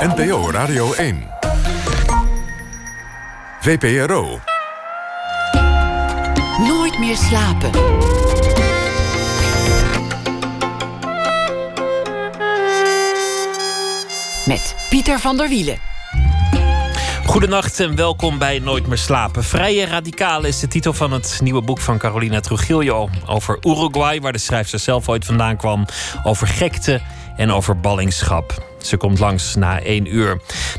NPO Radio 1. VPRO. Nooit meer slapen. Met Pieter van der Wielen. Goedenacht en welkom bij Nooit meer slapen. Vrije Radicalen is de titel van het nieuwe boek van Carolina Trujillo over Uruguay, waar de schrijfster zelf ooit vandaan kwam, over gekte en over ballingschap. Ze komt langs na één uur.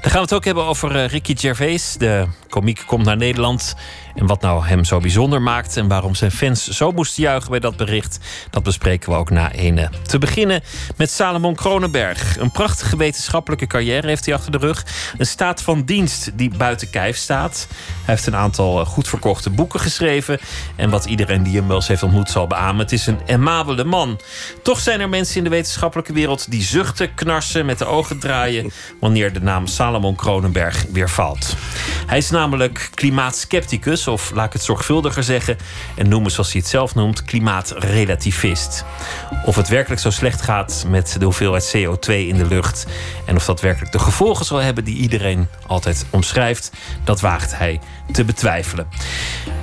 Dan gaan we het ook hebben over eh, Ricky Gervais. De komiek komt naar Nederland. En wat nou hem zo bijzonder maakt en waarom zijn fans zo moesten juichen bij dat bericht, dat bespreken we ook na ene. Te beginnen met Salomon Kronenberg. Een prachtige wetenschappelijke carrière heeft hij achter de rug. Een staat van dienst die buiten kijf staat. Hij heeft een aantal eh, goed verkochte boeken geschreven. En wat iedereen die hem wel eens heeft ontmoet zal beamen, het is een amabele man. Toch zijn er mensen in de wetenschappelijke wereld die zuchten, knarsen, met de ogen draaien wanneer de naam Salomon Kronenberg weer valt. Hij is namelijk klimaatskepticus, of laat ik het zorgvuldiger zeggen, en noemen zoals hij het zelf noemt, klimaatrelativist. Of het werkelijk zo slecht gaat met de hoeveelheid CO2 in de lucht en of dat werkelijk de gevolgen zal hebben die iedereen altijd omschrijft, dat waagt hij te betwijfelen.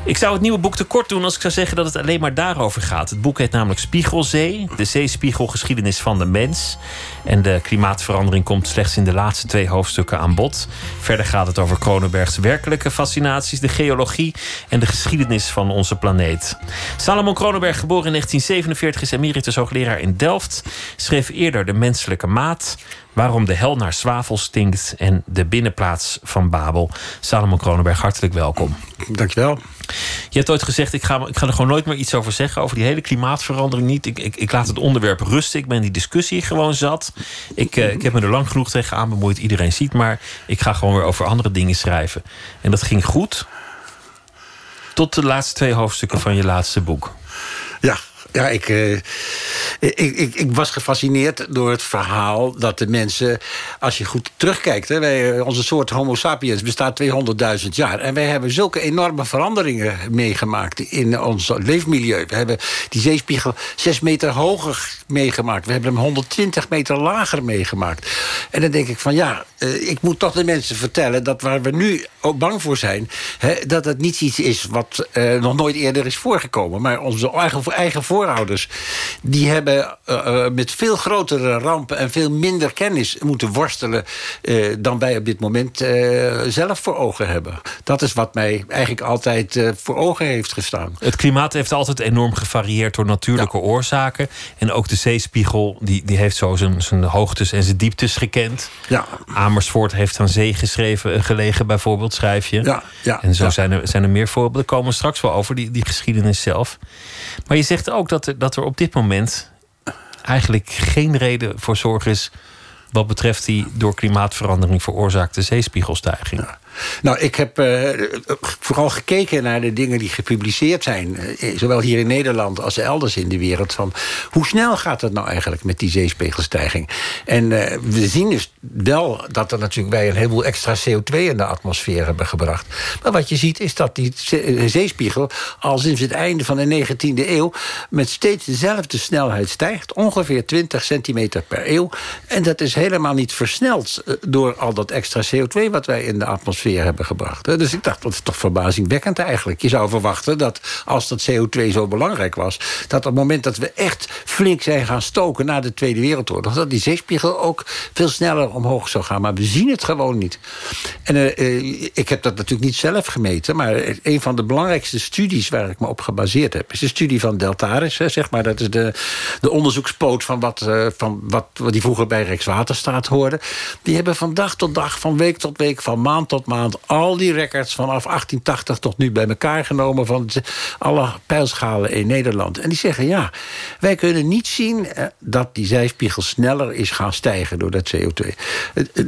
Ik zou het nieuwe boek te kort doen als ik zou zeggen dat het alleen maar daarover gaat. Het boek heet namelijk Spiegelzee, de zeespiegelgeschiedenis van de mens. En de klimaatverandering komt slechts in de laatste twee hoofdstukken aan bod. Verder gaat het over Kronenbergs werkelijke fascinaties, de geologie en de geschiedenis van onze planeet. Salomon Kronenberg, geboren in 1947, is emeritus hoogleraar in Delft. Schreef eerder De Menselijke Maat. Waarom de hel naar zwavel stinkt en de binnenplaats van Babel. Salomon Kronenberg, hartelijk welkom. Dankjewel. Je hebt ooit gezegd, ik ga, ik ga er gewoon nooit meer iets over zeggen. Over die hele klimaatverandering niet. Ik, ik, ik laat het onderwerp rusten. Ik ben die discussie gewoon zat. Ik, eh, ik heb me er lang genoeg tegen aan bemoeid. Iedereen ziet maar. Ik ga gewoon weer over andere dingen schrijven. En dat ging goed. Tot de laatste twee hoofdstukken van je laatste boek. Ja, ja, ik, uh, ik, ik, ik, was gefascineerd door het verhaal dat de mensen... als je goed terugkijkt, hè, wij, onze soort homo sapiens bestaat 200.000 jaar... en wij hebben zulke enorme veranderingen meegemaakt in ons leefmilieu. We hebben die zeespiegel 6 meter hoger meegemaakt. We hebben hem 120 meter lager meegemaakt. En dan denk ik van ja, uh, ik moet toch de mensen vertellen... dat waar we nu ook bang voor zijn... Hè, dat het niet iets is wat nog nooit eerder is voorgekomen... maar onze eigen, eigen voorouders... die hebben uh, met veel grotere rampen en veel minder kennis moeten worstelen... dan wij op dit moment zelf voor ogen hebben. Dat is wat mij eigenlijk altijd voor ogen heeft gestaan. Het klimaat heeft altijd enorm gevarieerd door natuurlijke ja. oorzaken. En ook de zeespiegel die, die heeft zo zijn, zijn hoogtes en zijn dieptes gekend. Ja. Amersfoort heeft aan zee geschreven, gelegen bijvoorbeeld, schrijf je. Ja, ja, en zo ja. zijn, er, zijn er meer voorbeelden. komen we straks wel over, die, die geschiedenis zelf. Maar je zegt ook dat er, dat er op dit moment eigenlijk geen reden voor zorg is wat betreft die door klimaatverandering veroorzaakte zeespiegelstijging. Nou, ik heb uh, vooral gekeken naar de dingen die gepubliceerd zijn. Uh, zowel hier in Nederland als elders in de wereld. Van hoe snel gaat het nou eigenlijk met die zeespiegelstijging? En uh, we zien dus wel dat er natuurlijk wij een heleboel extra CO2 in de atmosfeer hebben gebracht. Maar wat je ziet is dat die zeespiegel al sinds het einde van de 19e eeuw... met steeds dezelfde snelheid stijgt. Ongeveer 20 centimeter per eeuw. En dat is helemaal niet versneld door al dat extra CO2 wat wij in de atmosfeer hebben gebracht. Dus ik dacht, dat is toch verbazingwekkend eigenlijk. Je zou verwachten dat als dat CO2 zo belangrijk was... dat op het moment dat we echt flink zijn gaan stoken... na de Tweede Wereldoorlog... dat die zeespiegel ook veel sneller omhoog zou gaan. Maar we zien het gewoon niet. En uh, ik heb dat natuurlijk niet zelf gemeten... maar een van de belangrijkste studies waar ik me op gebaseerd heb... is de studie van Deltaris, hè, zeg maar. Dat is de, de onderzoekspoot van wat, uh, van wat, wat die vroeger bij Rijkswaterstaat hoorde. Die hebben van dag tot dag, van week tot week, van maand tot maand al die records vanaf 1880 tot nu bij elkaar genomen... van alle pijlschalen in Nederland. En die zeggen, ja, wij kunnen niet zien dat die zijspiegel sneller is gaan stijgen door dat CO2.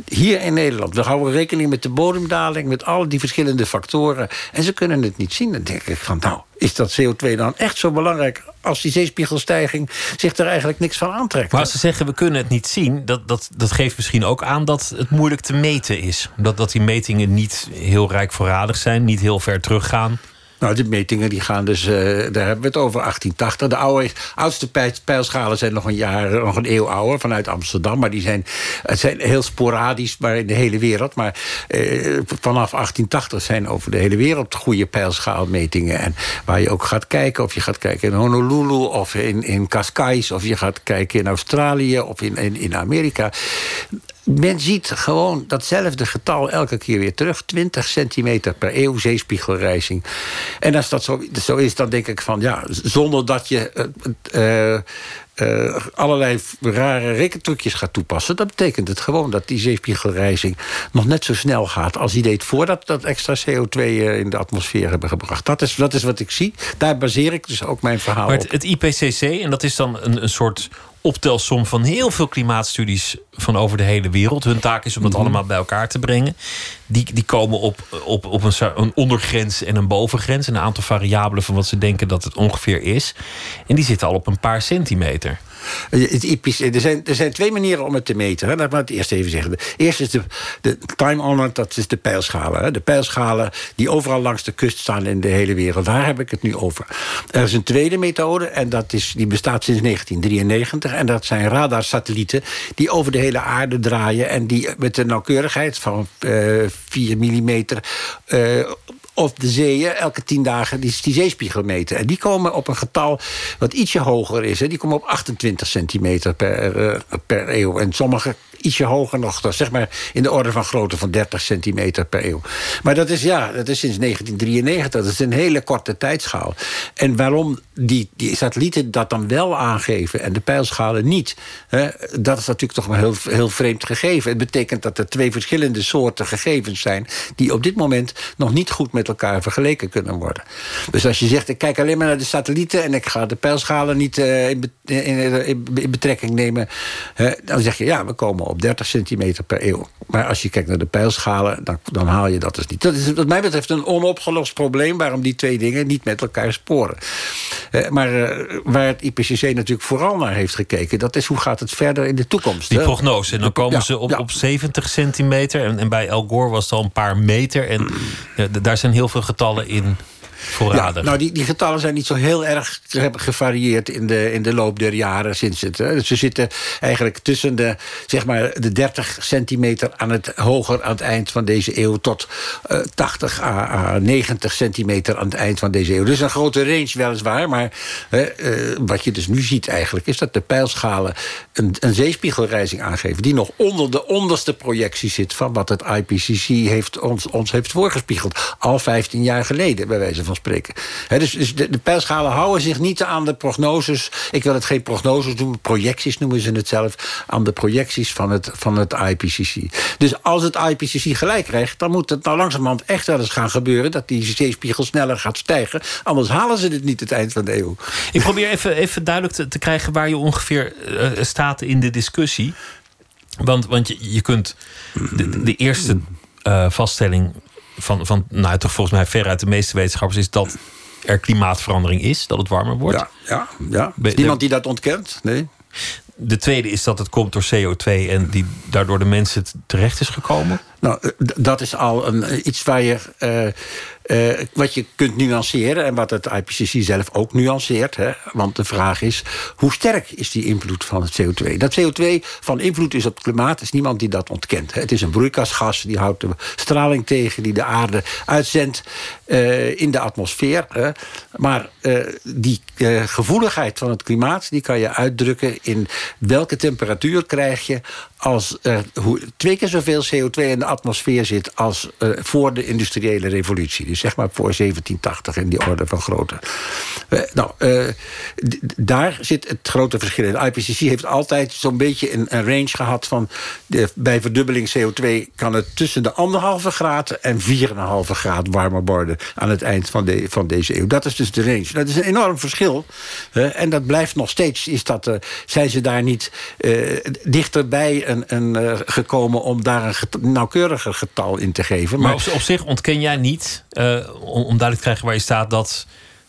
Hier in Nederland, we houden rekening met de bodemdaling... met al die verschillende factoren. En ze kunnen het niet zien. Dan denk ik van, nou, is dat CO2 dan echt zo belangrijk... als die zeespiegelstijging zich er eigenlijk niks van aantrekt? Maar als ze zeggen, we kunnen het niet zien... dat, dat, dat geeft misschien ook aan dat het moeilijk te meten is. Dat, dat die metingen niet heel rijk voorradig zijn, niet heel ver teruggaan. Nou, de metingen die gaan dus, eh, daar hebben we het over, 1880. De oude, oudste pijlschalen zijn nog een jaar, nog een eeuw ouder, vanuit Amsterdam. Maar die zijn, het zijn heel sporadisch, maar in de hele wereld. Maar eh, vanaf 1880 zijn over de hele wereld goede pijlschaalmetingen. En waar je ook gaat kijken, of je gaat kijken in Honolulu, of in, in Cascais, of je gaat kijken in Australië, of in, in, in Amerika men ziet gewoon datzelfde getal elke keer weer terug. 20 centimeter per eeuw zeespiegelrijzing. En als dat zo, zo is, dan denk ik van ja, zonder dat je uh, uh, allerlei rare rekentrucjes gaat toepassen, dan betekent het gewoon dat die zeespiegelrijzing nog net zo snel gaat als die deed voordat dat extra CO2 in de atmosfeer hebben gebracht. Dat is, dat is wat ik zie. Daar baseer ik dus ook mijn verhaal maar het, op. Het IPCC, en dat is dan een, een soort optelsom van heel veel klimaatstudies van over de hele wereld. Hun taak is om dat mhm. allemaal bij elkaar te brengen. Die, die komen op, op, op een, een ondergrens en een bovengrens. Een aantal variabelen van wat ze denken dat het ongeveer is. En die zitten al op een paar centimeter. Eh, er, zijn, er zijn twee manieren om het te meten. Hè. Laat me het eerst even zeggen. De eerste is de, de time-honored, dat is de pijlschalen. Hè. De pijlschalen die overal langs de kust staan in de hele wereld. Daar heb ik het nu over. Er is een tweede methode en dat is, die bestaat sinds 1993. En dat zijn radarsatellieten die over de hele aarde draaien... en die met de nauwkeurigheid van uh, eh, 4 mm... Uh, of de zeeën elke tien dagen die, die zeespiegel meten. En die komen op een getal wat ietsje hoger is. Hè. Die komen op 28 centimeter per, uh, per eeuw. En sommige ietsje hoger nog. Zeg maar in de orde van grootte van 30 centimeter per eeuw. Maar dat is, ja, dat is sinds 1993. Dat is een hele korte tijdschaal. En waarom die, die satellieten dat dan wel aangeven... en de pijlschalen niet, hè, dat is natuurlijk toch een heel, heel vreemd gegeven. Het betekent dat er twee verschillende soorten gegevens zijn... die op dit moment nog niet goed met elkaar vergeleken kunnen worden. Dus als je zegt, ik kijk alleen maar naar de satellieten... en ik ga de pijlschalen niet uh, in, in, in, betrekking nemen... Hè, dan zeg je, ja, we komen op 30 centimeter per eeuw. Maar als je kijkt naar de pijlschalen, dan, dan haal je dat dus niet. Dat is wat mij betreft een onopgelost probleem... waarom die twee dingen niet met elkaar sporen. Eh, maar eh, waar het IPCC natuurlijk vooral naar heeft gekeken... dat is hoe gaat het verder in de toekomst. Die prognose, en dan komen ze op, op 70 centimeter... En, en bij El Gore was het al een paar meter. En ja, daar zijn heel veel getallen in nou, die, die getallen zijn niet zo heel erg gevarieerd in de, in de loop der jaren sinds het. Hè. Ze zitten eigenlijk tussen de, zeg maar, de 30 centimeter aan het hoger aan het eind van deze eeuw tot uh, 80 à, 90 centimeter aan het eind van deze eeuw. Dus een grote range weliswaar, maar uh, wat je dus nu ziet eigenlijk is dat de pijlschalen een, een zeespiegelrijzing aangeven die nog onder de onderste projectie zit van wat het IPCC heeft, ons, ons heeft voorgespiegeld. Al 15 jaar geleden, bij wijze van dus, dus de, de, pijlschalen houden zich niet aan de prognoses. Ik wil het geen prognoses noemen, projecties noemen ze het zelf. Aan de projecties van het, van het IPCC. Dus als het IPCC gelijk krijgt, dan moet het nou langzamerhand echt wel eens gaan gebeuren dat die zeespiegel sneller gaat stijgen. Anders halen ze dit niet het eind van de eeuw. Ik probeer even, even duidelijk te, te krijgen waar je ongeveer uh, staat in de discussie. Want, want je, je kunt de, eerste uh, vaststelling van, van nou, toch volgens mij veruit de meeste wetenschappers is dat er klimaatverandering is, dat het warmer wordt. Ja, ja, ja. Is niemand die dat ontkent? Nee. De tweede is dat het komt door CO2 en die daardoor de mensen terecht is gekomen. Nou, eh, dat is al een, eh, iets waar je. Uh, uh, wat je kunt nuanceren en wat het IPCC zelf ook nuanceert. Hè? Want de vraag is, hoe sterk is die invloed van het CO2? Dat CO2 van invloed is op het klimaat, is niemand die dat ontkent. Hè? Het is een broeikasgas, die houdt de straling tegen... die de aarde uitzendt uh, in de atmosfeer. Hè? Maar uh, die gevoeligheid van het klimaat... die kan je uitdrukken in welke temperatuur krijg je als er twee keer zoveel CO2 in de atmosfeer zit... als uh, voor de industriële revolutie. Dus zeg maar voor 1780 in die orde van grootte. Nou, daar zit het grote verschil in. De IPCC heeft altijd zo'n beetje een, range gehad van... De, bij verdubbeling CO2 kan het tussen de anderhalve graad... en 4,5 graad warmer worden aan het eind van, de, van deze eeuw. Dat is dus de range. Dat is een enorm verschil. En dat blijft nog steeds. Is dat, zijn ze daar niet dichterbij een, een, uh, gekomen om daar een get nauwkeuriger getal in te geven. Maar, maar op, op, zich ontken jij niet, uh, om, om duidelijk te krijgen waar je staat, dat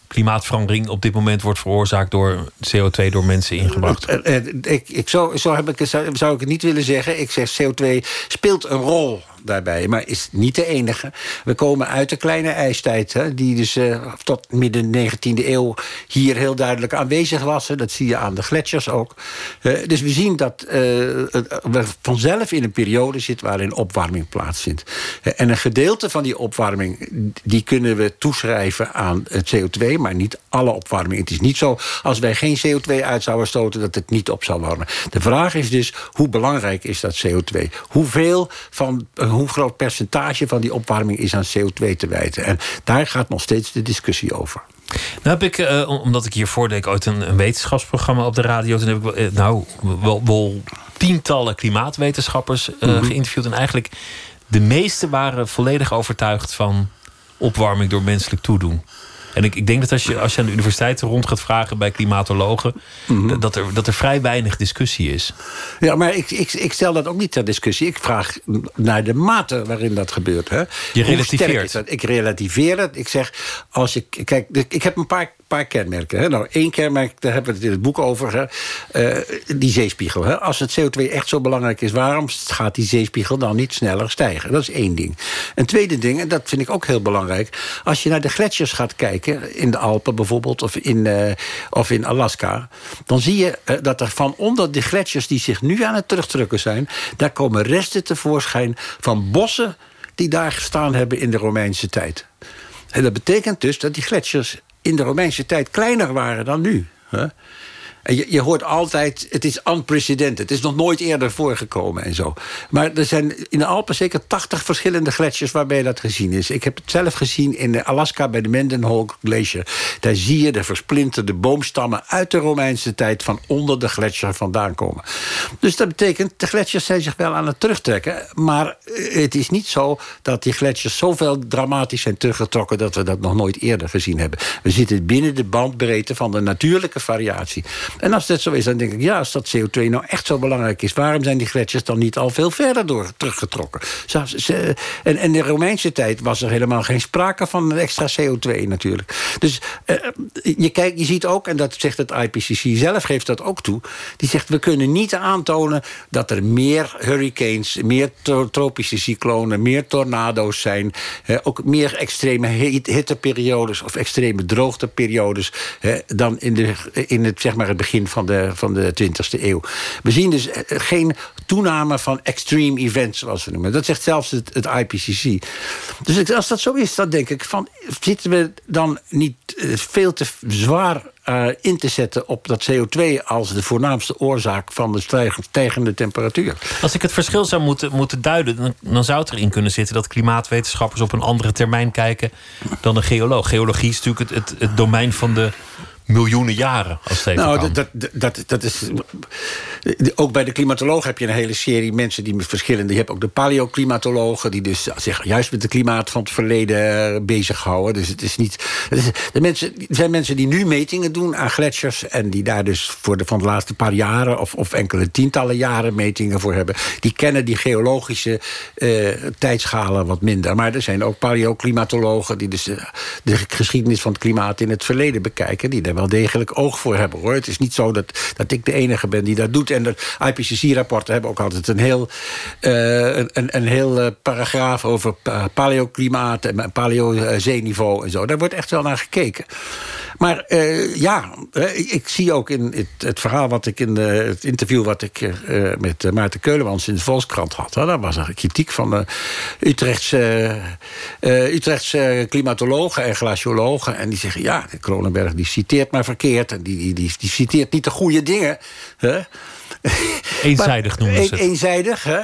klimaatverandering op dit moment wordt veroorzaakt door CO2 door mensen ingebracht? Eh, ik, ik, zo, zo, heb ik, zou ik het niet willen zeggen. Ik zeg CO2 speelt een rol daarbij, maar is niet de enige. We komen uit de kleine ijstijd, hè, die dus uh, tot midden 19e eeuw hier heel duidelijk aanwezig was. Dat zie je aan de gletsjers ook. Uh, dus we zien dat uh, we vanzelf in een periode zitten waarin opwarming plaatsvindt. en een gedeelte van die opwarming, die kunnen we toeschrijven aan het CO2, maar niet alle opwarming. Het is niet zo, als wij geen CO2 uit zouden stoten, dat het niet op zou warmen. De vraag is dus, hoe belangrijk is dat CO2? Hoeveel van, hoe groot percentage van die opwarming is aan CO2 te wijten? En daar gaat nog steeds de discussie over. Nou heb ik, uh, omdat ik hiervoor deed ooit een, een, wetenschapsprogramma op de radio. Toen heb ik uh, nou, wel, wel, tientallen klimaatwetenschappers uh, mm -hmm. geïnterviewd. En eigenlijk de meeste waren volledig overtuigd van opwarming door menselijk toedoen. En ik, ik denk dat als je, als je aan de universiteiten rond gaat vragen bij klimatologen, mm -hmm. dat, er, dat er vrij weinig discussie is. Ja, maar ik, ik, ik stel dat ook niet ter discussie. Ik vraag naar de mate waarin dat gebeurt. Hè. Je relativeert. Ik relativeer het. Ik zeg, als je. Kijk, ik heb een paar paar kenmerken. Nou, één kenmerk, daar hebben we het in het boek over. Hè. Uh, die zeespiegel. Hè. Als het CO2 echt zo belangrijk is... waarom gaat die zeespiegel dan niet sneller stijgen? Dat is één ding. Een tweede ding, en dat vind ik ook heel belangrijk... als je naar de gletsjers gaat kijken... in de Alpen bijvoorbeeld, of in, uh, of in Alaska... dan zie je uh, dat er van onder de gletsjers... die zich nu aan het terugdrukken zijn... daar komen resten tevoorschijn van bossen... die daar gestaan hebben in de Romeinse tijd. En dat betekent dus dat die gletsjers in de Romeinse tijd kleiner waren dan nu. Hè? Je, je, hoort altijd, het is unprecedented. Het is nog nooit eerder voorgekomen en zo. Maar er zijn in de Alpen zeker 80 verschillende gletsjers waarbij dat gezien is. Ik heb het zelf gezien in Alaska bij de Mendenhall Glacier. Daar zie je de versplinterde boomstammen uit de Romeinse tijd... van onder de gletsjer vandaan komen. Dus dat betekent, de gletsjers zijn zich wel aan het terugtrekken. Maar het is niet zo dat die gletsjers zoveel dramatisch zijn teruggetrokken... dat we dat nog nooit eerder gezien hebben. We zitten binnen de bandbreedte van de natuurlijke variatie. En als dat zo is, dan denk ik... ja, als dat CO2 nou echt zo belangrijk is... waarom zijn die gletsjers dan niet al veel verder door teruggetrokken? En in de Romeinse tijd was er helemaal geen sprake van een extra CO2 natuurlijk. Dus uh, je, kijkt, je ziet ook, en dat zegt het IPCC zelf, geeft dat ook toe... die zegt, we kunnen niet aantonen dat er meer hurricanes... meer tropische cyclonen, meer tornado's zijn... ook meer extreme hitteperiodes of extreme droogteperiodes... dan in, de, in het, zeg maar, het begin van de, van de 20e eeuw. We zien dus geen toename van extreme events, zoals we noemen. Dat zegt zelfs het, IPCC. Dus als dat zo is, dan denk ik van... zitten we dan niet veel te zwaar in te zetten op dat CO2 als de voornaamste oorzaak van de stijgende temperatuur. Als ik het verschil zou moeten, moeten duiden, dan, dan zou het erin kunnen zitten dat klimaatwetenschappers op een andere termijn kijken dan een geoloog. Geologie is natuurlijk het, het domein van de miljoenen jaren. Als het nou, dat, dat, dat, dat is. Ook bij de klimatoloog heb je een hele serie mensen die met verschillende. Je hebt ook de paleoclimatologen, die dus zich juist met het klimaat van het verleden bezighouden. Dus het is niet. Het is, de mensen, er zijn mensen die nu metingen doen aan gletsjers. en die daar dus voor de, van de laatste paar jaren. of, of enkele tientallen jaren metingen voor hebben. Die kennen die geologische uh, tijdschalen wat minder. Maar er zijn ook paleoclimatologen die dus de, de geschiedenis van het klimaat in het verleden bekijken. Die daar wel degelijk oog voor hebben hoor. Het is niet zo dat, dat ik de enige ben die dat doet. En de IPCC-rapporten hebben ook altijd een heel, uh, een, een heel uh, paragraaf over paleoklimaat en paleozeeniveau en zo. Daar wordt echt wel naar gekeken. Maar uh, ja, ik zie ook in het, het, verhaal wat ik in de, het interview wat ik met Maarten Keulemans in de Volkskrant had. Hè, daar was er kritiek van de Utrechtse, Utrechtse klimatologen en glaciologen. En die zeggen ja, de Kronenberg die citeert maar verkeerd. En die, die, die, die citeert niet de goede dingen. Hè? Eenzijdig noemen ze het. Eenzijdig, hè?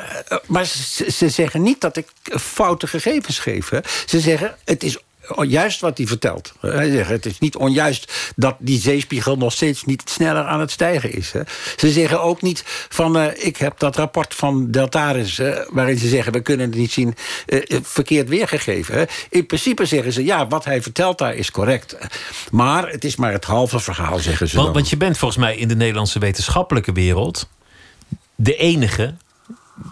maar ze, ze, zeggen niet dat ik foute gegevens geef. Hè? Ze zeggen, het is juist wat hij vertelt. Hij zegt, het is niet onjuist dat die zeespiegel nog steeds niet sneller aan het stijgen is. Hè. Ze zeggen ook niet van, uh, ik heb dat rapport van Deltaris... Uh, waarin ze zeggen, we kunnen het niet zien, uh, verkeerd weergegeven. Hè. In principe zeggen ze, ja, wat hij vertelt daar is correct. Maar het is maar het halve verhaal, zeggen ze want, dan. Want je bent volgens mij in de Nederlandse wetenschappelijke wereld... de enige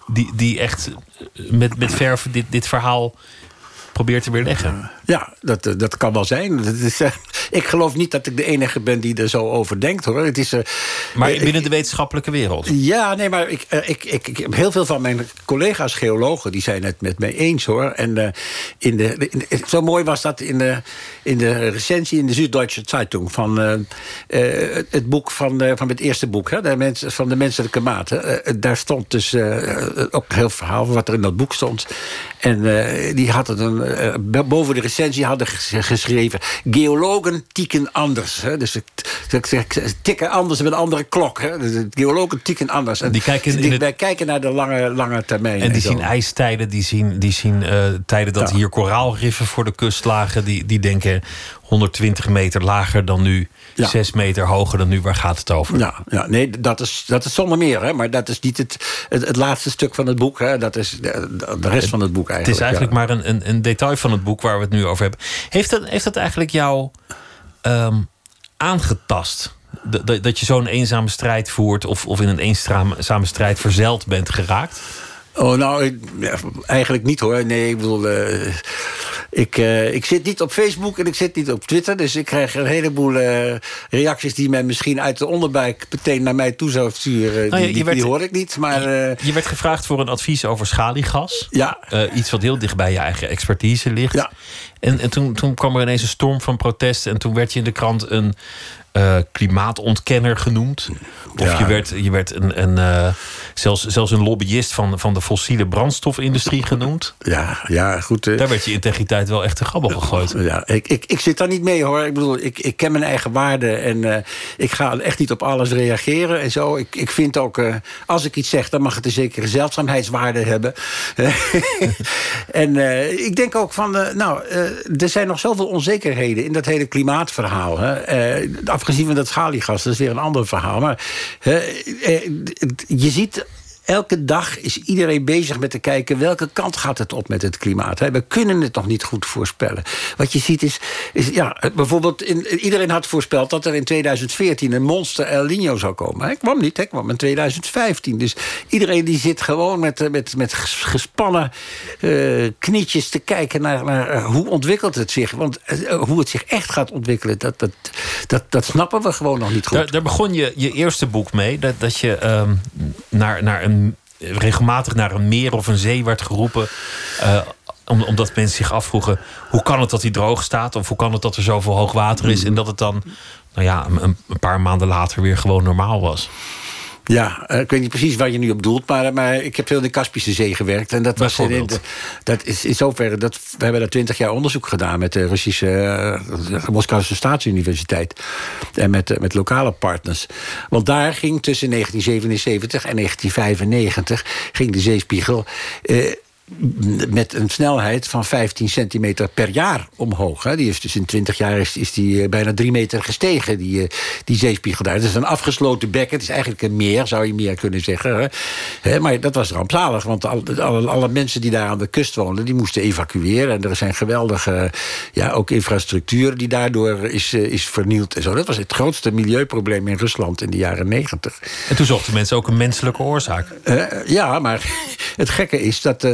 die, die echt met, met verf dit, dit verhaal probeert te weerleggen. Ja, dat, dat kan wel zijn. Dat is, uh, ik geloof niet dat ik de enige ben die er zo over denkt, hoor. Het is, uh, maar binnen de wetenschappelijke wereld? Ja, nee, maar ik, ik, ik, ik, heb heel veel van mijn collega's geologen... die zijn het met mij eens, hoor. En in de, zo mooi was dat in de, in de recensie in de Süddeutsche Zeitung... van het boek van, van het eerste boek, hè, de mens, van de menselijke mate. daar stond dus ook heel verhaal van wat er in dat boek stond. En die hadden een, boven de recensie hadden geschreven... geologen tikken anders. Hè? Dus ze tikken anders met een andere klok. Hè? Dus geologen tikken anders. En die kijken, die, wij kijken naar de lange, lange termijn. En die zien ijstijden, die zien, die zien uh, tijden dat hier koraalriffen voor de kust lagen. Die, die denken 120 meter lager dan nu, ja. 6 meter hoger dan nu. Waar gaat het over? Ja, ja nee, dat is, dat is zonder meer. Hè? Maar dat is niet het, het, het laatste stuk van het boek. Hè? Dat is de, de rest van het boek eigenlijk. Het is eigenlijk maar een, een, een, detail van het boek waar we het nu over hebben. Heeft dat, heeft dat eigenlijk jou um, aangetast? Dat, dat je zo'n eenzame strijd voert... of, of in een eenzame strijd verzeild bent geraakt? Oh, nou, ik, ja, eigenlijk niet hoor. Nee, ik bedoel... Uh, ik, uh, ik zit niet op Facebook en ik zit niet op Twitter. Dus ik krijg een heleboel uh, reacties die men misschien uit de onderbuik meteen naar mij toe zou sturen. Nou ja, die, die, werd, die, hoor ik niet. Maar, je, je, werd gevraagd voor een advies over schaliegas. Ja. iets wat heel dicht bij je eigen expertise ligt. Ja. En, en toen, toen kwam er ineens een storm van protest. En toen werd je in de krant een klimaatontkenner genoemd. Of je werd, je werd een, een, zelfs, zelfs een lobbyist van, van de fossiele brandstofindustrie genoemd. Ja, ja goed. Uh, daar werd je integriteit wel echt te grabbel gegooid. Ja, ik, ik, ik zit daar niet mee hoor. Ik bedoel, ik, ik ken mijn eigen waarden en ik ga echt niet op alles reageren en zo. Ik, ik vind ook, als ik iets zeg, dan mag het een zekere zeldzaamheidswaarde hebben. en ik denk ook van, nou, er zijn nog zoveel onzekerheden in dat hele klimaatverhaal. Hè afgezien van dat schaliegas, dat is weer een ander verhaal. Maar je ziet elke dag is iedereen bezig met te kijken... welke kant gaat het op met het klimaat. We kunnen het nog niet goed voorspellen. Wat je ziet is... is ja, bijvoorbeeld, in, iedereen had voorspeld... dat er in 2014 een monster El Nino zou komen. Hij kwam niet, hij kwam in 2015. Dus iedereen die zit gewoon met, met, met gespannen uh, knietjes te kijken... naar, uh, hoe ontwikkelt het zich. Want hoe het zich echt gaat ontwikkelen... dat, dat, dat, dat snappen we gewoon nog niet goed. Daar, begon je je eerste boek mee. Dat, dat je um, naar, naar een regelmatig naar een meer of een zee werd geroepen. Uh, omdat mensen zich afvroegen: hoe kan het dat hij droog staat? Of hoe kan het dat er zoveel hoog water is? En dat het dan, nou ja, een, een paar maanden later weer gewoon normaal was. Ja, eh, ik weet niet precies waar je nu op doelt, maar, maar ik heb veel in de Kaspische Zee gewerkt. En dat was in dat is in zoverre dat we hebben daar twintig jaar onderzoek gedaan met de Russische uh, Moskouse Staatsuniversiteit en met, met lokale partners. Want daar ging tussen 1977 en 1995 ging de zeespiegel. Uh, met een snelheid van 15 centimeter per jaar omhoog. Hè. Die is dus in 20 jaar is, is die eh, bijna 3 meter gestegen, die, eh, die zeespiegel daar. Het is een afgesloten bekken. Het is eigenlijk een meer, zou je meer kunnen zeggen. Hè. Maar dat was rampzalig, want alle, alle, alle, mensen die daar aan de kust woonden... die moesten evacueren. En er zijn geweldige ja, ook infrastructuur die daardoor is, eh, is vernield. En zo. Dat was het grootste milieuprobleem in Rusland in de jaren 90. En toen zochten mensen ook een menselijke oorzaak. Uh, ja, maar het gekke is dat... Uh,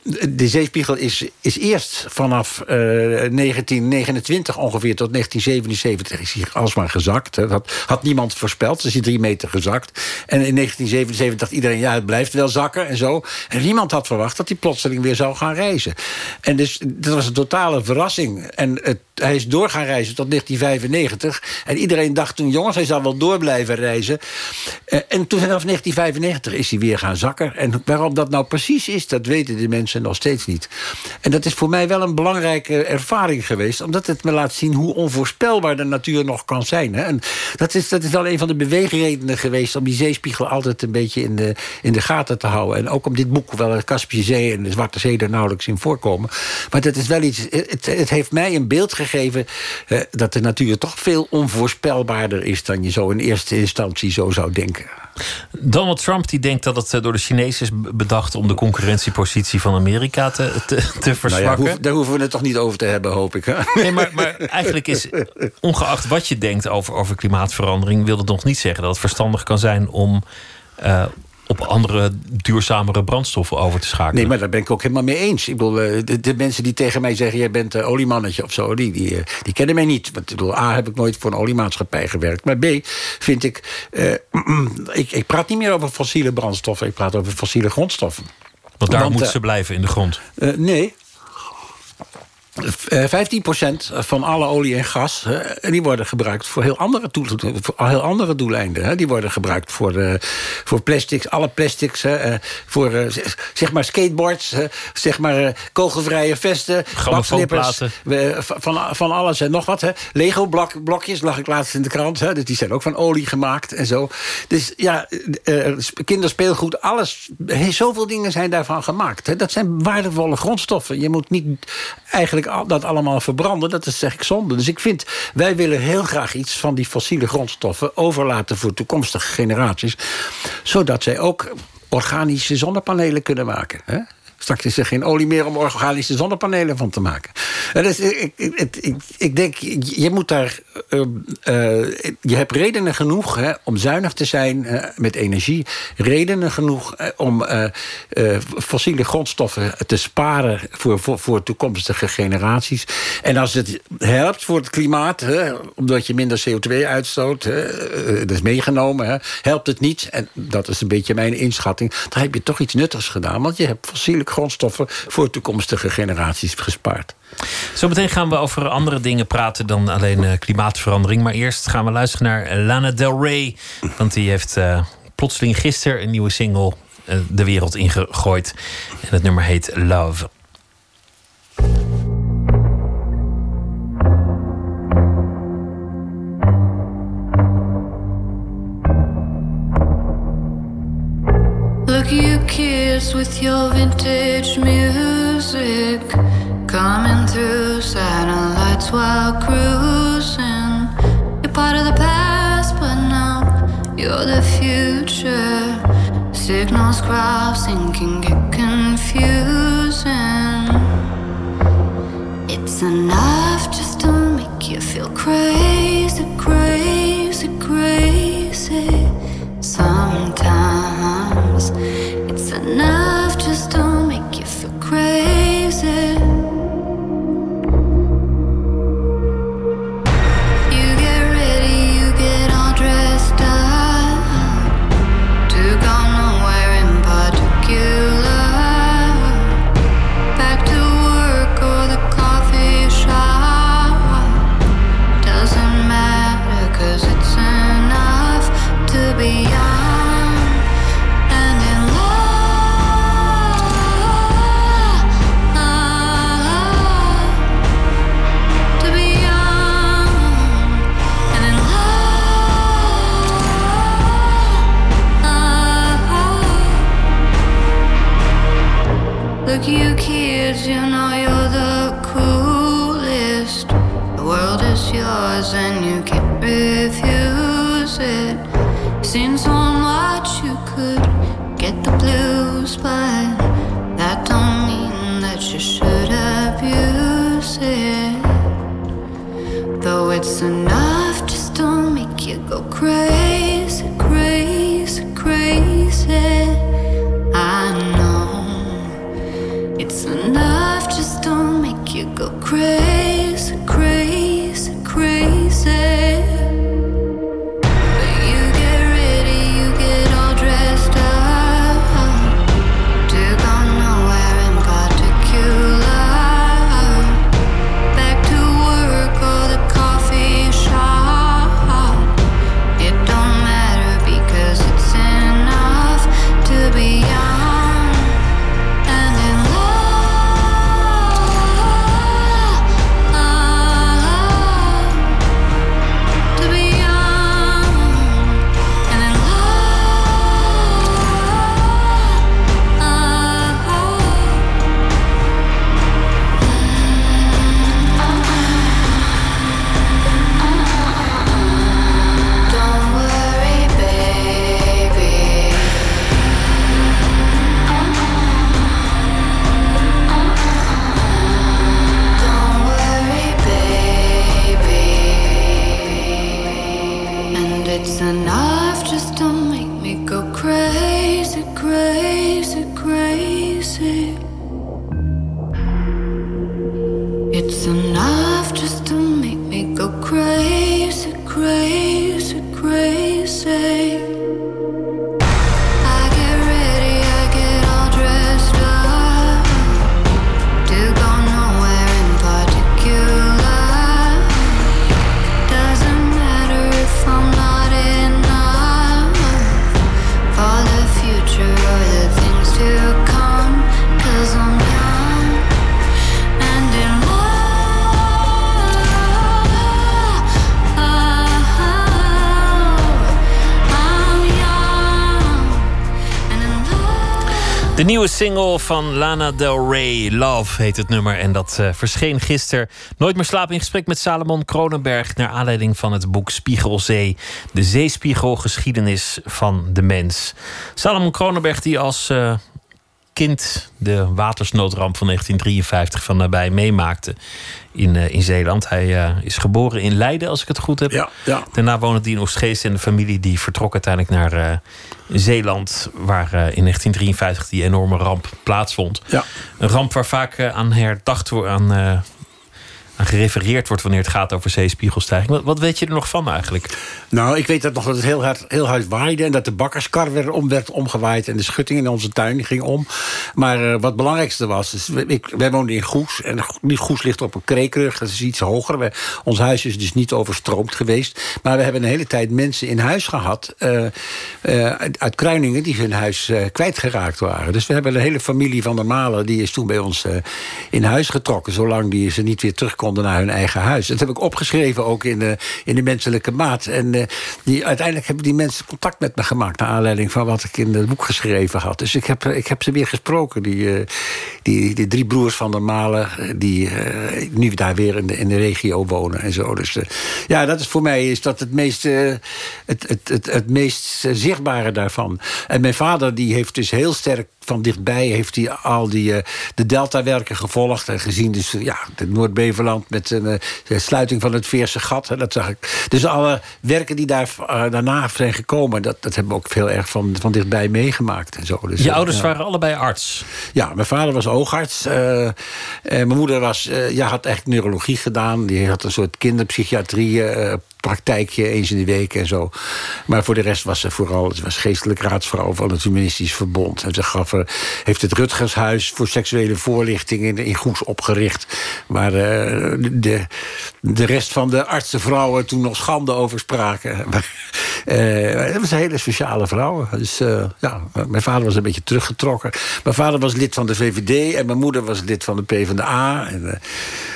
de zeespiegel is, is eerst vanaf uh, 1929 ongeveer tot 1977 is hij alsmaar gezakt. Dat had, niemand voorspeld. is hij drie meter gezakt. En in 1977 dacht iedereen, ja, het blijft wel zakken en zo. En niemand had verwacht dat hij plotseling weer zou gaan reizen. En dus dat was een totale verrassing. En het, hij is door gaan reizen tot 1995. En iedereen dacht toen, jongens, hij zal wel door blijven reizen. Uh, en toen vanaf 1995 is hij weer gaan zakken. En waarom dat nou precies is, dat weten de mensen nog steeds niet. En dat is voor mij wel een belangrijke ervaring geweest... omdat het me laat zien hoe onvoorspelbaar de natuur nog kan zijn. Hè? En dat is, dat is wel een van de beweegredenen geweest... om die zeespiegel altijd een beetje in de, in de gaten te houden. En ook om dit boek, hoewel de Kaspische Zee en de Zwarte Zee... er nauwelijks in voorkomen. Maar dat is wel iets... Het, het heeft mij een beeld gegeven... Eh, dat de natuur toch veel onvoorspelbaarder is... dan je zo in eerste instantie zo zou denken. Donald Trump die denkt dat het eh, door de Chinezen is bedacht... om de concurrentiepositie van Amerika te, te, te verzwakken. Nou ja, daar hoeven we het toch niet over te hebben, hoop ik. Hè? Nee, maar, maar eigenlijk is, ongeacht wat je denkt over, over klimaatverandering... wil het nog niet zeggen dat het verstandig kan zijn om... Uh, op andere duurzamere brandstoffen over te schakelen. Nee, maar daar ben ik ook helemaal mee eens. Ik bedoel, eh, de, de mensen die tegen mij zeggen... jij bent uh, oliemannetje of zo, die, die, die kennen mij niet. Want ik bedoel, A, heb ik nooit voor een oliemaatschappij gewerkt. Maar B, vind ik... Uh, ik, ik praat niet meer over fossiele brandstoffen. Ik praat over fossiele grondstoffen. Want daar moeten ze blijven in de grond. nee, 15% van alle olie en gas die worden gebruikt voor heel andere, voor heel andere doeleinden. Die worden gebruikt voor, voor plastics, alle plastics, voor zeg maar skateboards, zeg maar kogelvrije vesten, baksnippers, van, van alles en nog wat. Lego blok, blokjes lag ik laatst in de krant, dus die zijn ook van olie gemaakt en zo. Dus ja, kinderspeelgoed, alles, zoveel dingen zijn daarvan gemaakt. Dat zijn waardevolle grondstoffen. Je moet niet eigenlijk dat allemaal verbranden. Dat is zeg ik zonde. Dus ik vind, wij willen heel graag iets van die fossiele grondstoffen overlaten voor toekomstige generaties. Zodat zij ook organische zonnepanelen kunnen maken. Hè? Straks is er geen olie meer om organische zonnepanelen van te maken. Dus ik, ik, ik, ik denk, je moet daar. Uh, uh, je hebt redenen genoeg hè, om zuinig te zijn uh, met energie. Redenen genoeg om fossiele grondstoffen te sparen voor, voor, voor, toekomstige generaties. En als het helpt voor het klimaat, hè, omdat je minder CO2 uitstoot, dat is meegenomen, hè, helpt het niet. En dat is een beetje mijn inschatting. Dan heb je toch iets nuttigs gedaan. Want je hebt fossiele grondstoffen voor toekomstige generaties gespaard. Zometeen gaan we over andere dingen praten dan alleen uh, klimaatverandering. Maar eerst gaan we luisteren naar Lana Del Rey. Want die heeft uh, plotseling gisteren een nieuwe single uh, de wereld ingegooid. En het nummer heet Love. With your vintage music. Coming through satellites while cruising. You're part of the past but now you're the future. Signals crossing can get confusing. It's enough just to make you feel crazy, crazy, crazy. Sometimes it's single van Lana Del Rey, Love heet het nummer. En dat eh, verscheen gisteren. Nooit meer slapen in gesprek met Salomon Kronenberg. Naar aanleiding van het boek Spiegelzee. De zeespiegel geschiedenis van de mens. Salomon Kronenberg die als eh, kind de watersnoodramp van 1953 van nabij meemaakte in, eh, in Zeeland. Hij is geboren in Leiden, als ik het goed heb. Ja, ja. Daarna woonde hij in Oostgeest en de familie die vertrok uiteindelijk naar Zeeland, waar eh, in 1953 die enorme ramp plaatsvond. Ja. Een ramp waar vaak eh, aan herdacht wordt, aan, eh, gerefereerd wordt wanneer het gaat over zeespiegelstijging. Wat, wat weet je er nog van eigenlijk? Nou, ik weet dat nog dat het heel hard, heel hard waaide... en dat de bakkerskar werd, om, werd omgewaaid... en de schutting in onze tuin ging om. Maar eh, wat het belangrijkste was... is, ik, wij woonden in Goes. En Goes ligt op een kreekrug. Dat is iets hoger. Ons huis is dus niet overstroomd geweest. Maar we hebben een hele tijd mensen in huis gehad... eh, eh, uit, Kruiningen die hun huis kwijtgeraakt waren. Dus we hebben een hele familie van der Malen... die is toen bij ons in huis getrokken... zolang die ze niet weer terug naar hun eigen huis. Dat heb ik opgeschreven ook in de, in de menselijke maat. En eh, die, uiteindelijk hebben die mensen contact met me gemaakt... naar aanleiding van wat ik in het boek geschreven had. Dus ik heb, eh, ik heb ze weer gesproken. Die, eh, die, die drie broers van der Malen... eh, die eh, nu daar weer in de, in de regio wonen en zo. Dus eh, ja, dat is voor mij is dat het meest, eh, het, het, het, het meest eh, zichtbare daarvan. En mijn vader die heeft dus heel sterk van dichtbij heeft hij al die, eh, de deltawerken gevolgd en gezien. Dus eh, ja, het Noord-Beverland met een eh, de sluiting van het Veerse gat. Hè, dat zag ik. Dus alle werken die daar eh, daarna zijn gekomen, dat, dat hebben we ook veel erg van, van dichtbij meegemaakt. En zo. Dus, Je eh, ouders ja. waren allebei arts. Ja, mijn vader was oogarts. en mijn moeder was, ja, had echt neurologie gedaan. Die had een soort kinderpsychiatrie praktijkje eens in de week en zo. Maar voor de rest was ze vooral ze was geestelijk raadsvrouw van het Humanistisch Verbond. En ze gaf, heeft het Rutgershuis voor seksuele voorlichting in, in Goes opgericht. Waar eh, de, de rest van de artsenvrouwen toen nog schande over spraken. Eh, dat was een hele sociale vrouw. Dus eh, ja, mijn vader was een beetje teruggetrokken. Mijn vader was lid van de VVD en mijn moeder was lid van de PvdA. En,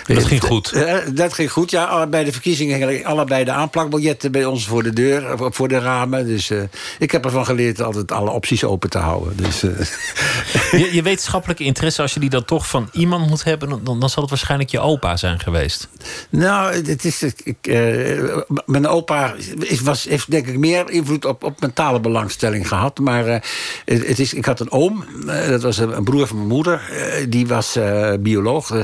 Dat ging goed. eh, dat ging goed, ja. Bij de verkiezingen gingen allebei de aanplakbiljetten bij ons voor de deur, of voor de ramen. Dus eh, ik heb ervan geleerd altijd alle opties open te houden. Dus, eh, Je, je wetenschappelijke interesse, als je die dan toch van iemand moet hebben, dan, dan zal het waarschijnlijk je opa zijn geweest. Nou, het is, ik, eh, mijn opa is, was, heeft denk ik meer invloed op, op mentale belangstelling gehad. Maar eh, het, het is, ik had een oom, eh, dat was een, broer van mijn moeder. eh, die was eh, bioloog, eh,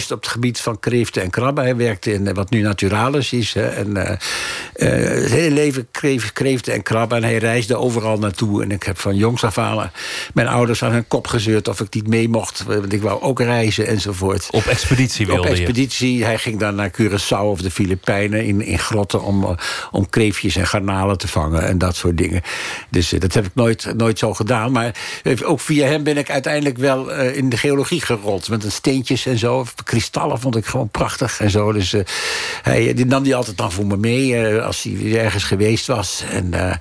op het gebied van kreeften en krabben. Hij werkte in eh, wat nu Naturalis is. hè, en eh, eh, het hele leven kreef, kreeften en krabben. En hij reisde overal naartoe. En ik heb van jongs af aan mijn ouders aan hun kop gezeurd... of ik niet mee mocht, want ik wou ook reizen enzovoort. Op expeditie wilde Op je. expeditie. Hij ging dan naar Curaçao of de Filipijnen in, in grotten om, om kreefjes en garnalen te vangen en dat soort dingen. Dus dat heb ik nooit, nooit zo gedaan. Maar ook via hem ben ik uiteindelijk wel in de geologie gerold. Met een steentjes en zo. Kristallen vond ik gewoon prachtig en zo. Dus eh, hij, die nam die altijd dan voor me mee eh, als hij ergens geweest was. En eh,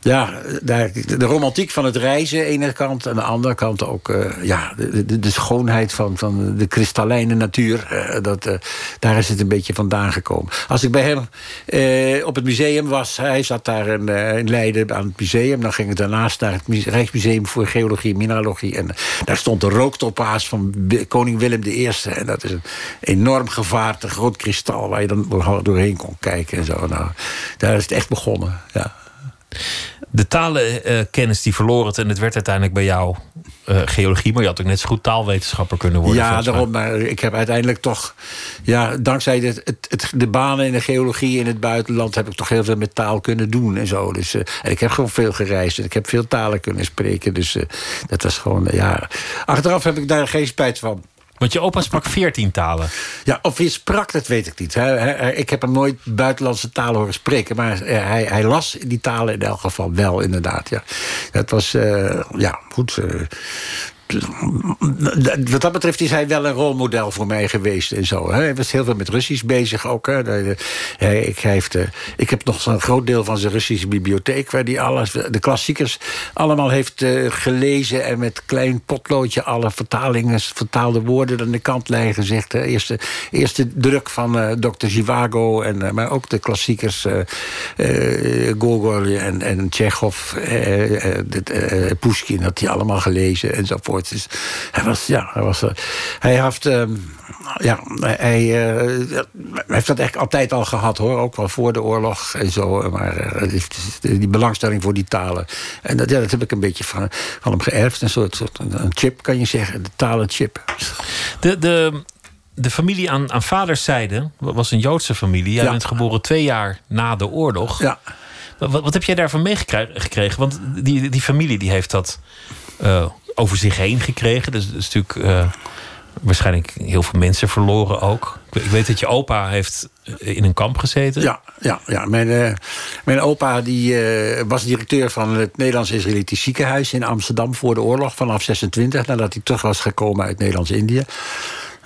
ja, de romantiek van het reizen, aan de ene kant. Aan de andere kant ook eh, ja, de, de, schoonheid van, van de kristallijne natuur. eh, dat, eh, daar is het een beetje vandaan gekomen. Als ik bij hem op het museum was, hij zat daar in, Leiden aan het museum. Dan ging ik daarnaast naar het Mu- Rijksmuseum voor Geologie en Mineralogie. En daar stond de rooktopaas van koning Willem I. En dat is een enorm gevaarte groot kristal waar je dan door- doorheen kon kijken. En zo. Nou, daar is het echt begonnen. Ja. De talenkennis die verloor het en het werd uiteindelijk bij jou eh, geologie, maar je had ook net zo goed taalwetenschapper kunnen worden. Ja, daarom. Maar ik heb uiteindelijk toch... Ja, dankzij het, het, het- de banen in de geologie in het buitenland... heb ik toch heel veel met taal kunnen doen en zo. Dus, eh, en ik heb gewoon veel gereisd en ik heb veel talen kunnen spreken. Dus eh, dat was gewoon... ja. Achteraf heb ik daar geen spijt van. Want je opa sprak veertien talen. Ja, of hij sprak, dat weet ik niet. Ik heb hem nooit buitenlandse talen horen spreken. Maar eh, hij, hij las die talen in elk geval wel, inderdaad. Ja. Het was, eh, ja, goed... eh, wat dat betreft is hij wel een rolmodel voor mij geweest en zo. Hij was heel veel met Russisch bezig ook. De- de- hij- ik, eh, ik heb nog zo'n groot deel van zijn Russische bibliotheek... waar hij alles, de klassiekers allemaal heeft eh, gelezen... en met klein potloodje alle vertalingen, vertaalde woorden... aan de kant leggen gezegd. Hè. Eerste, eerste druk van eh Dr. Zhivago, en, maar ook de klassiekers... Gogol en, en Tsjechov, Pushkin... had hij allemaal gelezen enzovoort. Dus hij was, ja, hij was... eh, hij heeft... ehm, ja, hij, eh, hij heeft dat echt altijd al gehad, hoor. Ook wel voor de oorlog en zo. Maar eh, het is- die belangstelling voor die talen. En dat, ja, dat heb ik een beetje van, van hem geërfd. Een soort, soort een chip, kan je zeggen. De talenchip. De, de, de familie aan, aan vaders zijde was een Joodse familie. Jij Ja. bent geboren twee jaar na de oorlog. Ja. Wat, wat heb jij daarvan meegekregen? Want die, die familie die heeft dat over zich heen gekregen. Dus, dus natuurlijk eh, waarschijnlijk heel veel mensen verloren ook. Ik, weet- dat je opa heeft eh, in een kamp gezeten. Ja, ja, ja. Mijn, eh, mijn opa die, was directeur van het Nederlands-Israëlitisch ziekenhuis in Amsterdam voor de oorlog vanaf 26, nadat hij terug was gekomen uit Nederlands-Indië.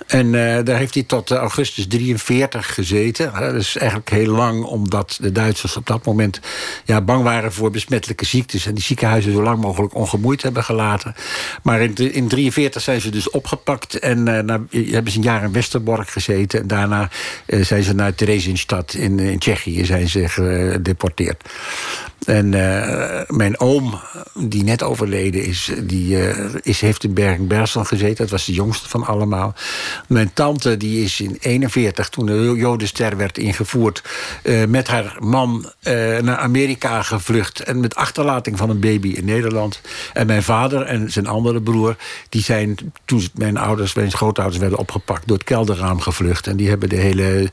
En eh, daar heeft hij tot eh, augustus 43 gezeten. Hè, dus eigenlijk heel lang, omdat de Duitsers op dat moment ja, bang waren voor besmettelijke ziektes. En die ziekenhuizen zo lang mogelijk ongemoeid hebben gelaten. Maar in 1943 zijn ze dus opgepakt. En eh, hebben ze een jaar in Westerbork gezeten. En daarna zijn ze naar Theresienstadt in, in Tsjechië zijn ze gedeporteerd. En eh, mijn oom, die net overleden is, die eh, is, heeft in Bergen-Belsen gezeten. Dat was de jongste van allemaal. Mijn tante, die is in 41, toen de Jodenster werd ingevoerd... eh, met haar man naar Amerika gevlucht. En met achterlating van een baby in Nederland. En mijn vader en zijn andere broer... die zijn, toen mijn ouders, mijn grootouders werden opgepakt... door het kelderraam gevlucht. En die hebben de hele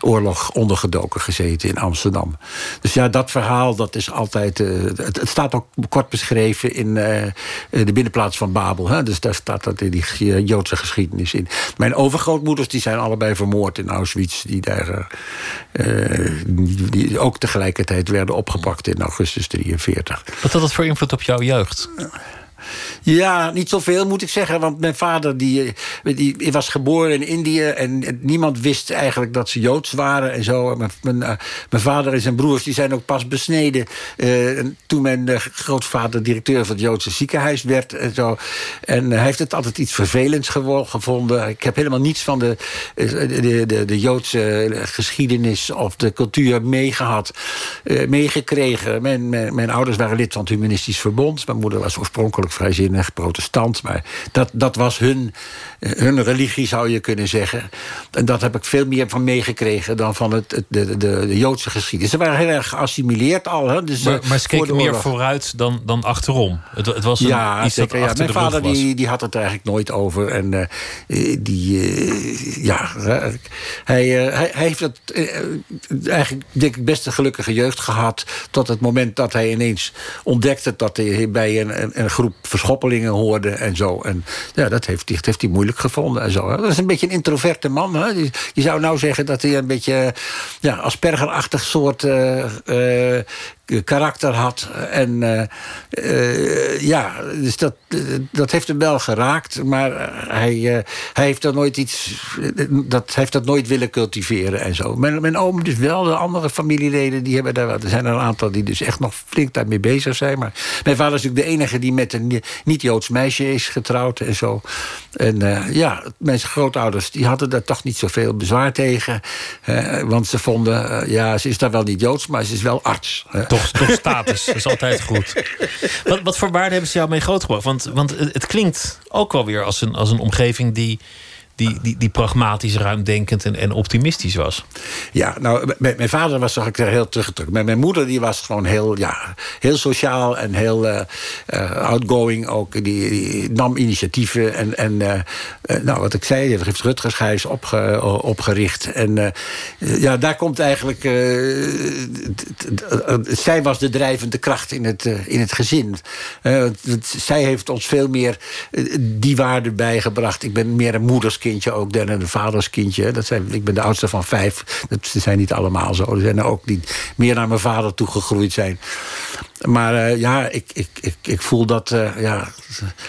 oorlog ondergedoken gezeten in Amsterdam. Dus ja, dat verhaal, dat is altijd... eh, het, het staat ook kort beschreven in eh, de binnenplaats van Babel. Hè? Dus daar staat dat in die eh, Joodse geschiedenis in. Mijn overgrootmoeders die zijn allebei vermoord in Auschwitz. Die daar die, die ook tegelijkertijd werden opgepakt in augustus 43. Wat had dat voor invloed op jouw jeugd? Ja, niet zoveel moet ik zeggen. Want mijn vader die, die was geboren in Indië... en niemand wist eigenlijk dat ze Joods waren en zo. Mijn, mijn, eh, vader en zijn broers die zijn ook pas besneden... eh, en toen mijn eh, grootvader directeur van het Joodse ziekenhuis werd. En, zo. en hij heeft het altijd iets vervelends gevonden. Ik heb helemaal niets van de, de, de, de Joodse geschiedenis of de cultuur meegehad, eh, meegekregen. Mijn, mijn, mijn ouders waren lid van het Humanistisch Verbond. Mijn moeder was oorspronkelijk vrijzinnig protestant. Maar dat, dat was hun, hun religie, zou je kunnen zeggen. En dat heb ik veel meer van meegekregen dan van het, het- de, de, de Joodse geschiedenis. Ze waren heel erg geassimileerd al. Hè? Dus, Maar, eh, maar ze voor keken meer vooruit dan, dan achterom. Het, het was een, Ja, iets zeker. Ja. Mijn vader was. die, die had het eigenlijk nooit over. En eh, die, eh, ja, hij, hij, hij heeft het eigenlijk, denk ik, best een gelukkige jeugd gehad. Tot het moment dat hij ineens ontdekte dat hij bij een, een, een groep verschoppelingen hoorde en zo. En ja, dat heeft, hij- dat heeft hij moeilijk gevonden en zo. Dat is een beetje een introverte man. Hè? Je, je zou nou zeggen dat hij een beetje ja, aspergerachtig soort eh, eh, karakter had. En eh, eh, ja, dus dat, eh, dat heeft hem wel geraakt. Maar eh, hij, eh, hij heeft er nooit iets. eh, Dat heeft dat nooit willen cultiveren en zo. Mijn, mijn oom dus wel, de andere familieleden, die hebben daar. Er zijn er een aantal die dus echt nog flink daarmee bezig zijn. Maar mijn vader is natuurlijk de enige die met een niet-Joods meisje is getrouwd en zo. En eh, ja, mijn grootouders die hadden daar toch niet zoveel bezwaar tegen. eh, want ze vonden, eh, ja, ze is daar wel niet Joods, maar ze is wel arts. Toch, status, dat is altijd goed. Wat, wat voor waarde hebben ze jou mee grootgebracht? Want, want het, het klinkt ook wel weer als een, als een omgeving die, die, die, die pragmatisch, ruimdenkend en, en optimistisch was. Ja, nou, mijn vader was ik zeg, heel teruggetrokken. Maar mijn moeder die was gewoon heel, ja, heel sociaal en heel eh, eh, outgoing ook. Die, nam initiatieven. En, en eh, nou, wat ik zei, die heeft Rutgershuis opge, opgericht. En ja, daar komt eigenlijk... zij was de drijvende kracht in het, in het gezin. Zij heeft ons veel meer die waarde bijgebracht. Ik ben meer een moederskind moederskindje ook, derde en vaderskindje. Dat zijn, ik ben de oudste van vijf. Dat zijn niet allemaal zo. Er zijn er ook die meer naar mijn vader toegegroeid zijn. Maar eh, ja, ik, ik, ik, ik voel dat. eh, ja.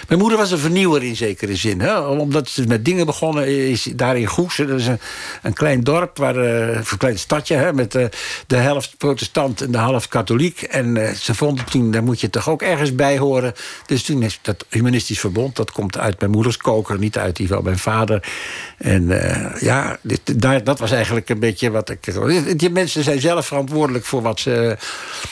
Mijn moeder was een vernieuwer in zekere zin. Hè? Omdat ze met dingen begonnen is daar in. Dat is een, een klein dorp, waar, eh, een klein stadje, hè, met eh, de helft protestant en de helft katholiek. En eh, ze vonden toen, daar moet je toch ook ergens bij horen. Dus toen is dat Humanistisch Verbond, dat komt uit mijn moeders koker, niet uit die van mijn vader. En eh, ja, dit, daar, dat was eigenlijk een beetje wat ik. Die mensen zijn zelf verantwoordelijk voor wat ze,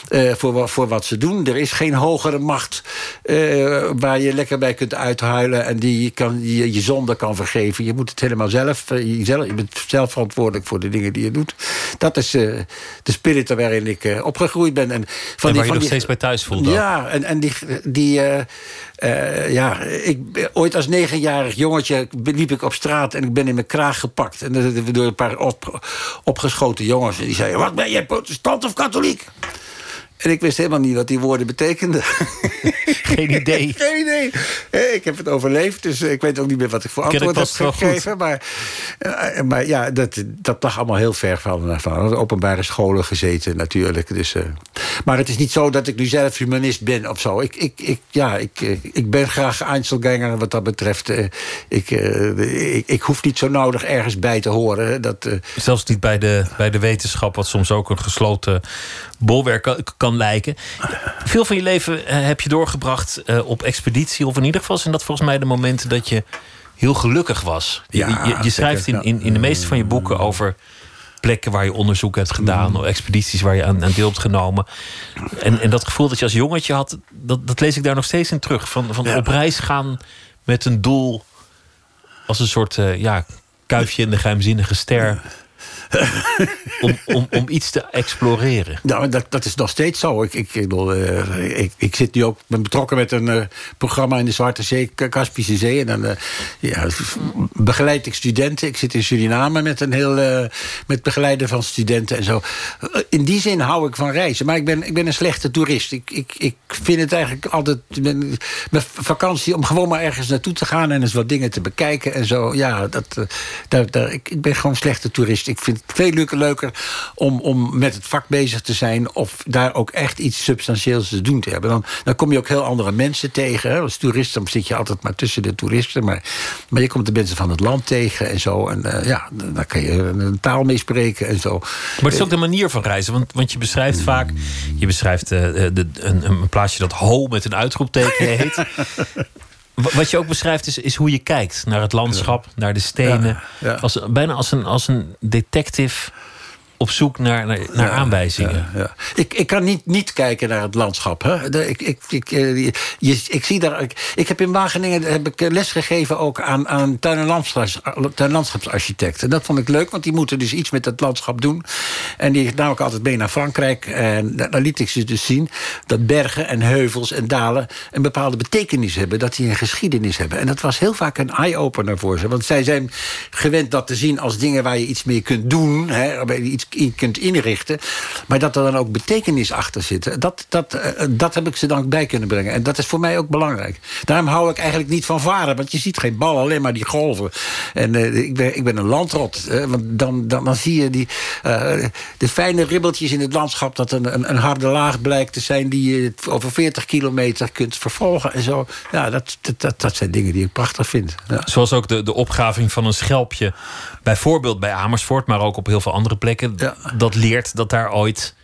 eh, voor, voor wat ze doen. Er is geen hogere macht eh, waar je lekker bij kunt uithuilen en die je, kan, die je je zonde kan vergeven. Je moet het helemaal zelf, eh, jezelf. Je bent zelf verantwoordelijk voor de dingen die je doet. Dat is eh, de spirit waarin ik opgegroeid ben. En, van en waar je van nog steeds bij thuis voelt. ja, en, en die. die ja, ik, ooit als negenjarig jongetje liep ik op straat en ik ben in mijn kraag gepakt. En dat- door een paar op, opgeschoten jongens. En die zeiden: Wat ben jij, protestant of katholiek? En ik wist helemaal niet wat die woorden betekenden. Geen idee. Geen idee. Eh, Ik heb het overleefd, dus ik weet ook niet meer wat ik voor antwoord heb gegeven. Maar, eh, maar ja, dat, dat lag allemaal heel ver van, van openbare scholen gezeten natuurlijk. Dus, eh, maar het is niet zo dat ik nu zelf humanist ben of zo. Ik, ik, ik, ja, ik, eh, ik ben graag Einzelganger wat dat betreft. Eh, Ik, eh, ik, ik hoef niet zo nodig ergens bij te horen. Dat, eh, Zelfs niet bij de, bij de wetenschap, wat soms ook een gesloten bolwerk kan, kan lijken. Veel van je leven eh, heb je doorgebracht eh, op expeditie. Of in ieder geval zijn dat volgens mij de momenten dat je heel gelukkig was. Je- Ja, je, je, schrijft in, in, in de meeste van je boeken over plekken waar je onderzoek hebt gedaan, Mm. of expedities waar je aan, aan deel hebt genomen. En, en dat gevoel dat je als jongetje had, dat, dat lees ik daar nog steeds in terug. Van, van Ja. op reis gaan met een doel als een soort eh, ja, kuifje in de geheimzinnige ster. Om, om, om iets te exploreren. Nou, dat, dat is nog steeds zo. Ik, ik, ik, eh, ik, ik zit nu ook, ben betrokken met een eh, programma in de Zwarte Zee, Kaspische Zee. En dan eh, ja, begeleid ik studenten. Ik zit in Suriname met een heel met begeleiden van studenten en zo. In die zin hou ik van reizen. Maar ik ben, ik ben een slechte toerist. Ik, ik, ik vind het eigenlijk altijd mijn, mijn vakantie om gewoon maar ergens naartoe te gaan en eens wat dingen te bekijken en zo. Ja, dat, daar, daar, ik, ik ben gewoon een slechte toerist. Ik vind veel leuker, leuker om, om met het vak bezig te zijn of daar ook echt iets substantieels te doen te hebben. Dan, dan kom je ook heel andere mensen tegen. Hè. Als toerist dan zit je altijd maar tussen de toeristen. Maar, maar je komt de mensen van het land tegen en zo. En eh, ja, daar kan je een taal mee spreken en zo. Maar het is ook de manier van reizen. Want, want je beschrijft vaak. Je beschrijft eh, de, een, een plaatsje dat ho met een uitroepteken heet. Wa- Wat je ook beschrijft is, is hoe je kijkt naar het landschap, naar de stenen. Ja, ja. Als, bijna als een, als een detective op zoek naar, naar, naar aanwijzingen. Ja, ja. Ik, ik kan niet, niet kijken naar het landschap. Hè. De, ik, ik, ik, eh, je, ik, zie daar, ik, ik heb in Wageningen heb ik lesgegeven ook aan, aan tuin- en, landschaps, tuin- en landschapsarchitecten. En dat vond ik leuk, want die moeten dus iets met het landschap doen. En die nam ik altijd mee naar Frankrijk. En da- daar liet ik ze dus zien dat bergen en heuvels en dalen een bepaalde betekenis hebben. Dat die een geschiedenis hebben. En dat was heel vaak een eye-opener voor ze. Want zij zijn gewend dat te zien als dingen waar je iets mee kunt doen. Hè, iets kunt inrichten. Maar dat er dan ook betekenis achter zit. Dat, dat, eh, dat heb ik ze dan bij kunnen brengen. En dat is voor mij ook belangrijk. Daarom hou ik eigenlijk niet van varen. Want je ziet geen bal, alleen maar die golven. En eh, ik, ben, ik ben een landrot. want dan, dan, dan zie je die, eh, de fijne ribbeltjes in het landschap. Dat een, een, een harde laag blijkt te zijn. die je over 40 kilometer kunt vervolgen. En zo. Ja, dat, dat, dat, dat zijn dingen die ik prachtig vind. Ja. Zoals ook de, de opgraving van een schelpje. Bijvoorbeeld bij Amersfoort, maar ook op heel veel andere plekken. Dat leert dat daar ooit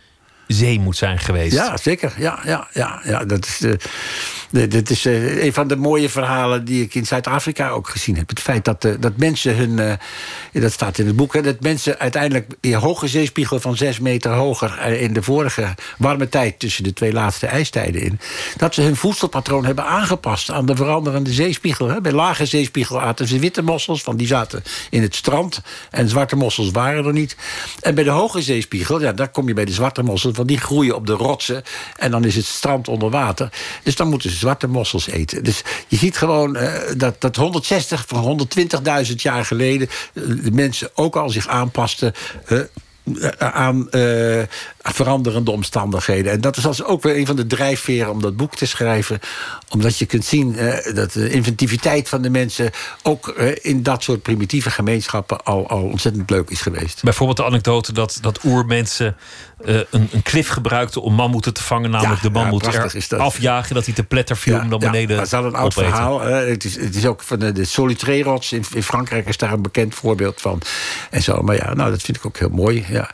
zee moet zijn geweest. Ja, zeker. Ja, ja, ja, ja. Dat is, dit is eh, een van de mooie verhalen die ik in Zuid-Afrika ook gezien heb. Het feit dat, eh, dat mensen hun. dat staat in het boek. Hè, dat mensen uiteindelijk. in hoge zeespiegel van zes meter hoger. in de vorige warme tijd. tussen de twee laatste ijstijden in. dat ze hun voedselpatroon hebben aangepast aan de veranderende zeespiegel. Hè. Bij lage zeespiegel aten ze witte mossels. want die zaten in het strand. En zwarte mossels waren er niet. En bij de hoge zeespiegel. ja, daar kom je bij de zwarte mossels. Die groeien op de rotsen. En dan is het strand onder water. Dus dan moeten ze zwarte mossels eten. Dus je ziet gewoon eh, dat, dat 160 van 120.000 jaar geleden. eh, de mensen ook al zich aanpasten. eh, aan, veranderende omstandigheden. En dat is als ook weer een van de drijfveren om dat boek te schrijven. Omdat je kunt zien eh, dat de inventiviteit van de mensen... ook eh, in dat soort primitieve gemeenschappen al, al ontzettend leuk is geweest. Bijvoorbeeld de anekdote dat, dat oermensen eh, een, een klif gebruikten om mammoeten te vangen. Namelijk Ja, de mammoet ja, er dat. afjagen, dat hij te pletter viel om dan beneden dat is al een oud opeten. verhaal. het, is, het is ook van de, de Solitré-rots in, in Frankrijk is daar een bekend voorbeeld van. En zo, maar ja, nou, dat vind ik ook heel mooi. Ja.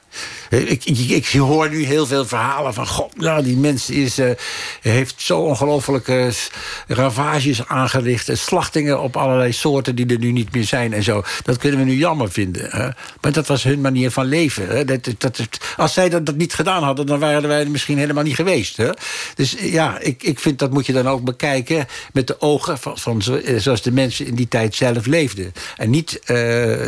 Ik, ik, ik hoor nu heel veel verhalen van... God, nou, die mens is, eh, heeft zo ongelooflijke s- ravages aangericht... en slachtingen op allerlei soorten die er nu niet meer zijn en zo. Dat kunnen we nu jammer vinden. Hè? Maar dat was hun manier van leven. Hè? Dat, dat, als zij dat, niet gedaan hadden... dan waren wij er misschien helemaal niet geweest. Hè? Dus eh, ja, ik, ik vind dat moet je dan ook bekijken... met de ogen van, van zo- eh, zoals de mensen in die tijd zelf leefden. En niet eh,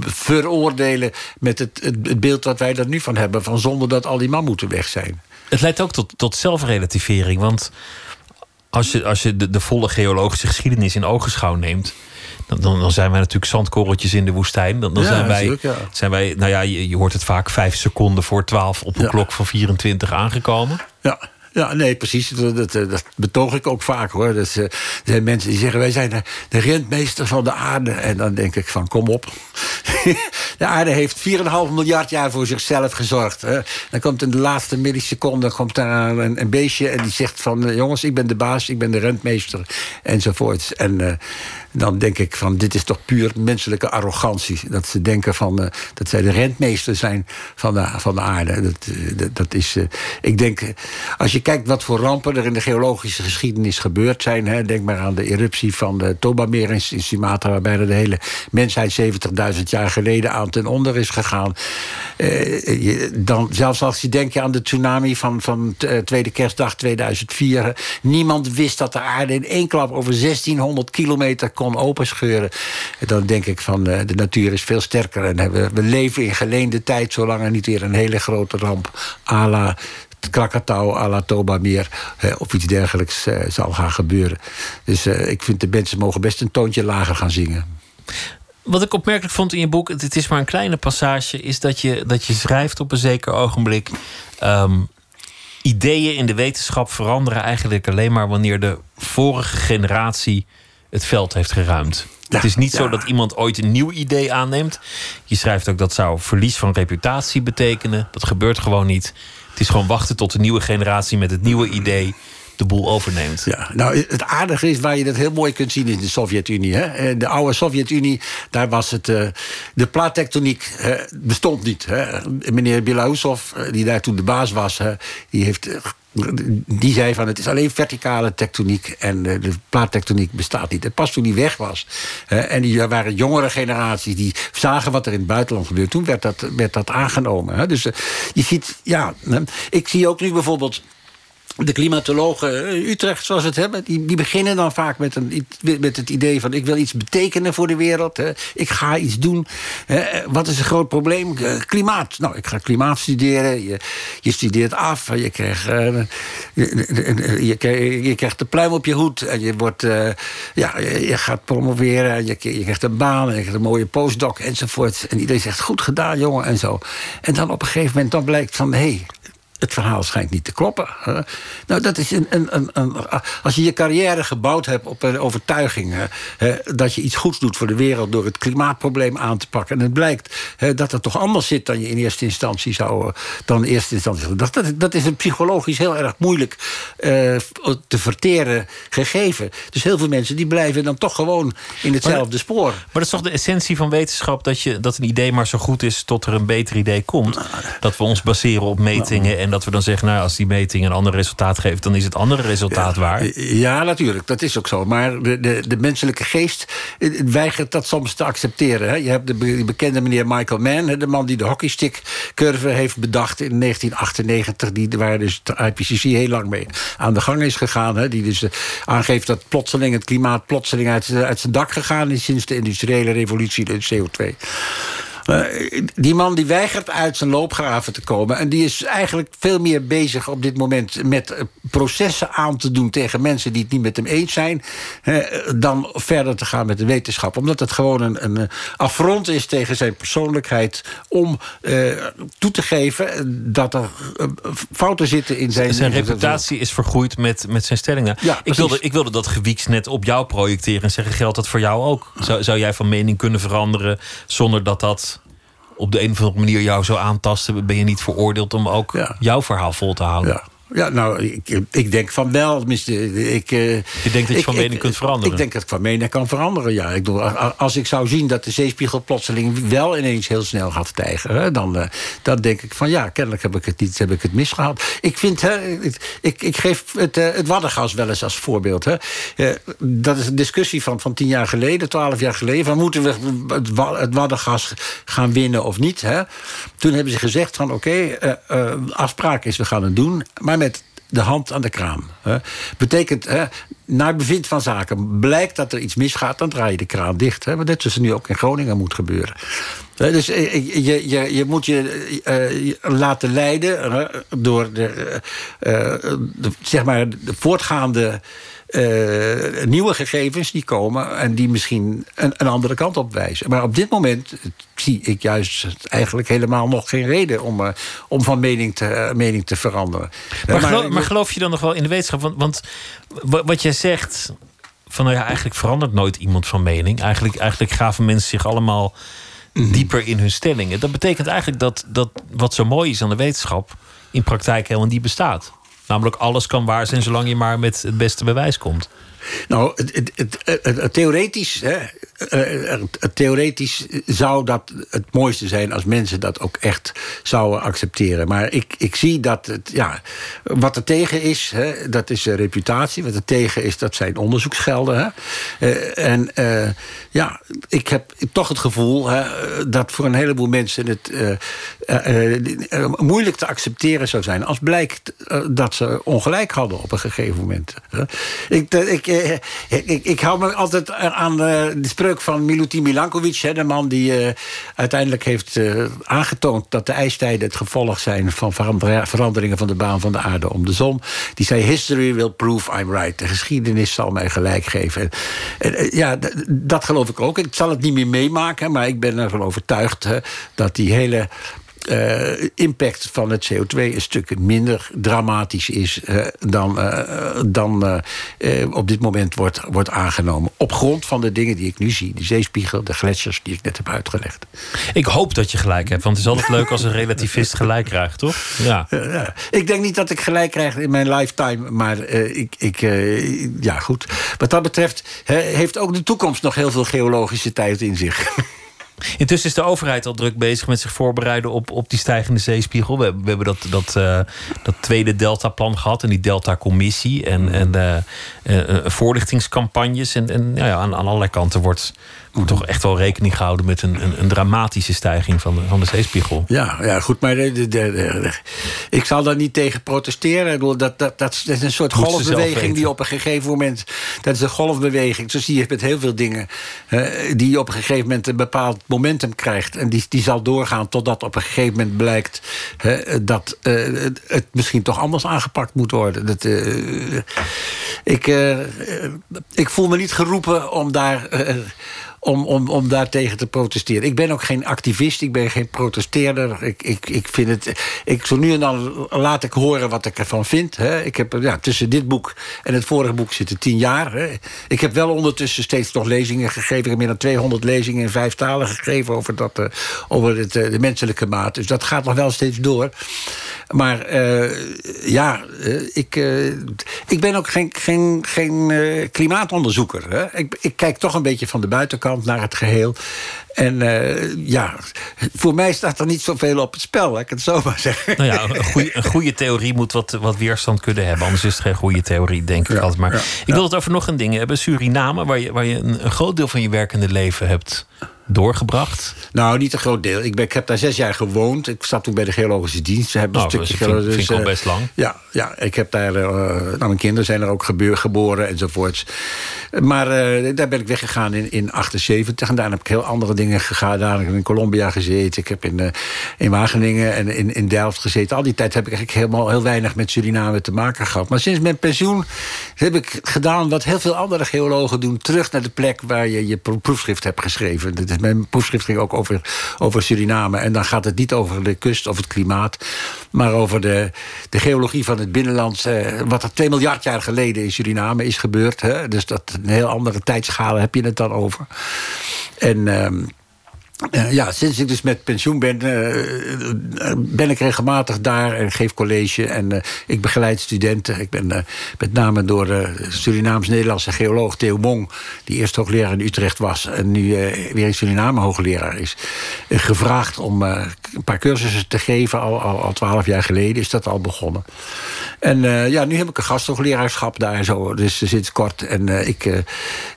veroordelen met het, het, het beeld wat wij er nu van hebben... van zonder dat al die mammoeten weg zijn. Het leidt ook tot, tot zelfrelativering. Want als je, als je de, de volle geologische geschiedenis in ogenschouw neemt. Dan, dan, dan zijn wij natuurlijk zandkorreltjes in de woestijn. Dan, dan Ja, zijn, wij, ja. zijn wij, nou ja, je, je hoort het vaak vijf seconden voor twaalf op een Ja. klok van 24 aangekomen. Ja. Ja, nee, precies. Dat, dat, dat betoog ik ook vaak hoor. Dat, eh, er zijn mensen die zeggen: wij zijn de, rentmeester van de aarde. En dan denk ik: van kom op. de aarde heeft 4,5 miljard jaar voor zichzelf gezorgd. Hè. Dan komt in de laatste milliseconde komt daar een, een beestje en die zegt: van eh, jongens, ik ben de baas, ik ben de rentmeester. Enzovoorts. En eh, dan denk ik: van dit is toch puur menselijke arrogantie. Dat ze denken van eh, dat zij de rentmeester zijn van de, van de aarde. Dat, eh, dat, dat is, eh, ik denk, eh, als je kijkt wat voor rampen er in de geologische geschiedenis gebeurd zijn. Hè, denk maar aan de eruptie van de Toba-meer in, in Sumatra, waarbij de hele mensheid 70.000 jaar geleden aan ten onder is gegaan. Eh, dan, zelfs als je denkt aan de tsunami van, van eh, tweede kerstdag 2004. hè, niemand wist dat de aarde in één klap over 1600 kilometer kon openscheuren. Dan denk ik van eh, de natuur is veel sterker. En we, we leven in geleende tijd, zolang er niet weer een hele grote ramp à la Krakatau, à la Toba meer eh, of iets dergelijks eh, zal gaan gebeuren. Dus eh, ik vind de mensen mogen best een toontje lager gaan zingen. Wat ik opmerkelijk vond in je boek, het- is maar een kleine passage, is dat je, dat je schrijft op een zeker ogenblik. ehm, ideeën in de wetenschap veranderen eigenlijk alleen maar wanneer de vorige generatie het veld heeft geruimd. Ja, het is niet zo dat iemand ooit een nieuw idee aanneemt. Je schrijft ook dat zou verlies van reputatie betekenen. Dat gebeurt gewoon niet. Het is gewoon wachten tot de nieuwe generatie met het nieuwe idee de boel overneemt. Ja, nou, het aardige is waar je dat heel mooi kunt zien in de Sovjet-Unie. hè. Eh, De oude Sovjet-Unie, daar was het. eh, de plaattectoniek eh, bestond niet. Hè. Meneer Bilausov, eh, die daar toen de baas was, die heeft. Eh, die zei van het is alleen verticale tectoniek en eh, de plaattectoniek bestaat niet. En pas toen die weg was, hè, en die waren jongere generaties die zagen wat er in het buitenland gebeurde, toen werd dat, werd dat aangenomen. Dus eh, je ziet, ja, ik zie ook nu bijvoorbeeld de klimatologen in Utrecht, zoals het hebben, die, die beginnen dan vaak met, een, met het idee van: ik wil iets betekenen voor de wereld. Hè. Ik ga iets doen. Hè. Wat is een groot probleem? Eh, Klimaat. Nou, ik ga klimaat studeren. Je, je studeert af. Je krijgt, eh, je, je, krijgt- de pluim op je hoed. En je, wordt, eh, ja, je, gaat promoveren. En je, je krijgt een baan. En je krijgt een mooie postdoc enzovoort. En iedereen zegt: goed gedaan, jongen. En zo. En dan op een gegeven moment dan blijkt van: hé. Hey, het verhaal schijnt niet te kloppen. hè. Nou, dat is een, een, een, een- als je je carrière gebouwd hebt op een overtuiging... hè, hè, dat je iets goeds doet voor de wereld door het klimaatprobleem aan te pakken... en het blijkt hè, dat het toch anders zit dan je in eerste instantie zou... eh, dan in eerste instantie. Dat, dat, dat is een psychologisch heel erg moeilijk eh, te verteren gegeven. Dus heel veel mensen die blijven dan toch gewoon in hetzelfde spoor. Maar dat is toch de essentie van wetenschap: dat, je, dat een idee maar zo goed is tot er een beter idee komt. Dat we ons baseren op metingen en dat we dan zeggen: nou, als die meting een ander resultaat geeft, dan is het andere resultaat waar. Ja, natuurlijk, dat is ook zo. Maar de, de, de menselijke geest eh, weigert dat soms te accepteren. Hè. Je hebt de be- bekende meneer Michael Mann, hè, de man die de hockeystick-curve heeft bedacht in 1998, die, waar dus de IPCC heel lang mee aan de gang is gegaan. Hè, die dus eh, aangeeft dat plotseling het klimaat plotseling uit, uit zijn dak gegaan is sinds de industriële revolutie, de CO2. Eh, die man die weigert uit zijn loopgraven te komen. En die is eigenlijk veel meer bezig op dit moment met eh, processen aan te doen tegen mensen die het niet met hem eens zijn. dan verder te gaan met de wetenschap. Omdat het gewoon een, een eh, affront is tegen zijn persoonlijkheid. om toe te geven dat er fouten zitten in zijn. Zijn reputatie is vergroeid met, met zijn stellingen. Ja, ik, wilde, ik wilde dat gewieks net op jou projecteren en zeggen: geldt dat voor jou ook? Zou, zou jij van mening kunnen veranderen zonder dat dat op de een of andere manier jou zou aantasten? Ben je niet veroordeeld om ook Ja. jouw verhaal vol te houden? Ja. Ja, nou, ik, ik denk van wel. Ik, eh, Je denkt dat je ik- van mening kunt veranderen? Ik denk dat ik van mening kan veranderen, ja. Ik bedoel, als ik zou zien dat de zeespiegel plotseling wel ineens heel snel gaat stijgen... Dan, dan denk ik van ja, kennelijk heb ik het niet heb ik het misgehad. Ik vind, hè, ik, ik, geef het, eh, het waddengas wel eens als voorbeeld. Hè. Dat is een discussie van, van tien jaar geleden, twaalf jaar geleden... van moeten we het, wa- het waddengas gaan winnen of niet. Hè. Toen hebben ze gezegd van oké, afspraak is we gaan het doen... maar met de hand aan de kraam. Hè. Betekent, hè, naar bevind van zaken, blijkt dat er iets misgaat... dan draai je de kraan dicht. Hè. Net er nu ook in Groningen moet gebeuren. Dus eh, je, je, je moet je eh, laten leiden door de, eh, eh, de, zeg maar de voortgaande... eh, nieuwe gegevens die komen en die misschien een, een andere kant op wijzen. Maar op dit moment zie ik juist eigenlijk helemaal nog geen reden om, eh, om van mening te, eh, mening te veranderen. Maar, geloof, maar geloof je dan nog wel in de wetenschap? Want, want wa- wat jij zegt, van nou ja, eigenlijk verandert nooit iemand van mening. Eigenlijk, eigenlijk gaven mensen zich allemaal Mhm. dieper in hun stellingen. Dat betekent eigenlijk dat, dat wat zo mooi is aan de wetenschap, in praktijk helemaal niet bestaat. Namelijk alles kan waar zijn zolang je maar met het beste bewijs komt. Nou, het, het, het, theoretisch, hè, het theoretisch zou dat het mooiste zijn als mensen dat ook echt zouden accepteren. Maar ik, ik zie dat het, ja, wat er tegen is, hè, dat is reputatie. Wat er tegen is, dat zijn onderzoeksgelden. Hè. En ja, ik heb toch het gevoel hè, dat voor een heleboel mensen het moeilijk te accepteren zou zijn als blijkt dat ze ongelijk hadden op een gegeven moment. Ik, ik, ik, ik hou me altijd aan de van Milutin Milankovic, hè, de man die eh, uiteindelijk heeft eh, aangetoond dat de ijstijden het gevolg zijn van verander- veranderingen van de baan van de aarde om de zon. Die zei: History will prove I'm right. De geschiedenis zal mij gelijk geven. En, eh, ja, dat geloof ik ook. Ik zal het niet meer meemaken, maar ik ben ervan overtuigd hè, dat die hele eh, impact van het CO2 een stuk minder dramatisch is eh, dan, eh, dan op dit moment wordt, wordt aangenomen. Op grond van de dingen die ik nu zie. De zeespiegel, de gletsjers die ik net heb uitgelegd. Ik hoop dat je gelijk hebt, want het is altijd leuk als een relativist gelijk krijgt, toch? Ja. Ik denk niet dat ik gelijk krijg in mijn lifetime, maar ik, ik, ja goed. Wat dat betreft heeft ook de toekomst nog heel veel geologische tijd in zich. Intussen is de overheid al druk bezig met zich voorbereiden op, op die stijgende zeespiegel. We, hebben- dat, dat, eh, dat tweede Delta-plan gehad en die Delta-commissie en, en eh, eh, voorlichtingscampagnes. En, en ja, aan, aan allerlei kanten wordt toch echt wel rekening gehouden met een, een, een dramatische stijging van de, van de zeespiegel. Ja, ja goed, maar de, de, ik zal daar niet tegen protesteren. Ik bedoel, dat, dat, dat, is- een soort Moet golfbeweging die op een gegeven moment... Dat is een golfbeweging. Zo zie je met heel veel dingen... eh, die op een gegeven moment een bepaald momentum krijgt. En die, die zal doorgaan totdat op een gegeven moment blijkt... dat eh, het- misschien toch anders aangepakt moet worden. Dat, eh, ik, eh, eh, ik voel me niet geroepen om daar... om, om, om daar tegen te protesteren. Ik ben ook geen activist, ik ben geen protesteerder. Ik, ik, ik vind het. Ik, zo nu en dan laat ik horen wat ik ervan vind. Hè. Ik heb ja, tussen dit boek en het vorige boek zitten tien jaar. Hè. Ik heb wel ondertussen steeds nog lezingen gegeven. Ik heb meer dan 200 lezingen in vijf talen gegeven over, dat, eh, over het, eh, de menselijke maat. Dus dat gaat nog wel steeds door. Maar eh, ja, ik, ik ben ook geen, geen, geen klimaatonderzoeker. Hè. Ik, ik kijk toch een beetje van de buitenkant naar het geheel. En eh, ja, voor mij staat er niet zoveel op het spel, laat ik het zo maar zeggen. Nou ja, een goede, een goede theorie moet wat, wat weerstand kunnen hebben. Anders is het geen goede theorie, denk ik altijd maar. ja, ik wil het over nog een ding hebben. Suriname, waar je, waar je een, een groot deel van je werkende leven hebt doorgebracht. Nou, niet een groot deel. Ik, ben, ik heb daar zes jaar gewoond. Ik zat toen bij de geologische dienst. Ze hebben Nou, een dat stukje vind- geolo- vind ik al best lang. Ja, ja, ik heb daar... nou, mijn kinderen zijn er ook gebeur, geboren enzovoorts. Maar eh, daar ben ik weggegaan in, in 78. En daarna heb ik heel andere dingen gedaan. Daar heb ik in Colombia gezeten. Ik heb in, eh, in Wageningen en in, in Delft gezeten. Al die tijd heb ik eigenlijk helemaal heel weinig met Suriname te maken gehad. Maar sinds mijn pensioen heb ik gedaan wat heel veel andere geologen doen. Terug naar de plek waar je je pro- proefschrift hebt geschreven. Is- Mijn proefschrift ging ook over, over Suriname. En dan gaat het niet over de kust of het klimaat. Maar over de, de geologie van het binnenland. eh, wat er 2 miljard jaar geleden in Suriname is gebeurd. Hè? Dus dat een heel andere tijdschalen heb je het dan over. En... ehm, eh, ja, sinds ik dus met pensioen ben, eh, ben ik regelmatig daar en geef college. En eh, ik begeleid studenten. Ik ben eh, met name door de Surinaams-Nederlandse geoloog Theo Mong... die eerst hoogleraar in Utrecht was en nu eh, weer in Suriname hoogleraar is... eh, gevraagd om eh, een paar cursussen te geven. Al, al, al twaalf jaar geleden is dat al begonnen. En eh, ja, nu heb ik een gasthoogleraarschap daar zo, dus sinds kort. En eh, ik, eh,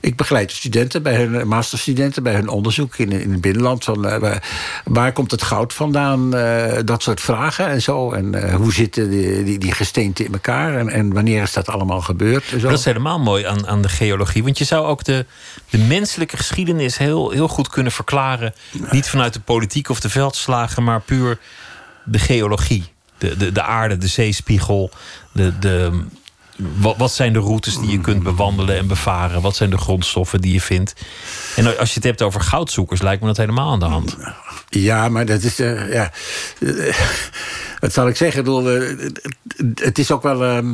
ik begeleid de studenten bij hun masterstudenten, bij hun onderzoek in, in het binnenland. Van, eh, waar, komt het goud vandaan? eh, dat soort vragen en zo. En eh, hoe zitten die, die, die gesteenten in elkaar? En, en wanneer is dat allemaal gebeurd? Zo. Dat is helemaal mooi aan, aan de geologie. Want je zou ook de, de menselijke geschiedenis heel, heel goed kunnen verklaren. Niet vanuit de politiek of de veldslagen, maar puur de geologie. De, de, de aarde, de zeespiegel. De, de, wat, wat zijn de routes die je kunt bewandelen en bevaren? Wat zijn de grondstoffen die je vindt? En als je het hebt over goudzoekers, lijkt me dat helemaal aan de hand. Ja, maar dat is. eh, ja. Wat zal ik zeggen? Eh, het- is ook wel. ehm,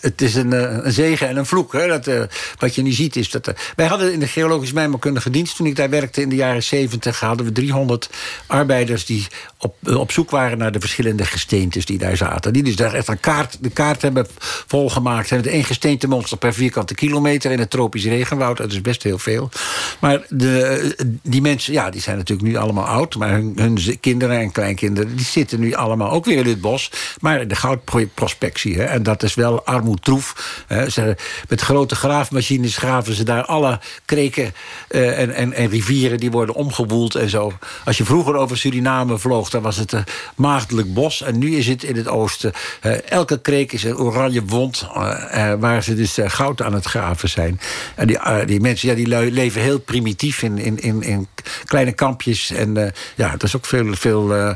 het- is een, eh, een zegen en een vloek. Hè? Dat, eh, wat je nu ziet is dat. wij hadden in de geologisch mijnbouwkundige dienst. toen ik daar werkte in de jaren 70. hadden we 300 arbeiders die op, op zoek waren naar de verschillende gesteentes die daar zaten. Die dus daar echt een kaart, de kaart hebben volgemaakt. En het één gesteentemonster per vierkante kilometer in het tropisch regenwoud. Dat is best heel veel. Maar de, die mensen, ja, die zijn natuurlijk nu allemaal oud. Maar hun, hun kinderen en kleinkinderen, die zitten nu allemaal ook weer het bos. Maar de goudprospectie. Hè, en dat is wel armoedtroef. Hè. Ze, met grote graafmachines graven ze daar alle kreken eh, en, en, en rivieren. Die worden omgewoeld en zo. Als je vroeger over Suriname vloog, dan was het een maagdelijk bos. En nu is het in het oosten. eh, elke kreek is een oranje wond. eh, eh, waar ze dus eh, goud aan het graven zijn. En die, eh, die mensen ja, die leven heel primitief in, in, in, in kleine kampjes. En eh, ja, er is ook veel, veel, eh,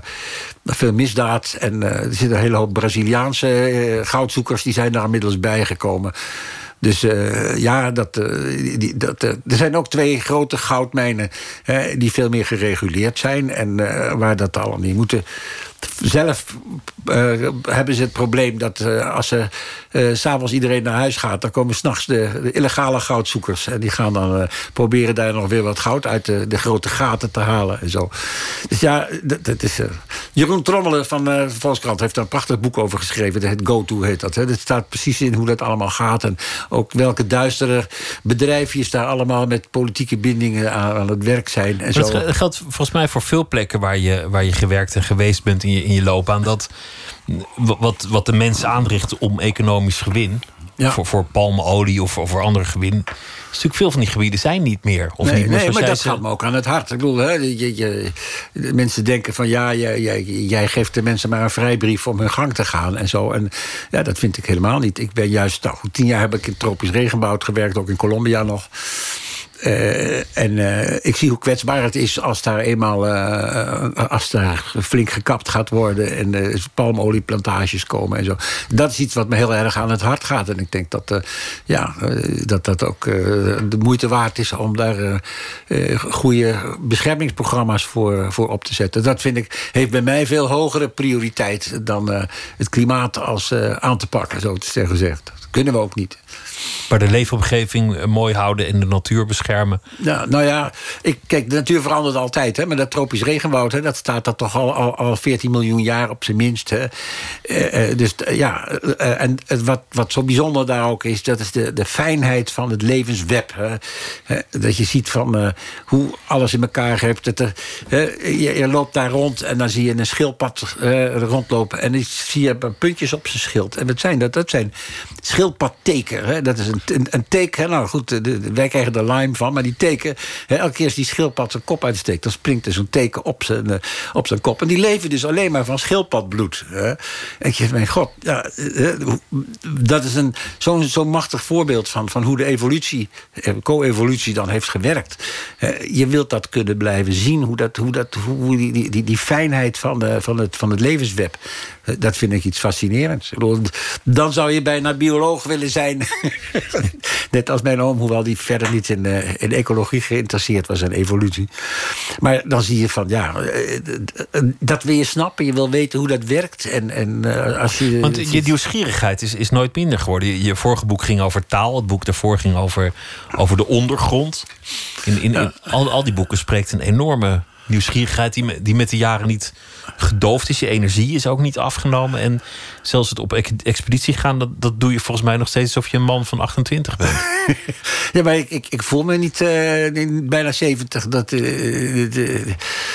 veel misdaad. En eh, er zitten een hele hoop Braziliaanse eh, goudzoekers... die zijn daar inmiddels bijgekomen. Dus eh, ja, dat, die, dat, er zijn ook twee grote goudmijnen... hè, die veel meer gereguleerd zijn... en waar dat allemaal niet moeten... Zelf eh, hebben ze het probleem dat eh, als ze eh, s s'avonds iedereen naar huis gaat... dan komen s'nachts de, de illegale goudzoekers. En die gaan dan eh, proberen daar nog weer wat goud uit de, de grote gaten te halen. En zo. Dus ja, dat, dat is... eh, Jeroen Trommelen van eh Volkskrant heeft daar een prachtig boek over geschreven. Het Go To heet dat. Hè. Dat staat precies in hoe dat allemaal gaat. En ook welke duistere bedrijfjes daar allemaal... met politieke bindingen aan, aan het werk zijn. En Maar zo. het geldt volgens mij voor veel plekken waar je, waar je gewerkt en geweest bent in je, in je loopbaan. Dat wat, wat de mensen aanrichten om economisch gewin. Ja. Voor, voor palmolie of, of voor andere gewin. Natuurlijk veel van die gebieden zijn niet meer. Of nee, niet meer nee maar dat ze- gaat me ook aan het hart. Ik bedoel, hè, je, je, de mensen denken van ja, jij, jij, jij geeft de mensen maar een vrijbrief om hun gang te gaan en zo. En ja, dat vind ik helemaal niet. Ik ben juist, nou goed, tien jaar heb ik in tropisch regenwoud gewerkt, ook in Colombia nog. Eh, en eh, ik zie hoe kwetsbaar het is als daar eenmaal eh, als daar flink gekapt gaat worden en palmolieplantages komen en zo. Dat is iets wat me heel erg aan het hart gaat. En ik denk dat ja, dat, dat ook de moeite waard is om daar goede beschermingsprogramma's voor, voor op te zetten. Dat vind ik, heeft bij mij veel hogere prioriteit dan het klimaat als aan te pakken, zo te zeggen gezegd. Dat kunnen we ook niet. Maar de leefomgeving eh, mooi houden en de natuur beschermen. Ja, nou ja, ik, kijk, de natuur verandert altijd. Hè, maar dat tropisch regenwoud, hè, dat staat er toch al, al, al 14 miljoen jaar op zijn minst. Hè. Eh, eh, dus ja, en wat, wat zo bijzonder daar ook is, dat is de, de fijnheid van het levensweb. Hè. Dat je ziet van hoe alles in elkaar hebt. Dat er, je, je loopt daar rond en dan zie je een schildpad rondlopen. En dan zie je puntjes op zijn schild. En wat zijn dat? Dat zijn schildpadteken. Hè? Dat is een, een, een. Nou goed, de, wij krijgen er lime van. Maar die teken, hè, elke keer als die schildpad zijn kop uitsteekt... dan springt er zo'n teken op zijn, eh, op zijn kop. En die leven dus alleen maar van schildpadbloed. Hè? En je mijn god, ja, eh, dat is zo'n zo'n machtig voorbeeld van, van hoe de evolutie, eh, co-evolutie dan heeft gewerkt. Eh, Je wilt dat kunnen blijven zien, hoe, dat, hoe, dat, hoe die, die, die, die fijnheid van, de, van, het, van het levensweb. eh, Dat vind ik iets fascinerends. Ik Dan zou je bijna bioloog willen zijn. Net als mijn oom, hoewel die verder niet in, eh, in ecologie geïnteresseerd was en evolutie. Maar dan zie je van, ja, eh, eh, dat wil je snappen. Je wil weten hoe dat werkt. En, en als je... Want je nieuwsgierigheid is, is nooit minder geworden. Je, vorige boek ging over taal. Het boek daarvoor ging over, over de ondergrond. In, in, in al, al die boeken spreekt een enorme nieuwsgierigheid... Die, me- die met de jaren niet gedoofd is. Je energie is ook niet afgenomen. En zelfs het op ex- expeditie gaan... Dat, dat doe je volgens mij nog steeds alsof je een man van 28 bent. Ja, maar ik, ik, ik voel me niet eh, bijna 70. Dat, eh,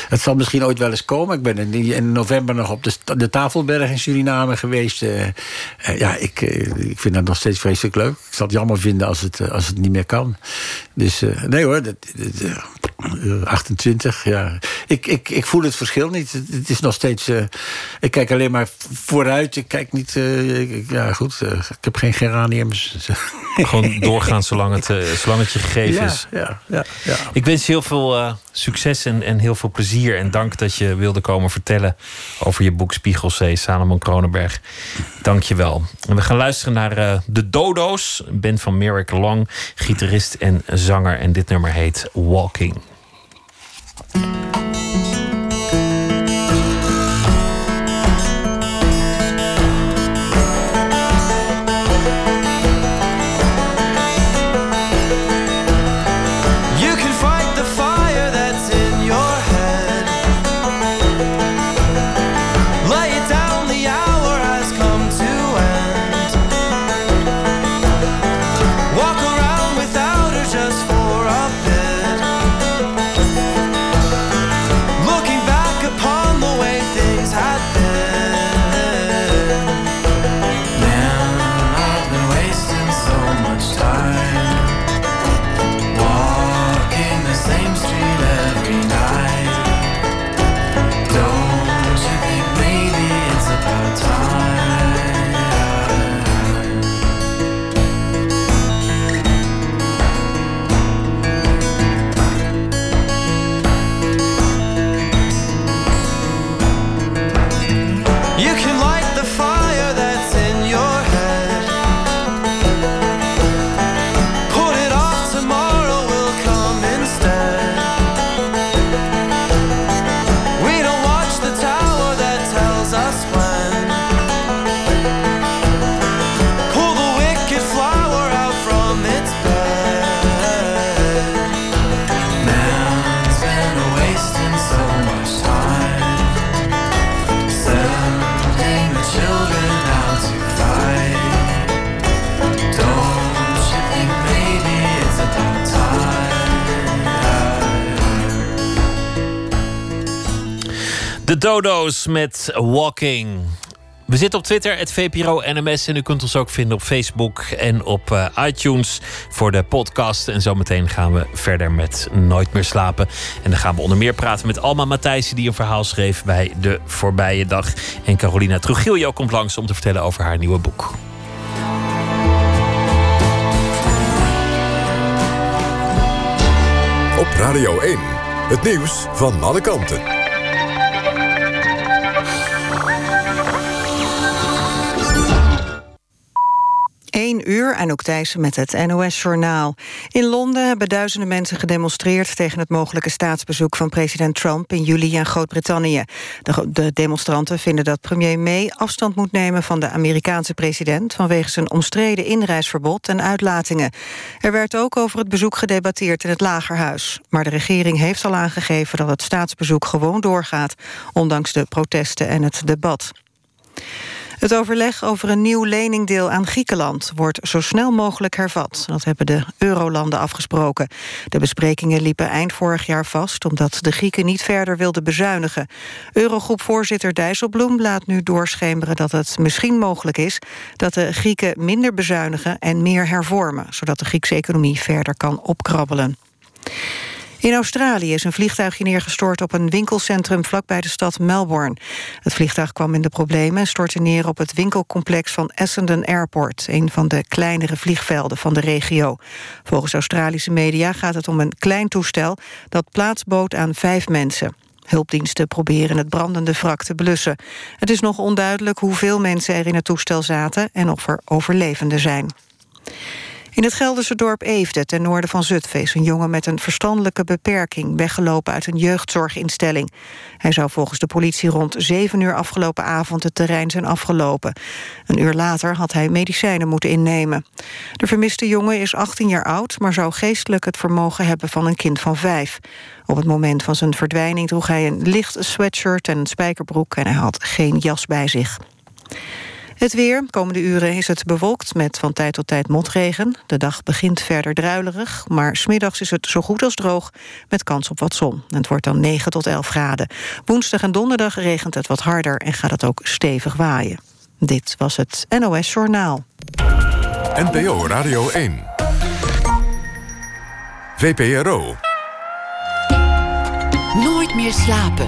het zal misschien ooit wel eens komen. Ik ben in, in november nog op de, de Tafelberg in Suriname geweest. eh. Eh, ja, ik, eh, ik vind dat nog steeds vreselijk leuk. Ik zal het jammer vinden als het, eh, als het niet meer kan. Dus eh, nee hoor, dat, dat, eh, 28, ja. Ik, ik, ik voel het verschil niet. Het, is nog steeds... eh, ik kijk alleen maar vooruit. Kijk niet... eh, ja, goed. eh, ik heb geen geraniums. Gewoon doorgaan zolang het, eh, zolang het je gegeven ja, is. ja, ja, ja. Ik wens je heel veel succes en, en heel veel plezier. En dank dat je wilde komen vertellen over je boek Spiegelzee, Salomon Kronenberg. Dank je wel. En we gaan luisteren naar De Dodo's. Een band van Merrick Long, gitarist en zanger. En dit nummer heet Walking. Dodo's met Walking. We zitten op Twitter, het VPRO NMS. En u kunt ons ook vinden op Facebook en op eh, iTunes voor de podcast. En zometeen gaan we verder met Nooit meer slapen. En dan gaan we onder meer praten met Alma Matthijssen... die een verhaal schreef bij De Voorbije Dag. En Carolina Trujillo komt langs om te vertellen over haar nieuwe boek. Op Radio 1. Het nieuws van alle kanten. 1 uur, en ook Thijssen met het NOS-journaal. In Londen hebben duizenden mensen gedemonstreerd... tegen het mogelijke staatsbezoek van president Trump in juli aan Groot-Brittannië. De, de demonstranten vinden dat premier May afstand moet nemen... van de Amerikaanse president vanwege zijn omstreden inreisverbod en uitlatingen. Er werd ook over het bezoek gedebatteerd in het Lagerhuis. Maar de regering heeft al aangegeven dat het staatsbezoek gewoon doorgaat... ondanks de protesten en het debat. Het overleg over een nieuw leningdeel aan Griekenland wordt zo snel mogelijk hervat. Dat hebben de eurolanden afgesproken. De besprekingen liepen eind vorig jaar vast omdat de Grieken niet verder wilden bezuinigen. Eurogroepvoorzitter Dijsselbloem laat nu doorschemeren dat het misschien mogelijk is dat de Grieken minder bezuinigen en meer hervormen, zodat de Griekse economie verder kan opkrabbelen. In Australië is een vliegtuigje neergestort op een winkelcentrum vlakbij de stad Melbourne. Het vliegtuig kwam in de problemen en stortte neer op het winkelcomplex van Essendon Airport, een van de kleinere vliegvelden van de regio. Volgens Australische media gaat het om een klein toestel dat plaats bood aan vijf mensen. Hulpdiensten proberen het brandende wrak te blussen. Het is nog onduidelijk hoeveel mensen er in het toestel zaten en of er overlevenden zijn. In het Gelderse dorp Eefde, ten noorden van Zutphen... is een jongen met een verstandelijke beperking... weggelopen uit een jeugdzorginstelling. Hij zou volgens de politie rond 7 uur afgelopen avond... het terrein zijn afgelopen. Een uur later had hij medicijnen moeten innemen. De vermiste jongen is 18 jaar oud... maar zou geestelijk het vermogen hebben van een kind van vijf. Op het moment van zijn verdwijning droeg hij een licht sweatshirt en een spijkerbroek... en hij had geen jas bij zich. Het weer. Komende uren is het bewolkt met van tijd tot tijd motregen. De dag begint verder druilerig, maar smiddags is het zo goed als droog... met kans op wat zon. Het wordt dan 9 tot 11 graden. Woensdag en donderdag regent het wat harder en gaat het ook stevig waaien. Dit was het NOS Journaal. NPO Radio 1. VPRO. Nooit meer slapen.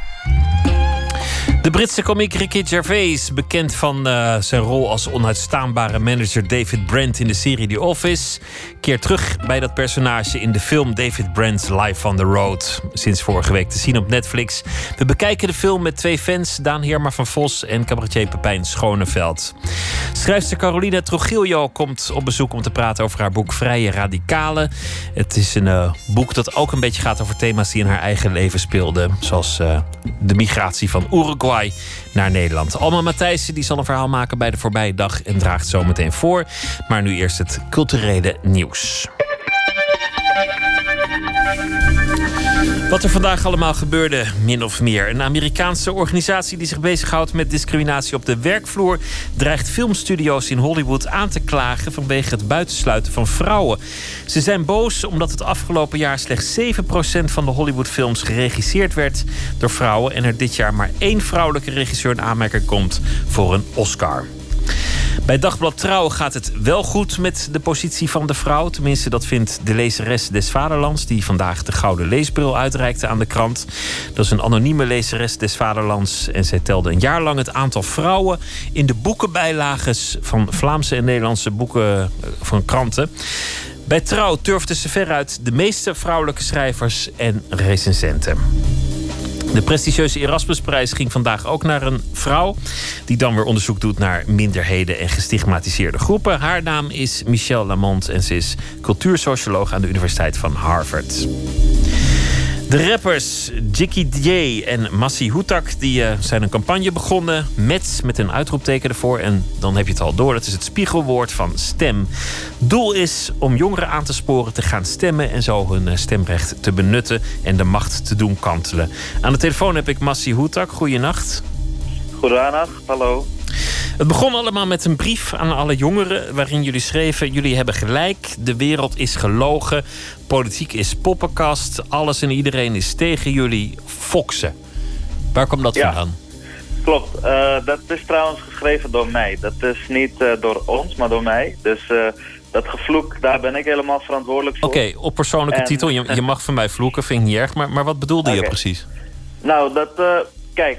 De Britse komiek Ricky Gervais, bekend van uh, zijn rol als onuitstaanbare manager David Brent in de serie The Office, keert terug bij dat personage in de film David Brent's Life on the Road. Sinds vorige week te zien op Netflix. We bekijken de film met twee fans, Daan Heerma van Vos en cabaretier Pepijn Schoneveld. Schrijfster Carolina Trujillo komt op bezoek om te praten over haar boek Vrije Radicalen. Het is een uh, boek dat ook een beetje gaat over thema's die in haar eigen leven speelden, zoals uh, de migratie van Uruguay naar Nederland. Alma Matthijssen die zal een verhaal maken bij de voorbije dag en draagt zo meteen voor. Maar nu eerst het culturele nieuws. Wat er vandaag allemaal gebeurde, min of meer. Een Amerikaanse organisatie die zich bezighoudt met discriminatie op de werkvloer dreigt filmstudio's in Hollywood aan te klagen vanwege het buitensluiten van vrouwen. Ze zijn boos omdat het afgelopen jaar slechts 7% van de Hollywoodfilms geregisseerd werd door vrouwen en er dit jaar maar één vrouwelijke regisseur in aanmerking komt voor een Oscar. Bij Dagblad Trouw gaat het wel goed met de positie van de vrouw. Tenminste, dat vindt de lezeres des Vaderlands... die vandaag de Gouden Leesbril uitreikte aan de krant. Dat is een anonieme lezeres des Vaderlands... en zij telde een jaar lang het aantal vrouwen... in de boekenbijlages van Vlaamse en Nederlandse boeken eh, van kranten. Bij Trouw turfde ze veruit de meeste vrouwelijke schrijvers en recensenten. De prestigieuze Erasmusprijs ging vandaag ook naar een vrouw. Die dan weer onderzoek doet naar minderheden en gestigmatiseerde groepen. Haar naam is Michelle Lamont en ze is cultuursocioloog aan de Universiteit van Harvard. De rappers Jikky J en Massi Hutak die, uh, zijn een campagne begonnen. Met, met een uitroepteken ervoor. En dan heb je het al door. Dat is het spiegelwoord van stem. Doel is om jongeren aan te sporen te gaan stemmen. En zo hun stemrecht te benutten. En de macht te doen kantelen. Aan de telefoon heb ik Massi Hutak. Goeienacht. Goedenavond, hallo. Het begon allemaal met een brief aan alle jongeren waarin jullie schreven: jullie hebben gelijk, de wereld is gelogen, politiek is poppenkast, alles en iedereen is tegen jullie, foksen. Waar komt dat Ja. vandaan? Klopt, eh, dat is trouwens geschreven door mij. Dat is niet eh, door ons, maar door mij. Dus eh, dat gevloek, daar ben ik helemaal verantwoordelijk voor. Oké, op persoonlijke En- titel. Je, je mag van mij vloeken, vind ik niet erg. Maar, maar wat bedoelde je precies? Nou, dat, kijk,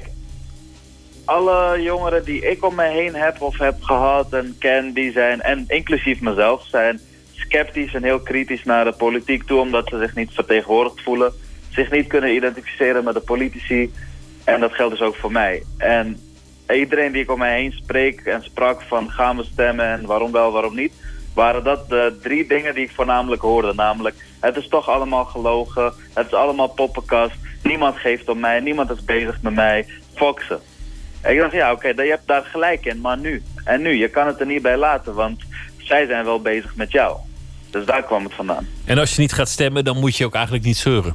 alle jongeren die ik om me heen heb of heb gehad en ken, die zijn, en inclusief mezelf, zijn sceptisch en heel kritisch naar de politiek toe, omdat ze zich niet vertegenwoordigd voelen, zich niet kunnen identificeren met de politici. En dat geldt dus ook voor mij. En iedereen die ik om mij heen spreek en sprak van gaan we stemmen en waarom wel, waarom niet, waren dat de drie dingen die ik voornamelijk hoorde. Namelijk, het is toch allemaal gelogen, het is allemaal poppenkast, niemand geeft om mij, niemand is bezig met mij, foxen. En ik dacht, ja oké, je hebt daar gelijk in, maar nu? En nu? Je kan het er niet bij laten, want zij zijn wel bezig met jou. Dus daar kwam het vandaan. En als je niet gaat stemmen, dan moet je ook eigenlijk niet zeuren.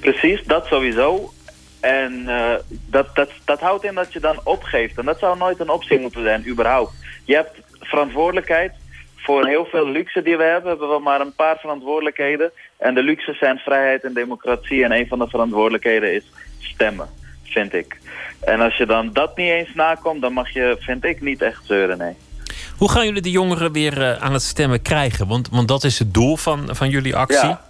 Precies, dat sowieso. En eh, dat, dat, dat houdt in dat je dan opgeeft. En dat zou nooit een optie moeten zijn, überhaupt. Je hebt verantwoordelijkheid. Voor heel veel luxe die we hebben, hebben we maar een paar verantwoordelijkheden. En de luxe zijn vrijheid en democratie. En een van de verantwoordelijkheden is stemmen, vind ik. En als je dan dat niet eens nakomt, dan mag je, vind ik, niet echt zeuren, nee. Hoe gaan jullie de jongeren weer eh, aan het stemmen krijgen? Want, want dat is het doel van, van jullie actie. Ja,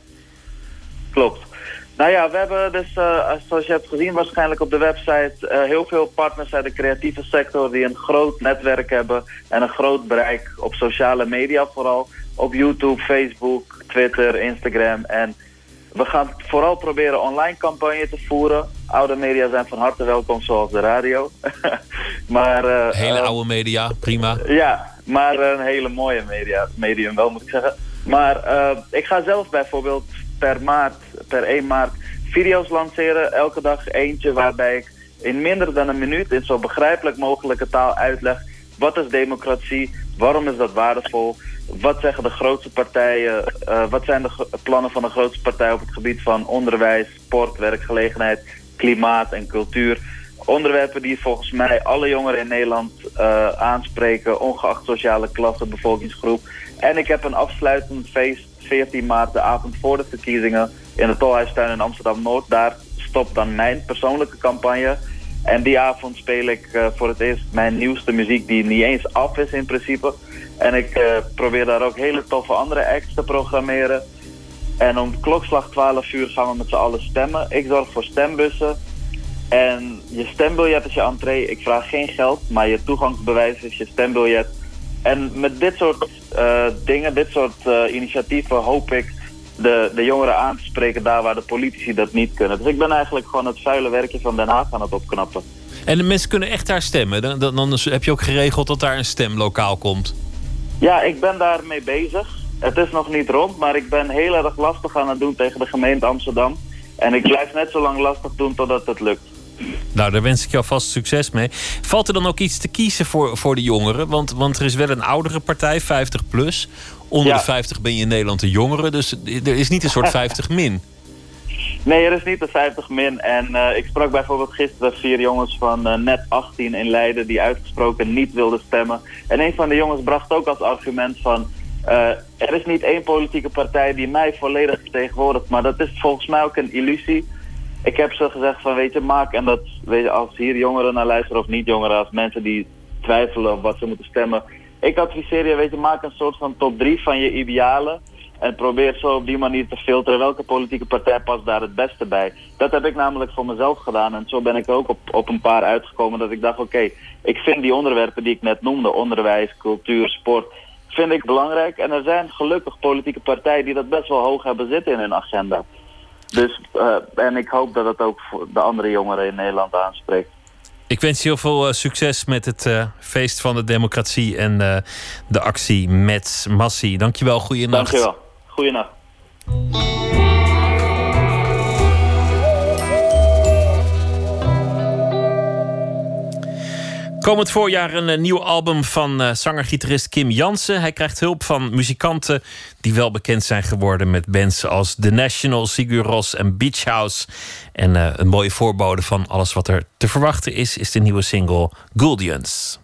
klopt. Nou ja, we hebben dus, eh, zoals je hebt gezien waarschijnlijk op de website... eh, heel veel partners uit de creatieve sector... die een groot netwerk hebben en een groot bereik op sociale media vooral. Op YouTube, Facebook, Twitter, Instagram. En we gaan vooral proberen online campagne te voeren. Oude media zijn van harte welkom, zoals de radio. maar, eh, Hele eh, oude media, prima. ja, maar een hele mooie media, medium wel moet ik zeggen. Maar eh, ik ga zelf bijvoorbeeld per maart, per 1 maart, video's lanceren. Elke dag eentje waarbij ik in minder dan een minuut in zo begrijpelijk mogelijke taal uitleg... wat is democratie, waarom is dat waardevol... Wat zeggen de grootste partijen? eh, wat zijn de plannen van de grootste partij op het gebied van onderwijs, sport, werkgelegenheid, klimaat en cultuur? Onderwerpen die volgens mij alle jongeren in Nederland eh, aanspreken, ongeacht sociale klasse, bevolkingsgroep. En ik heb een afsluitend feest 14 maart, de avond voor de verkiezingen, in de Tolhuistuin in Amsterdam-Noord. Daar stopt dan mijn persoonlijke campagne. En die avond speel ik eh, voor het eerst mijn nieuwste muziek die niet eens af is in principe. En ik eh, probeer daar ook hele toffe andere acts te programmeren. En om klokslag 12 uur gaan we met z'n allen stemmen. Ik zorg voor stembussen. En je stembiljet is je entree. Ik vraag geen geld, maar je toegangsbewijs is je stembiljet. En met dit soort eh, dingen, dit soort eh, initiatieven hoop ik de, de jongeren aan te spreken daar waar de politici dat niet kunnen. Dus ik ben eigenlijk gewoon het vuile werkje van Den Haag aan het opknappen. En de mensen kunnen echt daar stemmen. Dan, dan, dan heb je ook geregeld dat daar een stemlokaal komt. Ja, ik ben daarmee bezig. Het is nog niet rond, maar ik ben heel erg lastig aan het doen tegen de gemeente Amsterdam. En ik blijf net zo lang lastig doen totdat het lukt. Nou, daar wens ik je alvast succes mee. Valt er dan ook iets te kiezen voor, voor de jongeren? Want, want er is wel een oudere partij, 50 plus. Onder Ja. de 50 ben je in Nederland de jongere. Dus er is niet een soort 50 min. Nee, er is niet de 50 min. En eh, ik sprak bijvoorbeeld gisteren vier jongens van eh, net 18 in Leiden die uitgesproken niet wilden stemmen. En een van de jongens bracht ook als argument van... eh, er is niet één politieke partij die mij volledig vertegenwoordigt. Maar dat is volgens mij ook een illusie. Ik heb ze gezegd van weet je, maak... En dat weet als hier jongeren naar luisteren of niet jongeren... als mensen die twijfelen op wat ze moeten stemmen... Ik adviseer je, weet je, maak een soort van top 3 van je idealen... En probeer zo op die manier te filteren welke politieke partij past daar het beste bij. Dat heb ik namelijk voor mezelf gedaan. En zo ben ik ook op, op een paar uitgekomen dat ik dacht, oké, ik vind die onderwerpen die ik net noemde, onderwijs, cultuur, sport, vind ik belangrijk. En er zijn gelukkig politieke partijen die dat best wel hoog hebben zitten in hun agenda. Dus, eh, en ik hoop dat het ook voor de andere jongeren in Nederland aanspreekt. Ik wens je heel veel eh, succes met het eh, feest van de democratie en de actie met Massie. Dankjewel, goeienacht. Dankjewel. Goeienacht. Komend voorjaar een eh, nieuw album van eh, zanger-gitarist Kim Jansen. Hij krijgt hulp van muzikanten die wel bekend zijn geworden met bands als The National, Sigur Ros en Beach House. En eh, een mooie voorbode van alles wat er te verwachten is, is de nieuwe single Guldians.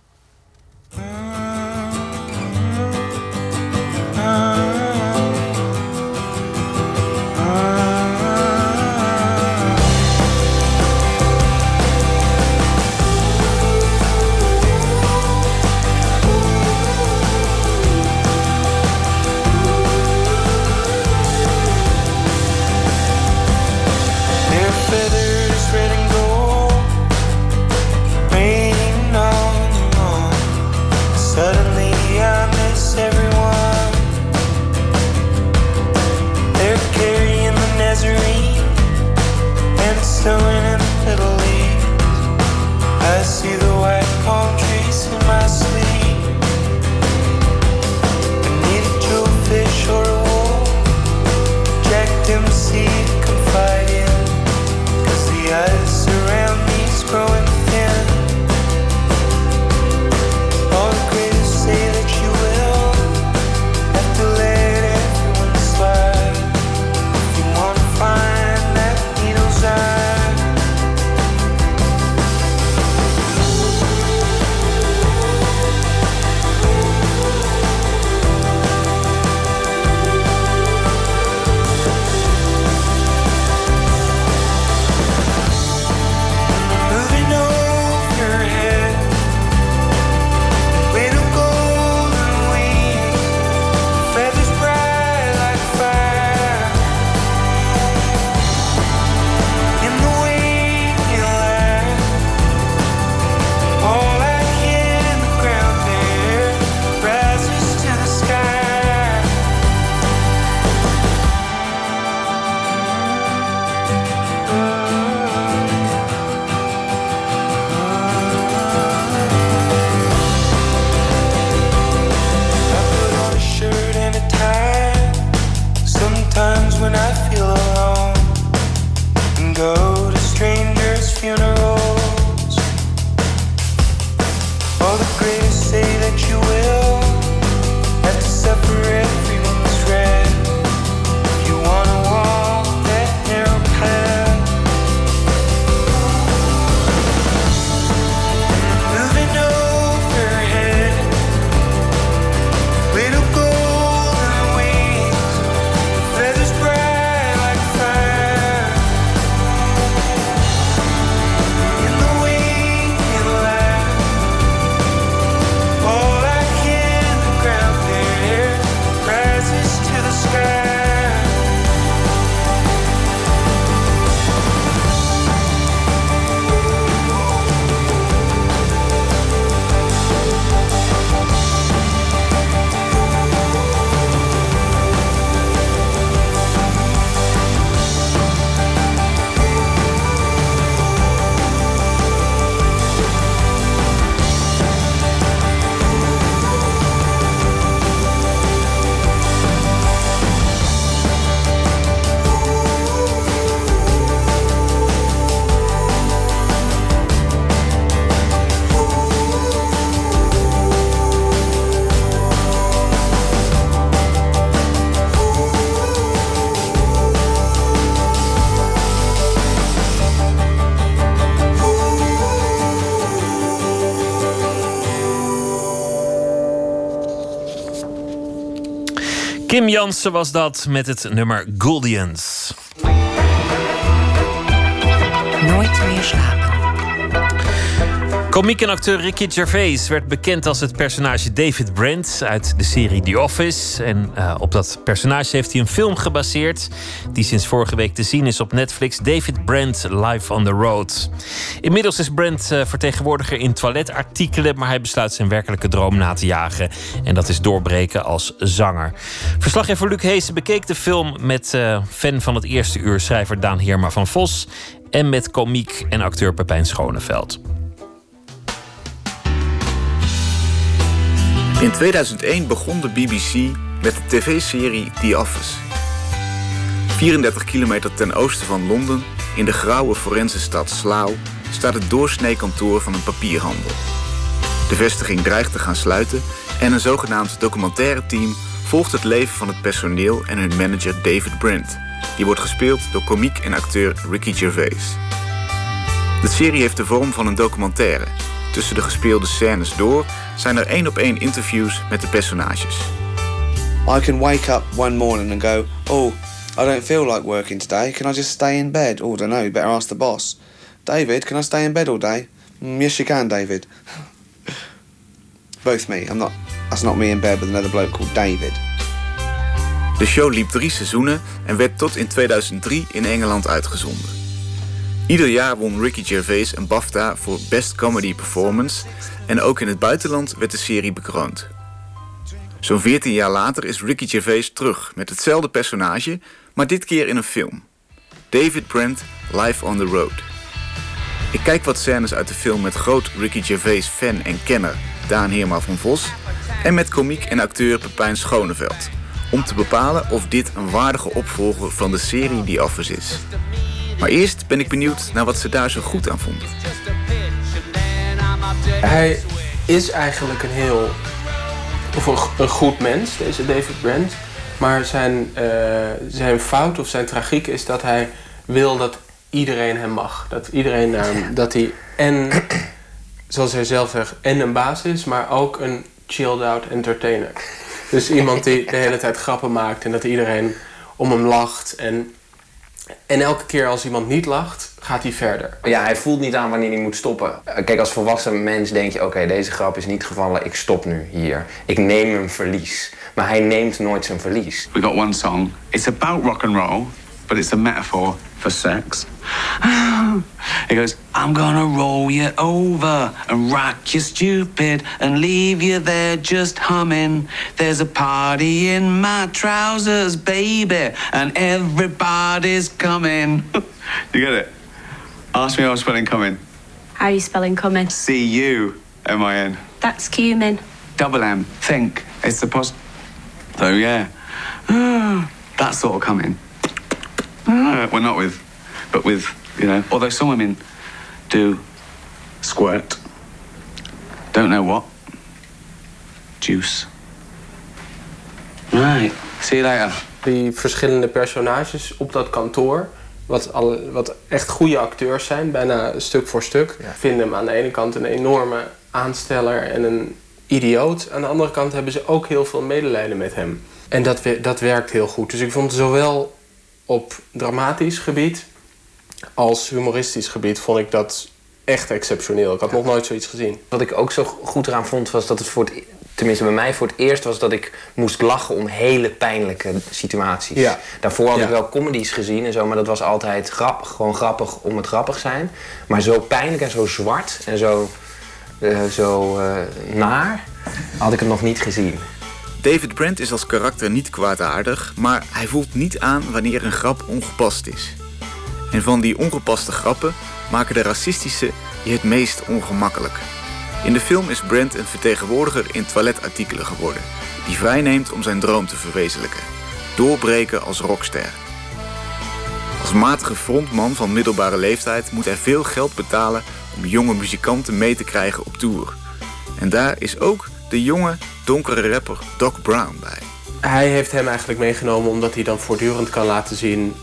Kim Jansen was dat met het nummer Gouldians. Nooit meer slapen. Komiek en acteur Ricky Gervais werd bekend als het personage David Brent uit de serie The Office. En uh, op dat personage heeft hij een film gebaseerd die sinds vorige week te zien is op Netflix. David Brent Live on the Road. Inmiddels is Brent uh, vertegenwoordiger in toiletartikelen, maar hij besluit zijn werkelijke droom na te jagen. En dat is doorbreken als zanger. Verslaggever Luc Heesen bekeek de film met uh, fan van het eerste uur schrijver Daan Heerma van Vos en met komiek en acteur Pepijn Schoneveld. In 2001 begon de BBC met de tv-serie The Office. 34 kilometer ten oosten van Londen, in de grauwe forense stad Slough, staat het doorsneekantoor van een papierhandel. De vestiging dreigt te gaan sluiten en een zogenaamd documentaire team volgt het leven van het personeel en hun manager David Brent. Die wordt gespeeld door komiek en acteur Ricky Gervais. De serie heeft de vorm van een documentaire. Tussen de gespeelde scènes door zijn er één op één interviews met de personages. I can wake up one morning and go, oh, I don't feel like working today. Can I just stay in bed? Oh, I don't know. You better ask the boss. David, can I stay in bed all day? Mm, yes, you can, David. Both me. I'm not. That's not me in bed with another bloke called David. De show liep drie seizoenen en werd tot in 2003 in Engeland uitgezonden. Ieder jaar won Ricky Gervais een BAFTA voor Best Comedy Performance en ook in het buitenland werd de serie bekroond. Zo'n 14 jaar later is Ricky Gervais terug met hetzelfde personage, maar dit keer in een film. David Brent, Live on the Road. Ik kijk wat scènes uit de film met groot Ricky Gervais fan en kenner Daan Heerma van Vos en met komiek en acteur Pepijn Schoneveld. Om te bepalen of dit een waardige opvolger van de serie The Office is. Maar eerst ben ik benieuwd naar wat ze daar zo goed aan vonden. Hij is eigenlijk een heel. of een, goed mens, deze David Brent. Maar zijn, uh, zijn fout of zijn tragiek is dat hij wil dat iedereen hem mag. Dat iedereen dat hij en, zoals hij zelf zegt, en een baas is, maar ook een chilled out entertainer. Dus iemand die de hele tijd grappen maakt en dat iedereen om hem lacht. En en elke keer als iemand niet lacht, gaat hij verder. Ja, hij voelt niet aan wanneer hij moet stoppen. Kijk, als volwassen mens denk je: oké, okay, deze grap is niet gevallen, ik stop nu hier. Ik neem een verlies. Maar hij neemt nooit zijn verlies. We got one song. It's about rock and roll, but it's a metaphor for sex. He goes, I'm gonna roll you over and rock you stupid and leave you there just humming. There's a party in my trousers, baby, and everybody's coming. you get it? Ask me how I'm spelling coming. How are you spelling coming? C U M I N. That's cumin. Double M. Think. It's the pos. So yeah, that sort of coming. We're not with, but with you know. Although some women do squirt. Don't know what. Juice. Right. See you later. Die verschillende personages op dat kantoor, wat, alle, wat echt goede acteurs zijn, bijna stuk voor stuk, ja. vinden hem aan de ene kant een enorme aansteller en een idioot. Aan de andere kant hebben ze ook heel veel medelijden met hem. En dat, dat werkt heel goed. Dus ik vond zowel op dramatisch gebied als humoristisch gebied vond ik dat echt exceptioneel. Ik had nog nooit zoiets gezien. Wat ik ook zo goed eraan vond was dat het voor het, tenminste bij mij voor het eerst was dat ik moest lachen om hele pijnlijke situaties. Ja. Daarvoor had Ja. ik wel comedies gezien en zo, maar dat was altijd grappig, gewoon grappig om het grappig zijn. Maar zo pijnlijk en zo zwart en zo, eh, zo eh, naar had ik het nog niet gezien. David Brent is als karakter niet kwaadaardig, maar hij voelt niet aan wanneer een grap ongepast is. En van die ongepaste grappen maken de racistische je het meest ongemakkelijk. In de film is Brent een vertegenwoordiger in toiletartikelen geworden, die vrijneemt om zijn droom te verwezenlijken: doorbreken als rockster. Als matige frontman van middelbare leeftijd moet hij veel geld betalen om jonge muzikanten mee te krijgen op tour. En daar is ook de jonge, donkere rapper Doc Brown bij. Hij heeft hem eigenlijk meegenomen omdat hij dan voortdurend kan laten zien...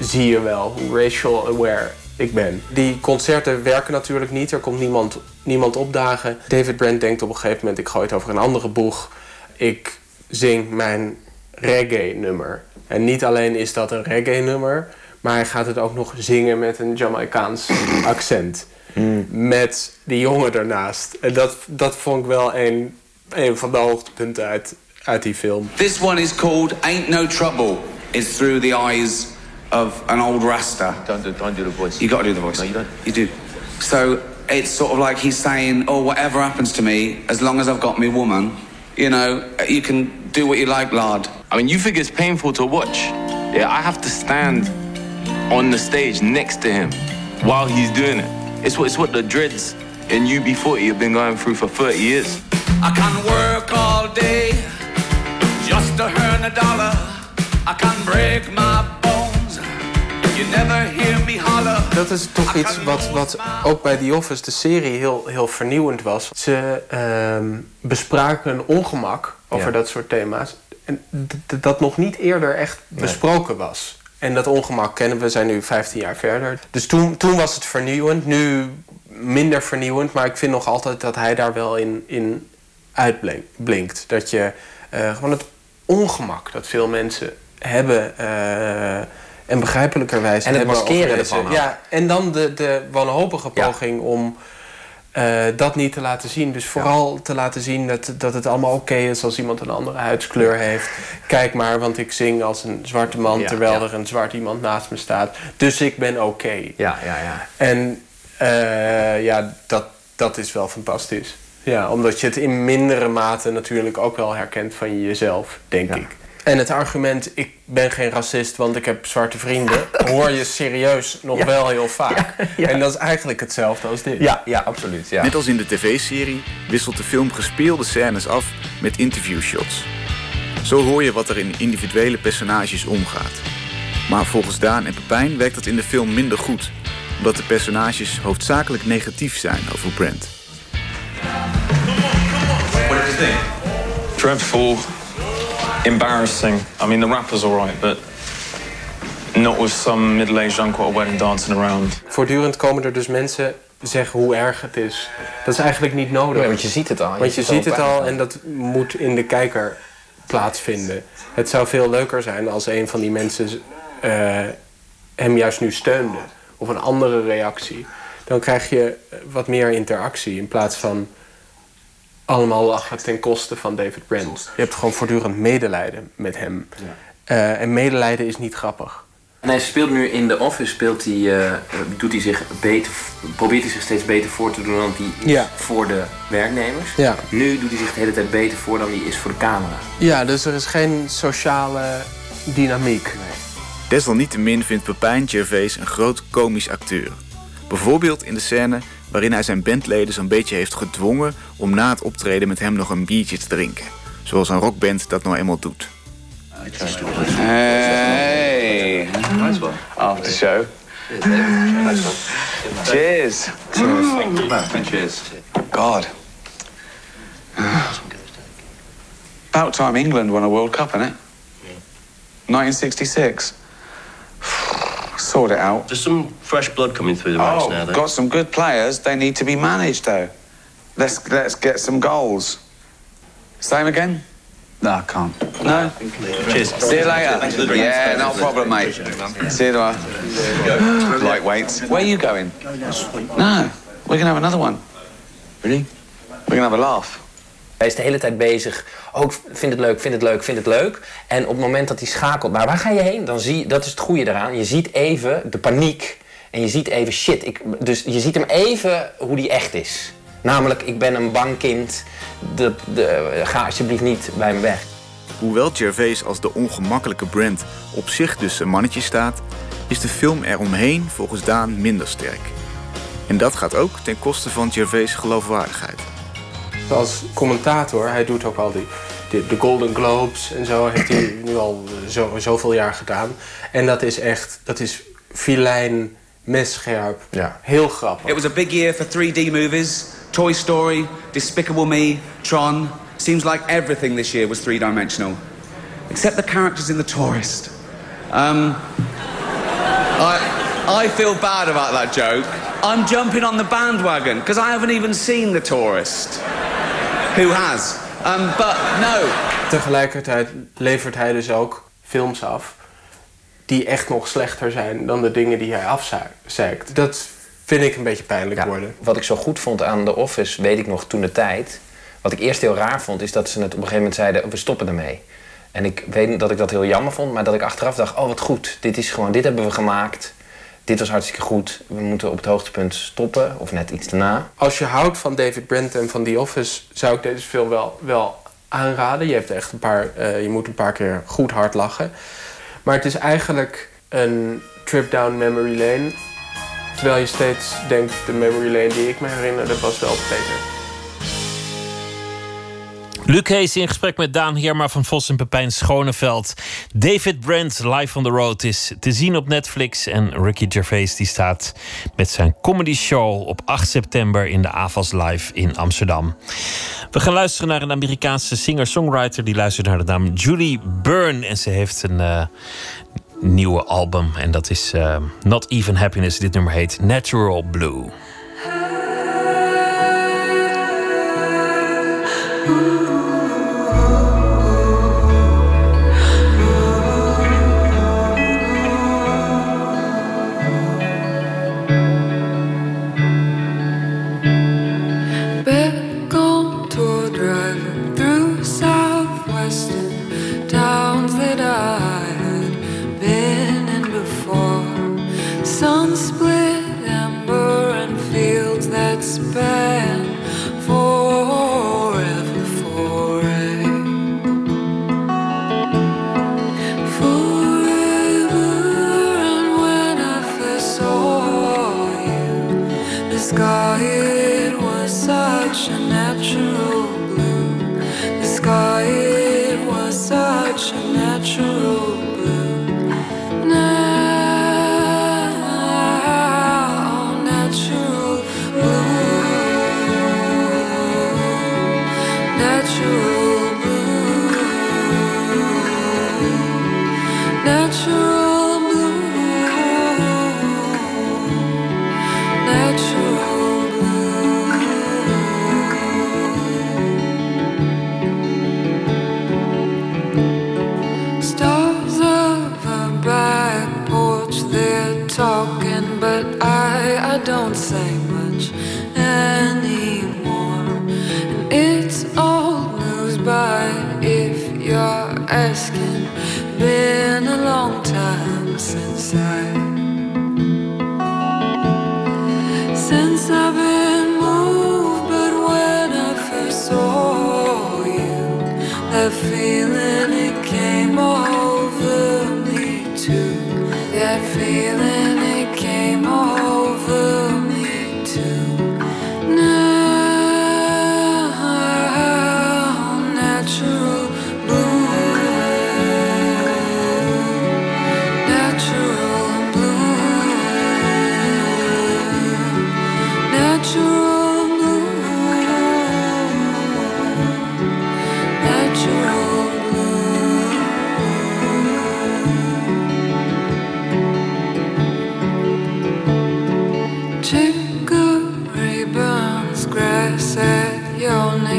zie je wel hoe racial aware ik ben. Die concerten werken natuurlijk niet. Er komt niemand, niemand opdagen. David Brent denkt op een gegeven moment... ik gooi het over een andere boeg. Ik zing mijn reggae-nummer. En niet alleen is dat een reggae-nummer, maar hij gaat het ook nog zingen met een Jamaicaans accent. Met die jongen ernaast. En dat, dat vond ik wel een, een van de hoogtepunten uit, uit die film. This one is called Ain't No Trouble. It's through the eyes of an old Rasta. Don't do, don't do the voice. You gotta do the voice. No, you don't. You do. So it's sort of like he's saying, oh, whatever happens to me, as long as I've got me woman, you know, you can do what you like, lad. I mean, you think it's painful to watch. Yeah, I have to stand on the stage next to him while he's doing it. It's what, it's what the dreads in UB40 have been going through for 30 years. I can work all day just to earn a dollar. I can break my bones. You never hear me holler. Dat is toch iets wat, wat ook bij The Office, de serie, heel, heel vernieuwend was. Ze ehm, bespraken een ongemak over Ja. dat soort thema's. En dat nog niet eerder echt besproken was. En dat ongemak kennen we, zijn nu 15 jaar verder. Dus toen, toen was het vernieuwend, nu minder vernieuwend. Maar ik vind nog altijd dat hij daar wel in, in uitblinkt. Dat je eh, gewoon het ongemak dat veel mensen hebben... eh, en begrijpelijkerwijs En het hebben maskeren ervan. Ja, en dan de, de wanhopige poging om eh, dat niet te laten zien. Dus vooral te laten zien dat, dat het allemaal oké is als iemand een andere huidskleur heeft. Kijk maar, want ik zing als een zwarte man Ja, terwijl er een zwart iemand naast me staat. Dus ik ben oké. Ja, ja, ja. En ja, dat, dat is wel fantastisch. Ja, omdat je het in mindere mate natuurlijk ook wel herkent van jezelf, denk ik. En het argument, ik ben geen racist, want ik heb zwarte vrienden... hoor je serieus nog Ja. wel heel vaak. En dat is eigenlijk hetzelfde als dit. Ja, ja absoluut. Ja. Net als in de tv-serie wisselt de film gespeelde scènes af met interviewshots. Zo hoor je wat er in individuele personages omgaat. Maar volgens Daan en Pepijn werkt dat in de film minder goed, omdat de personages hoofdzakelijk negatief zijn over Brent. What did you think? Dreadful, embarrassing. I mean, the rapper's alright, but not with some middle-aged uncle at a wedding dancing around. Voortdurend komen er dus mensen zeggen hoe erg het is. Dat is eigenlijk niet nodig. Nee, want je ziet het al. Je Want je ziet het het al en dat moet in de kijker plaatsvinden. Het zou veel leuker zijn als een van die mensen eh, hem juist nu steunde. Of een andere reactie. Dan krijg je eh, wat meer interactie in plaats van allemaal lachen ten koste van David Brent. Je hebt gewoon voortdurend medelijden met hem. Eh, en medelijden is niet grappig. En hij speelt nu in The Office, speelt hij, eh, doet hij zich beter, probeert hij zich steeds beter voor te doen dan hij Ja. is voor de werknemers. Ja. Nu doet hij zich de hele tijd beter voor dan hij is voor de camera. Ja, dus er is geen sociale dynamiek. Desalniettemin vindt Pepijn Gervais een groot komisch acteur. Bijvoorbeeld in de scène waarin hij zijn bandleden zo'n beetje heeft gedwongen om na het optreden met hem nog een biertje te drinken. Zoals een rockband dat nou eenmaal doet. Hey. After show. Cheers. Cheers. God. About time England won a World Cup, isn't it? 1966. Sort it out. There's some fresh blood coming through the oh, ranks Oh, now. Though. got some good players. They need to be managed, though. Let's let's get some goals. Same again? No, I can't. No. Cheers. See you later. Yeah, no problem, mate. See you tomorrow. Lightweights. Where are you going? No, we're gonna have another one. Really? We're gonna have a laugh. Hij is de hele tijd bezig. Ook vind het leuk, vind het leuk, vind het leuk. En op het moment dat hij schakelt naar waar ga je heen, dan zie je, dat is het goede eraan. Je ziet even de paniek. En je ziet even shit. Ik, dus je ziet hem even hoe die echt is. Namelijk, ik ben een bang kind. De, de, ga alsjeblieft niet bij me weg. Hoewel Gervais als de ongemakkelijke Brent op zich dus een mannetje staat, is de film eromheen volgens Daan minder sterk. En dat gaat ook ten koste van Gervais' geloofwaardigheid. Als commentator, hij doet ook al die, die- de Golden Globes en zo, heeft hij nu al zo, zoveel jaar gedaan. En dat is echt, dat is filijn, messcherp, heel grappig. It was a big year for 3D movies. Toy Story, Despicable Me, Tron. Seems like everything this year was three dimensional. Except the characters in The Tourist. Um, I, I feel bad about that joke. I'm jumping on the bandwagon because I haven't even seen The Tourist. Who has? Um, but no. Tegelijkertijd levert hij dus ook films af die echt nog slechter zijn dan de dingen die hij afzeikt. Dat vind ik een beetje pijnlijk worden. Wat ik zo goed vond aan The Office, weet ik nog toen de tijd. Wat ik eerst heel raar vond, is dat ze het op een gegeven moment zeiden: we stoppen ermee. En ik weet dat ik dat heel jammer vond, maar dat ik achteraf dacht: oh wat goed, dit is gewoon, dit hebben we gemaakt. Dit was hartstikke goed. We moeten op het hoogtepunt stoppen, of net iets daarna. Als je houdt van David Brent en van The Office, zou ik deze film wel, wel aanraden. Je, hebt echt een paar, eh, je moet een paar keer goed hard lachen. Maar het is eigenlijk een trip down memory lane. Terwijl je steeds denkt, de memory lane die ik me herinnerde was wel beter. Luc Hees in gesprek met Daan Heerma van Vos en Pepijn Schoneveld. David Brent live on the road is te zien op Netflix. En Ricky Gervais die staat met zijn comedy show op 8 september in de AVAS Live in Amsterdam. We gaan luisteren naar een Amerikaanse singer-songwriter. Die luistert naar de naam Julie Byrne. En ze heeft een uh, nieuwe album. En dat is uh, Not Even Happiness. Dit nummer heet Natural Blue.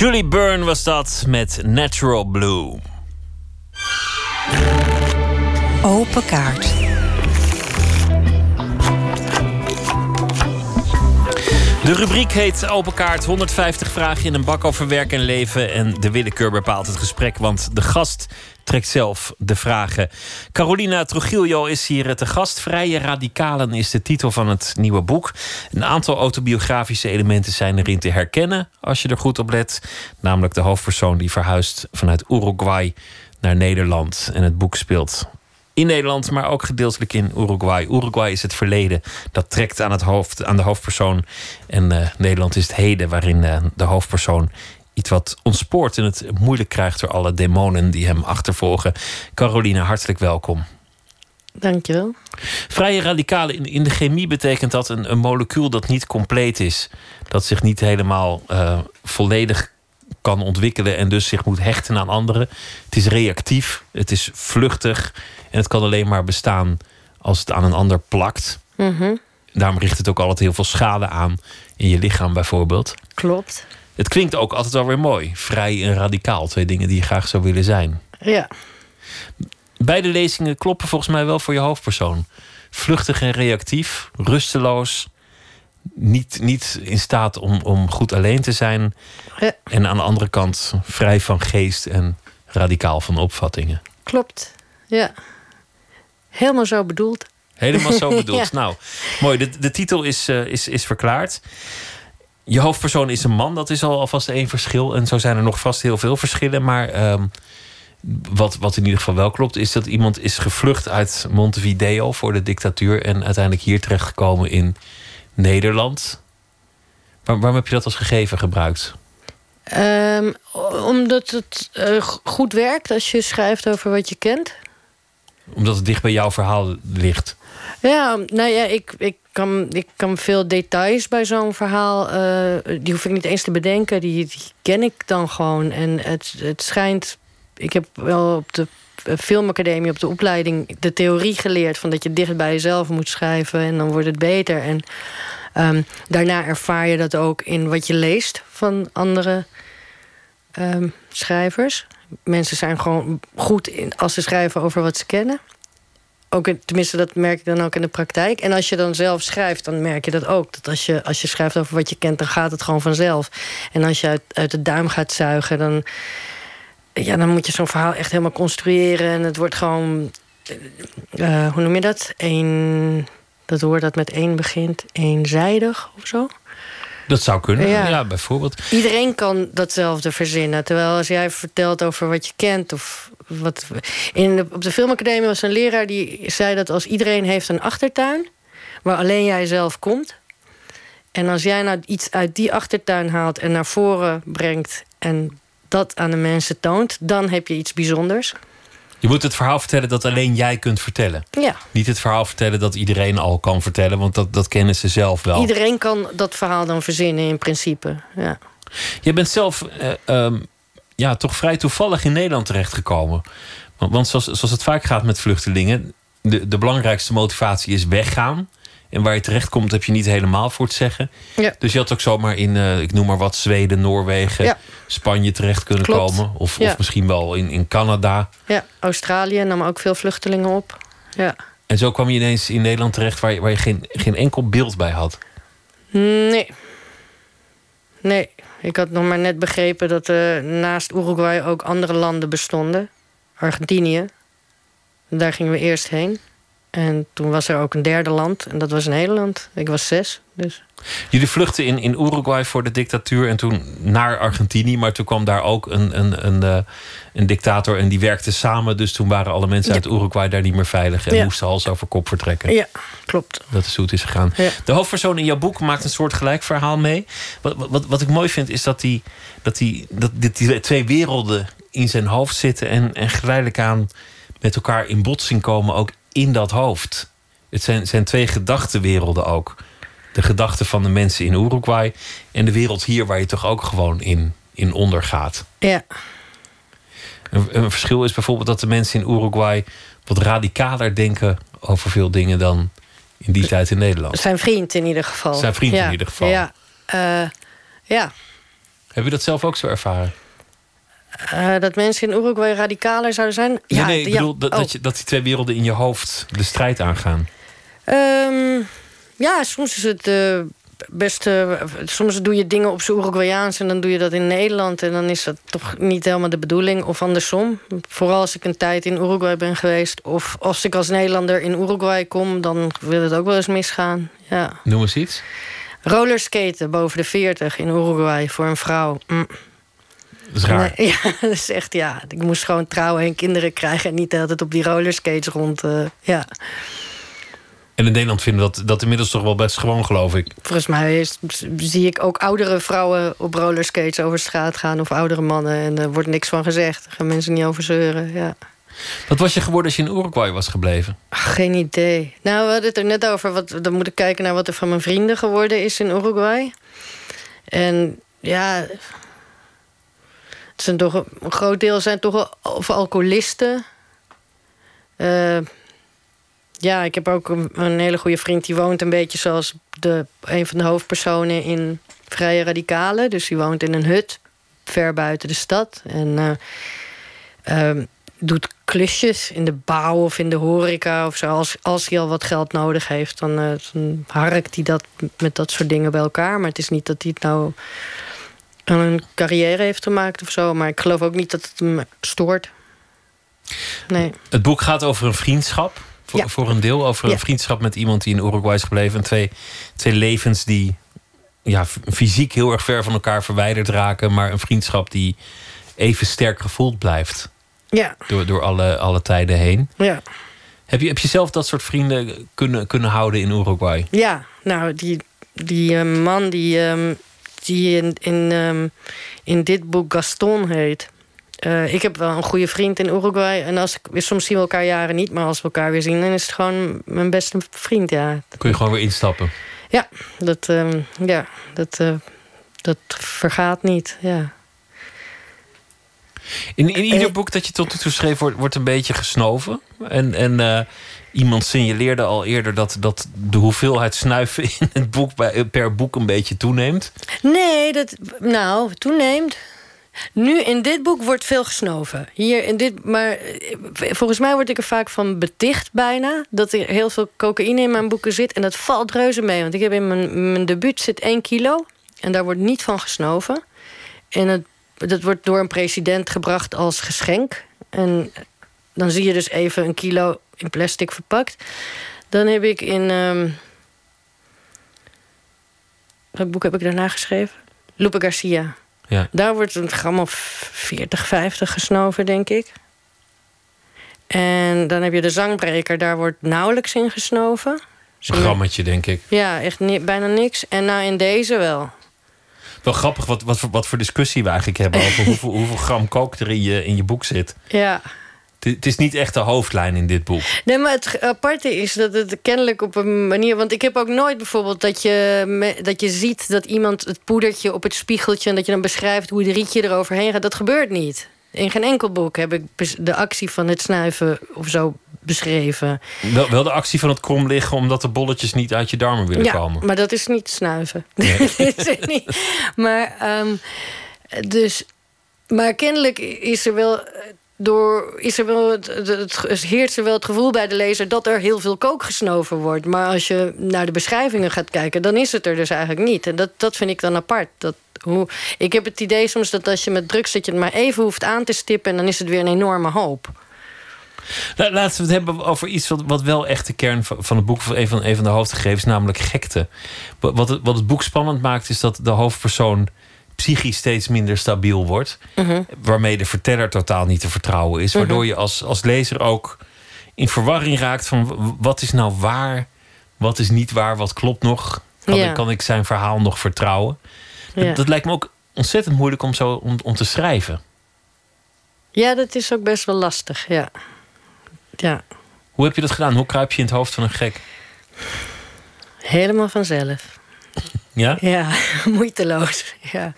Julie Byrne was dat met Natural Blue. Open kaart. De rubriek heet Open Kaart. 150 vragen in een bak over werk en leven. En de willekeur bepaalt het gesprek, want de gast trekt zelf de vragen. Carolina Trujillo is hier te gast. Vrije Radicalen is de titel van het nieuwe boek. Een aantal autobiografische elementen zijn erin te herkennen, als je er goed op let. Namelijk de hoofdpersoon die verhuist vanuit Uruguay naar Nederland. En het boek speelt in Nederland, maar ook gedeeltelijk in Uruguay. Uruguay is het verleden. Dat trekt aan, het hoofd, aan de hoofdpersoon. En eh, Nederland is het heden, waarin eh, de hoofdpersoon iets wat ontspoort en het moeilijk krijgt door alle demonen die hem achtervolgen. Caroline, hartelijk welkom. Dankjewel. Vrije radicalen in, in de chemie betekent dat een, een molecuul dat niet compleet is. Dat zich niet helemaal eh, volledig kan ontwikkelen en dus zich moet hechten aan anderen. Het is reactief, het is vluchtig en het kan alleen maar bestaan als het aan een ander plakt. Mhm, Daarom richt het ook altijd heel veel schade aan in je lichaam bijvoorbeeld. Klopt. Het klinkt ook altijd wel weer mooi. Vrij en radicaal, twee dingen die je graag zou willen zijn. Ja. Beide lezingen kloppen volgens mij wel voor je hoofdpersoon. Vluchtig en reactief, rusteloos. Niet, niet in staat om, om goed alleen te zijn. Ja. En aan de andere kant vrij van geest en radicaal van opvattingen. Klopt. Ja. Helemaal zo bedoeld. Helemaal zo bedoeld. Ja. Nou, mooi. De, de titel is, eh, is, is verklaard. Je hoofdpersoon is een man, dat is al alvast één verschil. En zo zijn er nog vast heel veel verschillen. Maar ehm, wat, wat in ieder geval wel klopt, is dat iemand is gevlucht uit Montevideo voor de dictatuur. En uiteindelijk hier terechtgekomen in Nederland. Waar, waarom heb je dat als gegeven gebruikt? Ehm, omdat het eh, goed werkt als je schrijft over wat je kent. Omdat het dicht bij jouw verhaal ligt. Ja, nou ja, ik, ik, kan, ik kan veel details bij zo'n verhaal... eh, die hoef ik niet eens te bedenken, die, die ken ik dan gewoon. En het, het schijnt... Ik heb wel op de eh, filmacademie, op de opleiding... de theorie geleerd van dat je dicht bij jezelf moet schrijven... en dan wordt het beter. En ehm, daarna ervaar je dat ook in wat je leest van andere ehm, schrijvers. Mensen zijn gewoon goed in, als ze schrijven over wat ze kennen. Ook in- tenminste, dat merk ik dan ook in de praktijk. En als je dan zelf schrijft, dan merk je dat ook. Dat als je, als je schrijft over wat je kent, dan gaat het gewoon vanzelf. En als je uit, uit de duim gaat zuigen, dan, ja, dan moet je zo'n verhaal echt helemaal construeren. En het wordt gewoon, eh, eh, hoe noem je dat? Eén, dat woord dat met één begint, eenzijdig of zo. Dat zou kunnen, Ja. ja, bijvoorbeeld. Iedereen kan datzelfde verzinnen. Terwijl als jij vertelt over wat je kent of wat. In de, op de filmacademie was een leraar die zei dat als iedereen heeft een achtertuin waar alleen jij zelf komt. En als jij nou iets uit die achtertuin haalt en naar voren brengt en dat aan de mensen toont, dan heb je iets bijzonders. Je moet het verhaal vertellen dat alleen jij kunt vertellen. Ja, Niet het verhaal vertellen dat iedereen al kan vertellen, want dat, dat kennen ze zelf wel. iedereen kan dat verhaal dan verzinnen in principe. Ja. Je bent zelf eh, ehm, ja, toch vrij toevallig in Nederland terechtgekomen. Want, want zoals, zoals het vaak gaat met vluchtelingen, de, de belangrijkste motivatie is weggaan. En waar je terechtkomt heb je niet helemaal voor het zeggen. Ja. Dus je had ook zomaar in, eh, ik noem maar wat, Zweden, Noorwegen, Ja. Spanje terecht kunnen Klopt. komen. Of, Ja. of misschien wel in, in Canada. ja, Australië nam ook veel vluchtelingen op. Ja. En zo kwam je ineens in Nederland terecht waar je, waar je geen, geen enkel beeld bij had. Nee. Nee, ik had nog maar net begrepen dat er naast Uruguay ook andere landen bestonden. Argentinië. Daar gingen we eerst heen. En toen was er ook een derde land. En dat was Nederland. Ik was zes. Dus. Jullie vluchtten in, in Uruguay voor de dictatuur en toen naar Argentinië. Maar toen kwam daar ook een, een, een, eh, een dictator en die werkten samen. Dus toen waren alle mensen uit Uruguay daar niet meer veilig en Ja. moesten hals over kop vertrekken. Ja, klopt. Dat is hoe het is gegaan. Ja. De hoofdpersoon in jouw boek maakt een soort gelijk verhaal mee. Wat, wat, wat ik mooi vind is dat die, dat die, dat die, die twee werelden in zijn hoofd zitten en, en geleidelijk aan met elkaar in botsing komen, ook in dat hoofd. Het zijn, zijn twee gedachtenwerelden ook. De gedachten van de mensen in Uruguay en de wereld hier waar je toch ook gewoon in, in ondergaat. Ja. Een, een verschil is bijvoorbeeld dat de mensen in Uruguay wat radicaler denken over veel dingen dan in die tijd in Nederland. Zijn vriend in ieder geval. Zijn vriend in ieder geval. Ja. Eh, ja. Heb je dat zelf ook zo ervaren? Eh, dat mensen in Uruguay radicaler zouden zijn. Nee, ja, nee, ik bedoel dat, Oh. dat, je, dat die twee werelden in je hoofd de strijd aangaan. Ehm, ja, soms is het eh, best. eh, soms doe je dingen op z'n Uruguayaans en dan doe je dat in Nederland. En dan is dat toch niet helemaal de bedoeling. Of andersom. Vooral als ik een tijd in Uruguay ben geweest. Of als ik als Nederlander in Uruguay kom, dan wil het ook wel eens misgaan. Ja. Noem eens iets. Rollerskaten boven de 40 in Uruguay voor een vrouw. Mm. Dat is raar. Nee, ja, dat is echt, ja. Ik moest gewoon trouwen en kinderen krijgen en niet altijd op die rollerskates rond. eh, ja. En in Nederland vinden we dat, dat inmiddels toch wel best gewoon, geloof ik. Volgens mij is, zie ik ook oudere vrouwen op rollerskates over straat gaan of oudere mannen. En er wordt niks van gezegd. Daar gaan mensen niet over zeuren. Ja. Wat was je geworden als je in Uruguay was gebleven? Ach, geen idee. Nou, we hadden het er net over. Wat, dan moet ik kijken naar wat er van mijn vrienden geworden is in Uruguay. En ja. Zijn toch, een groot deel zijn toch of alcoholisten. Eh, ja, ik heb ook een, hele goede vriend die woont een beetje zoals de, een van de hoofdpersonen in Vrije Radicalen. Dus die woont in een hut ver buiten de stad. En eh, ehm, doet klusjes in de bouw of in de horeca of zo. Als, als hij al wat geld nodig heeft, dan, eh, dan harkt hij dat met dat soort dingen bij elkaar. Maar het is niet dat hij het nou aan een carrière heeft gemaakt of zo. Maar ik geloof ook niet dat het hem stoort. Nee. Het boek gaat over een vriendschap. Voor, Ja. voor een deel over een Ja. vriendschap met iemand die in Uruguay is gebleven. En twee, twee levens die ja, fysiek heel erg ver van elkaar verwijderd raken. Maar een vriendschap die even sterk gevoeld blijft. Ja. Door, door alle, alle tijden heen. Ja. Heb je, heb je zelf dat soort vrienden kunnen, kunnen houden in Uruguay? Ja, nou, die, die eh, man die, ehm, die in, in, ehm, in dit boek Gaston heet. Eh, ik heb wel een goede vriend in Uruguay. En als ik, soms zien we elkaar jaren niet, maar als we elkaar weer zien, dan is het gewoon mijn beste vriend. Ja, Kun je gewoon weer instappen? ja dat, ehm, ja, dat, eh, dat vergaat niet. Ja. In, in ieder boek dat je tot nu toe schreef, wordt, wordt een beetje gesnoven. En, en eh, iemand signaleerde al eerder dat, dat de hoeveelheid snuiven in het boek per boek een beetje toeneemt. Nee, dat. Nou, toeneemt. Nu in dit boek wordt veel gesnoven. Hier in dit. Maar eh, volgens mij word ik er vaak van beticht bijna. Dat er heel veel cocaïne in mijn boeken zit. En dat valt reuze mee. Want ik heb in mijn, mijn debuut zit 1 kilo. En daar wordt niet van gesnoven. En het, dat wordt door een president gebracht als geschenk. En dan zie je dus even een kilo in plastic verpakt. Dan heb ik in. ehm, welk boek heb ik daarna geschreven? Lupe Garcia. Ja. Daar wordt een gram of 40, 50 gesnoven, denk ik. En dan heb je de zangbreker, daar wordt nauwelijks in gesnoven. Een grammetje, denk ik. Ja, echt ni- bijna niks. En nou in deze wel. Wel grappig wat, wat, voor, wat voor discussie we eigenlijk hebben over hoeveel, hoeveel gram kook er in je, in je boek zit. Ja. Het, is niet echt de hoofdlijn in dit boek. Nee, maar het aparte is dat het kennelijk op een manier... Want ik heb ook nooit bijvoorbeeld dat je, me- dat je ziet... dat iemand het poedertje op het spiegeltje... en dat je dan beschrijft hoe het rietje eroverheen gaat. Dat gebeurt niet. In geen enkel boek heb ik de actie van het snuiven of zo beschreven. Wel, wel de actie van het krom liggen omdat de bolletjes niet uit je darmen willen ja, komen. maar dat is niet snuiven. Nee. Dat is niet. Maar, ehm, dus, maar kennelijk is er wel... Door, is er wel het, het, heerst er wel het gevoel bij de lezer dat er heel veel kook gesnoven wordt. Maar als je naar de beschrijvingen gaat kijken, dan is het er dus eigenlijk niet. En dat, dat vind ik dan apart. Dat, hoe, ik heb het idee soms dat als je met drugs zit, je het maar even hoeft aan te stippen en dan is het weer een enorme hoop. La- Laten we het hebben over iets wat, wel echt de kern van, het boek, een van, een van de hoofdgegevens, namelijk gekte. Wat, het, wat het boek spannend maakt, is dat de hoofdpersoon psychisch steeds minder stabiel wordt. Waarmee de verteller totaal niet te vertrouwen is. Waardoor Mhm. je als, als lezer ook in verwarring raakt van wat is nou waar, wat is niet waar, wat klopt nog. Kan, Ja. ik, kan ik zijn verhaal nog vertrouwen? Dat, lijkt me ook ontzettend moeilijk om, zo, om, om te schrijven. Ja, dat is ook best wel lastig, ja. Ja, Hoe heb je dat gedaan? Hoe kruip je in het hoofd van een gek? helemaal vanzelf. Ja? Ja, moeiteloos. Ja.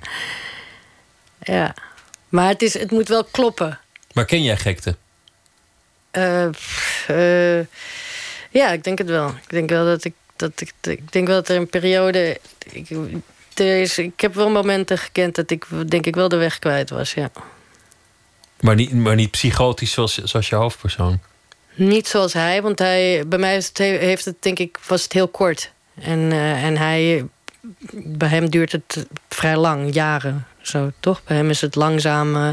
ja. Maar het, is, het moet wel kloppen. Maar ken jij gekte? Eh, eh, ja, ik denk het wel. Ik denk wel dat ik. Dat ik, ik denk wel dat er een periode. Ik, er is, ik heb wel momenten gekend dat ik denk ik wel de weg kwijt was. Ja. Maar niet, maar niet psychotisch zoals, zoals je hoofdpersoon. Niet zoals hij, want hij, bij mij heeft het denk ik, was het heel kort. En, eh, en hij bij hem duurt het vrij lang, jaren. Zo, toch? Bij hem is het langzaam, eh,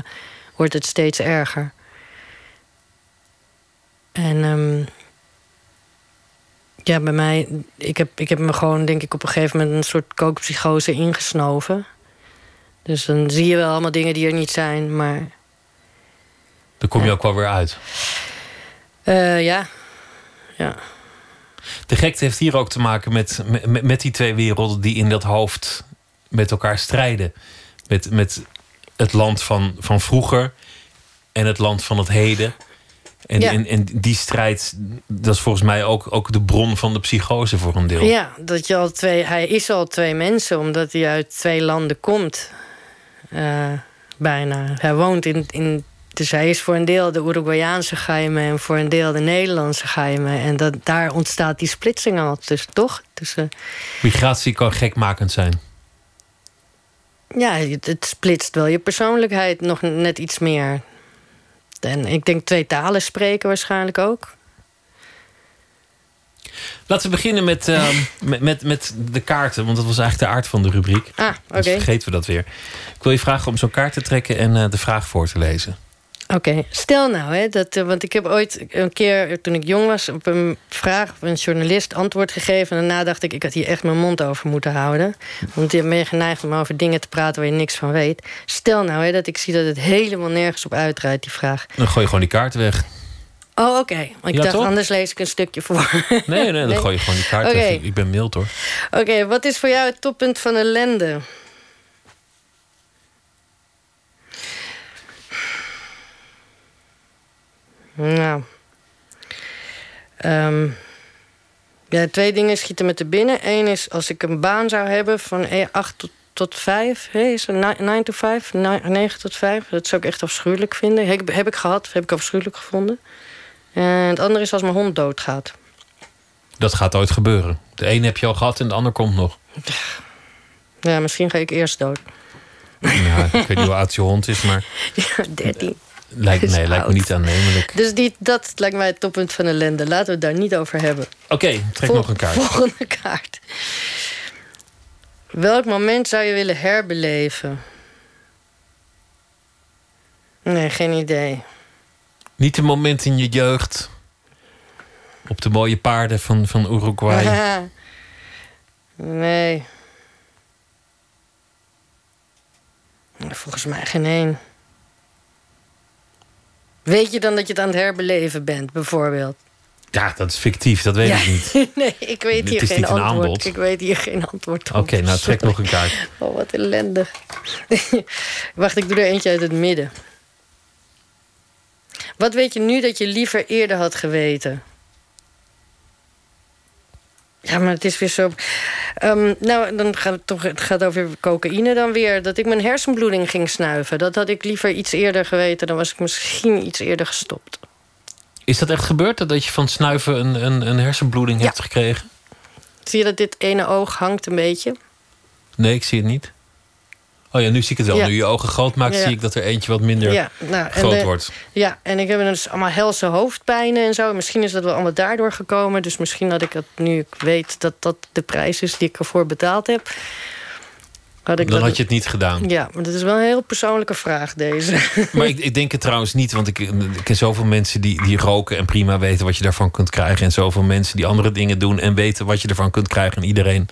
wordt het steeds erger. En ehm, ja, bij mij, ik heb, ik heb me gewoon, denk ik, op een gegeven moment een soort kookpsychose ingesnoven. Dus dan zie je wel allemaal dingen die er niet zijn, maar Dan kom je ook wel weer uit. eh, ja. ja. De gekte heeft hier ook te maken met, met, met die twee werelden die in dat hoofd met elkaar strijden. Met, met het land van, van vroeger en het land van het heden. En, Ja. en, en die strijd, dat is volgens mij ook, ook de bron van de psychose voor een deel. Ja, dat je al twee, hij is al twee mensen, omdat hij uit twee landen komt. Eh, bijna. Hij woont in, in. Dus hij is voor een deel de Uruguayaanse Jaime en voor een deel de Nederlandse Jaime. En dat, daar ontstaat die splitsing al. Dus toch? Tussen, Migratie kan gekmakend zijn. ja, het, splitst wel je persoonlijkheid nog net iets meer. En ik denk twee talen spreken waarschijnlijk ook. Laten we beginnen met, ehm, met, met, met de kaarten, want dat was eigenlijk de aard van de rubriek. Ah, oké. Dus vergeten we dat weer. Ik wil je vragen om zo'n kaart te trekken en eh, de vraag voor te lezen. Oké, stel nou, hè, dat, eh, want ik heb ooit een keer, toen ik jong was, op een vraag van een journalist antwoord gegeven. En daarna dacht ik, ik had hier echt mijn mond over moeten houden. Want je bent geneigd om over dingen te praten waar je niks van weet. Stel nou hè, dat ik zie dat het helemaal nergens op uitdraait, die vraag. Dan gooi je gewoon die kaart weg. Oh, oké. Want ik Ja, dacht, toch? anders lees ik een stukje voor. Nee, nee, dan gooi je gewoon die kaart weg. Ik- Ik ben mild hoor. Oké, wat is voor jou het toppunt van ellende? Nou. Ja, twee dingen schieten me te binnen. Eén is als ik een baan zou hebben van 8 tot, tot 5. Hè, is het 9 to 5? 9 tot 5. Dat zou ik echt afschuwelijk vinden. Heb, heb ik gehad, heb ik afschuwelijk gevonden. En het andere is als mijn hond doodgaat. Dat gaat ooit gebeuren. De een heb je al gehad en de ander komt nog. Ja, misschien ga ik eerst dood. Ja, ik weet niet hoe oud je hond is, maar Ja, 13. Lijkt, nee, lijkt me niet aannemelijk. Dus die, dat lijkt mij het toppunt van ellende. Laten we het daar niet over hebben. Oké, trek Vol- nog een kaart. Volgende kaart. Welk moment zou je willen herbeleven? Nee, geen idee. Niet een moment in je jeugd. Op de mooie paarden van, van Uruguay. nee. Volgens mij geen één. Weet je dan dat je het aan het herbeleven bent, bijvoorbeeld? Ja, dat is fictief, dat weet Ja, ik niet. nee, ik weet hier geen antwoord. aanbod. Ik weet hier geen antwoord op. Oké, nou trek nog een kaart. Oh, wat ellendig. Wacht, ik doe er eentje uit het midden. Wat weet je nu dat je liever eerder had geweten? Ja, maar het is weer zo. Ehm, nou, dan gaat het toch. Het gaat over cocaïne dan weer. Dat ik mijn hersenbloeding ging snuiven. Dat had ik liever iets eerder geweten. Dan was ik misschien iets eerder gestopt. Is dat echt gebeurd? Dat je van snuiven een, een, een hersenbloeding hebt gekregen? Zie je dat dit ene oog hangt een beetje? Nee, ik zie het niet. Oh ja, nu zie ik het wel. Ja. Nu je ogen groot maakt, Ja. zie ik dat er eentje wat minder Ja, nou, groot de- wordt. Ja, en ik heb dus allemaal helse hoofdpijnen en zo. Misschien is dat wel allemaal daardoor gekomen. Dus misschien dat ik het nu ik weet dat dat de prijs is die ik ervoor betaald heb. Had ik Dan dat- had je het niet gedaan. Ja, maar dat is wel een heel persoonlijke vraag, deze. Maar ik, ik denk het trouwens niet, want ik, ik ken zoveel mensen die, die roken en prima weten wat je daarvan kunt krijgen. En zoveel mensen die andere dingen doen en weten wat je ervan kunt krijgen. En iedereen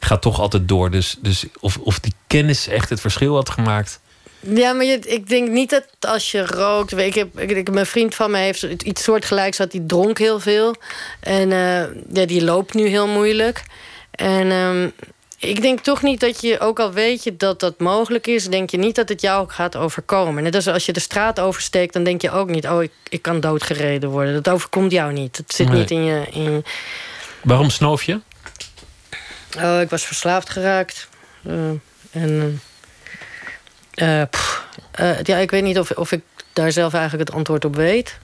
gaat toch altijd door. Dus, dus of, of die kennis echt het verschil had gemaakt. Ja, maar je, ik denk niet dat als je rookt... Ik heb, ik, ik- mijn vriend van me heeft iets soortgelijks... dat die dronk heel veel. En eh, ja, die loopt nu heel moeilijk. En ehm, ik denk toch niet dat je... ook al weet je dat dat mogelijk is... denk je niet dat het jou gaat overkomen. Net als als je de straat oversteekt... dan denk je ook niet... oh, ik, ik kan doodgereden worden. Dat overkomt jou niet. Het zit Nee. niet in je... In je Waarom snoof je? Oh, ik was verslaafd geraakt. Eh, en. eh, pff, eh, ja, ik weet niet of, of ik daar zelf eigenlijk het antwoord op weet.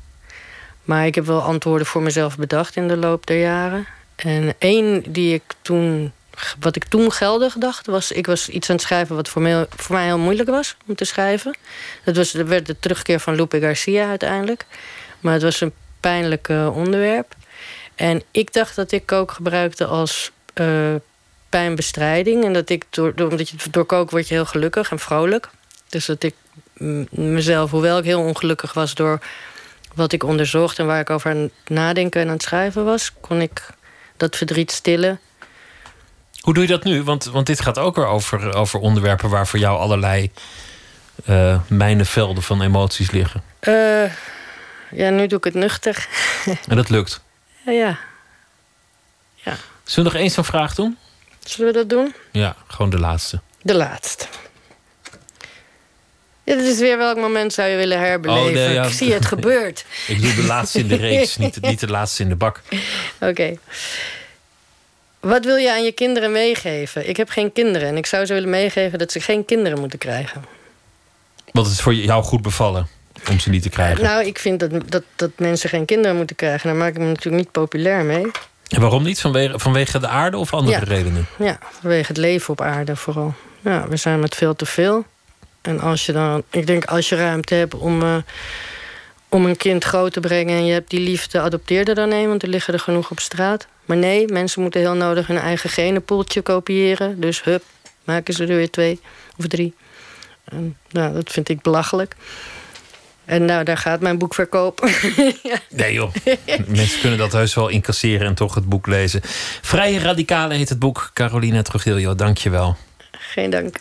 Maar ik heb wel antwoorden voor mezelf bedacht in de loop der jaren. En één die ik toen. Wat ik toen geldig dacht, was... ik was iets aan het schrijven wat voor mij, voor mij heel moeilijk was om te schrijven. Dat, was, werd de terugkeer van Lupe Garcia uiteindelijk. Maar het was een pijnlijk eh, onderwerp. En ik dacht dat ik ook gebruikte als eh, pijnbestrijding. En dat ik, door, omdat je door koken word je heel gelukkig en vrolijk. Dus dat ik mm, mezelf, hoewel ik heel ongelukkig was door wat ik onderzocht en waar ik over aan het nadenken en aan het schrijven was, kon ik dat verdriet stillen. Hoe doe je dat nu? Want, want dit gaat ook weer over, over onderwerpen waar voor jou allerlei eh mijnenvelden van emoties liggen. Eh, ja, nu doe ik het nuchter. En dat lukt. ja, ja. Zullen we nog eens zo'n vraag doen? Zullen we dat doen? Ja, gewoon de laatste. De laatste. Ja, dit is weer welk moment zou je willen herbeleven? Oh, nee, ja. Ik zie het gebeurt. Ik doe de laatste in de reeks, niet, niet de laatste in de bak. Oké. Wat wil je aan je kinderen meegeven? Ik heb geen kinderen en ik zou ze willen meegeven dat ze geen kinderen moeten krijgen. Het is voor jou goed bevallen om ze niet te krijgen. Nou, ik vind dat, dat, dat mensen geen kinderen moeten krijgen. Daar maak ik me natuurlijk niet populair mee. En waarom niet? Vanwege, vanwege de aarde of andere Ja. redenen? Ja, vanwege het leven op aarde vooral. Ja, we zijn met veel te veel. En als je dan, ik denk als je ruimte hebt om, eh, om een kind groot te brengen en je hebt die liefde, adopteer er dan een, want er liggen er genoeg op straat. Maar nee, mensen moeten heel nodig hun eigen genenpoeltje kopiëren. Dus hup, maken ze er weer twee of drie. En, nou, dat vind ik belachelijk. En nou, daar gaat mijn boek verkopen. Nee joh, mensen kunnen dat heus wel incasseren en toch het boek lezen. Vrije Radicalen heet het boek. Carolina Trujillo, dank je wel. Geen dank.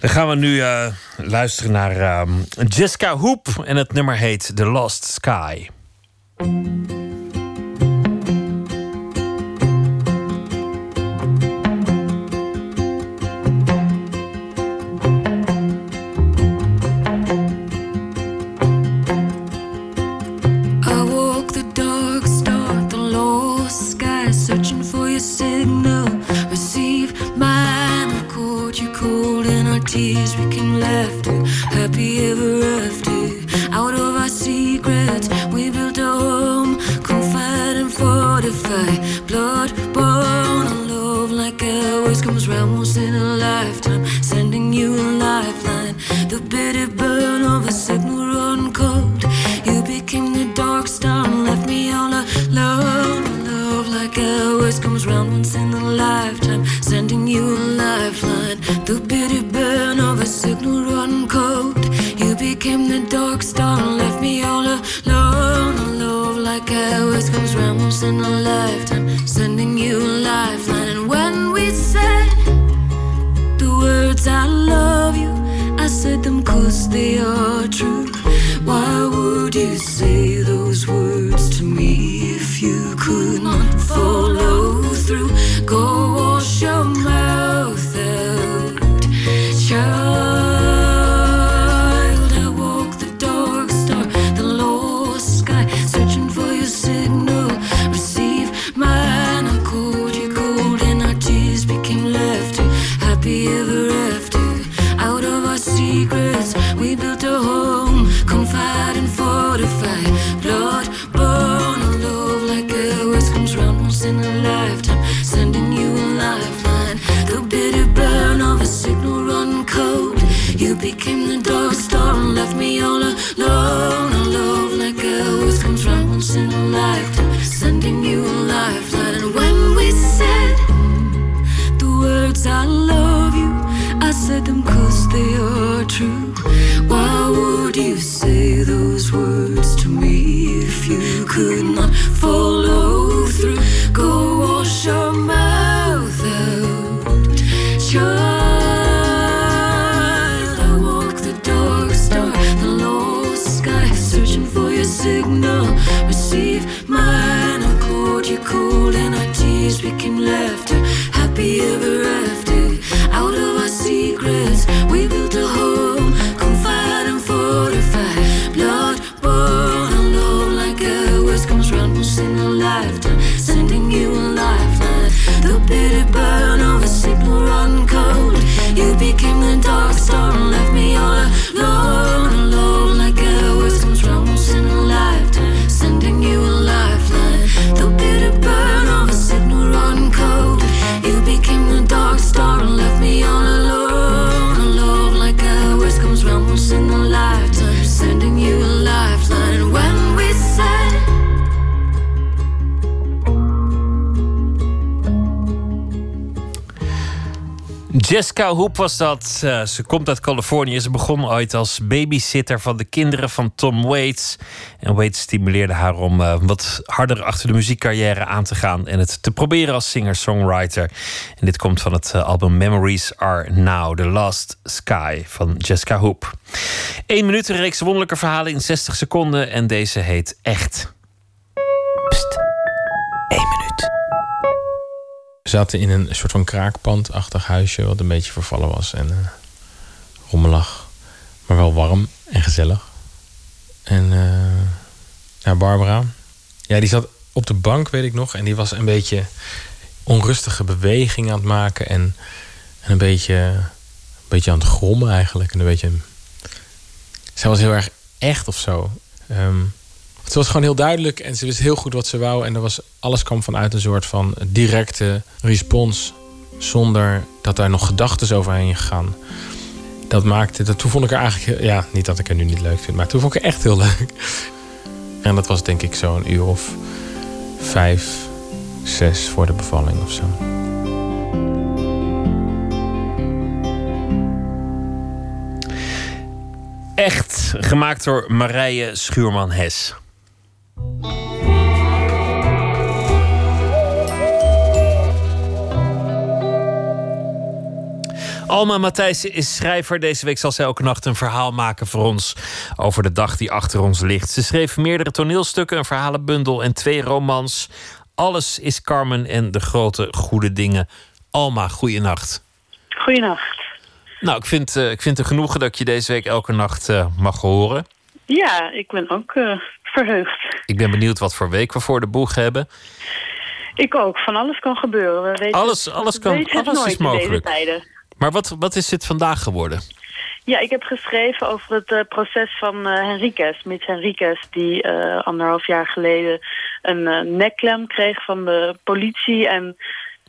Dan gaan we nu eh, luisteren naar ehm, Jessica Hoop. En het nummer heet The Lost Sky. Tears became laughter. Happy ever after. Blood born on love like ours comes round once in a lifetime, sending you a lifeline. The bitter burn of a signal run cold. You became the dark star and left me all alone. Love like ours comes round once in a lifetime, sending you a lifeline. The bitter burn of a signal run cold. You became the dark star and left me all Jessica Hoop was dat. Eh, ze komt uit Californië. Ze begon ooit als babysitter van de kinderen van Tom Waits. En Waits stimuleerde haar om eh, wat harder achter de muziekcarrière aan te gaan. En het te proberen als singer-songwriter. En dit komt van het eh, album Memories Are Now, The Last Sky van Jessica Hoop. Eén minuut, een reeks wonderlijke verhalen in 60 seconden. En deze heet Echt. Zaten in een soort van kraakpandachtig huisje, wat een beetje vervallen was en uh, rommelig, maar wel warm en gezellig. En uh, ja, Barbara, ja, die zat op de bank, weet ik nog, en die was een beetje onrustige beweging aan het maken en, en een, beetje, een beetje aan het grommen eigenlijk. En een beetje. Zij was heel erg echt of zo. Um, het was gewoon heel duidelijk en ze wist heel goed wat ze wou. En er was, alles kwam vanuit een soort van directe respons. Zonder dat daar nog gedachten overheen gegaan. Dat maakte, dat, toen vond ik er eigenlijk, ja, niet dat ik haar nu niet leuk vind, maar toen vond ik haar echt heel leuk. En dat was denk ik zo een uur of vijf, zes voor de bevalling of zo. Echt gemaakt door Marije Schuurman-Hes. Alma Matthijssen is schrijver. Deze week zal zij elke nacht een verhaal maken voor ons over de dag die achter ons ligt. Ze schreef meerdere toneelstukken, een verhalenbundel en twee romans. Alles is Carmen en de grote goede dingen. Alma, goeienacht. Goeienacht. Nou, ik vind, uh, ik vind het genoegen dat ik je deze week elke nacht uh, mag horen. Ja, ik ben ook uh, verheugd. Ik ben benieuwd wat voor week we voor de boeg hebben. Ik ook. Van alles kan gebeuren. We weten, alles alles, kan, alles is mogelijk. Maar wat, wat is dit vandaag geworden? Ja, ik heb geschreven over het uh, proces van uh, Henriquez, Mitch Henriquez... die uh, anderhalf jaar geleden een nekklem kreeg van de politie... en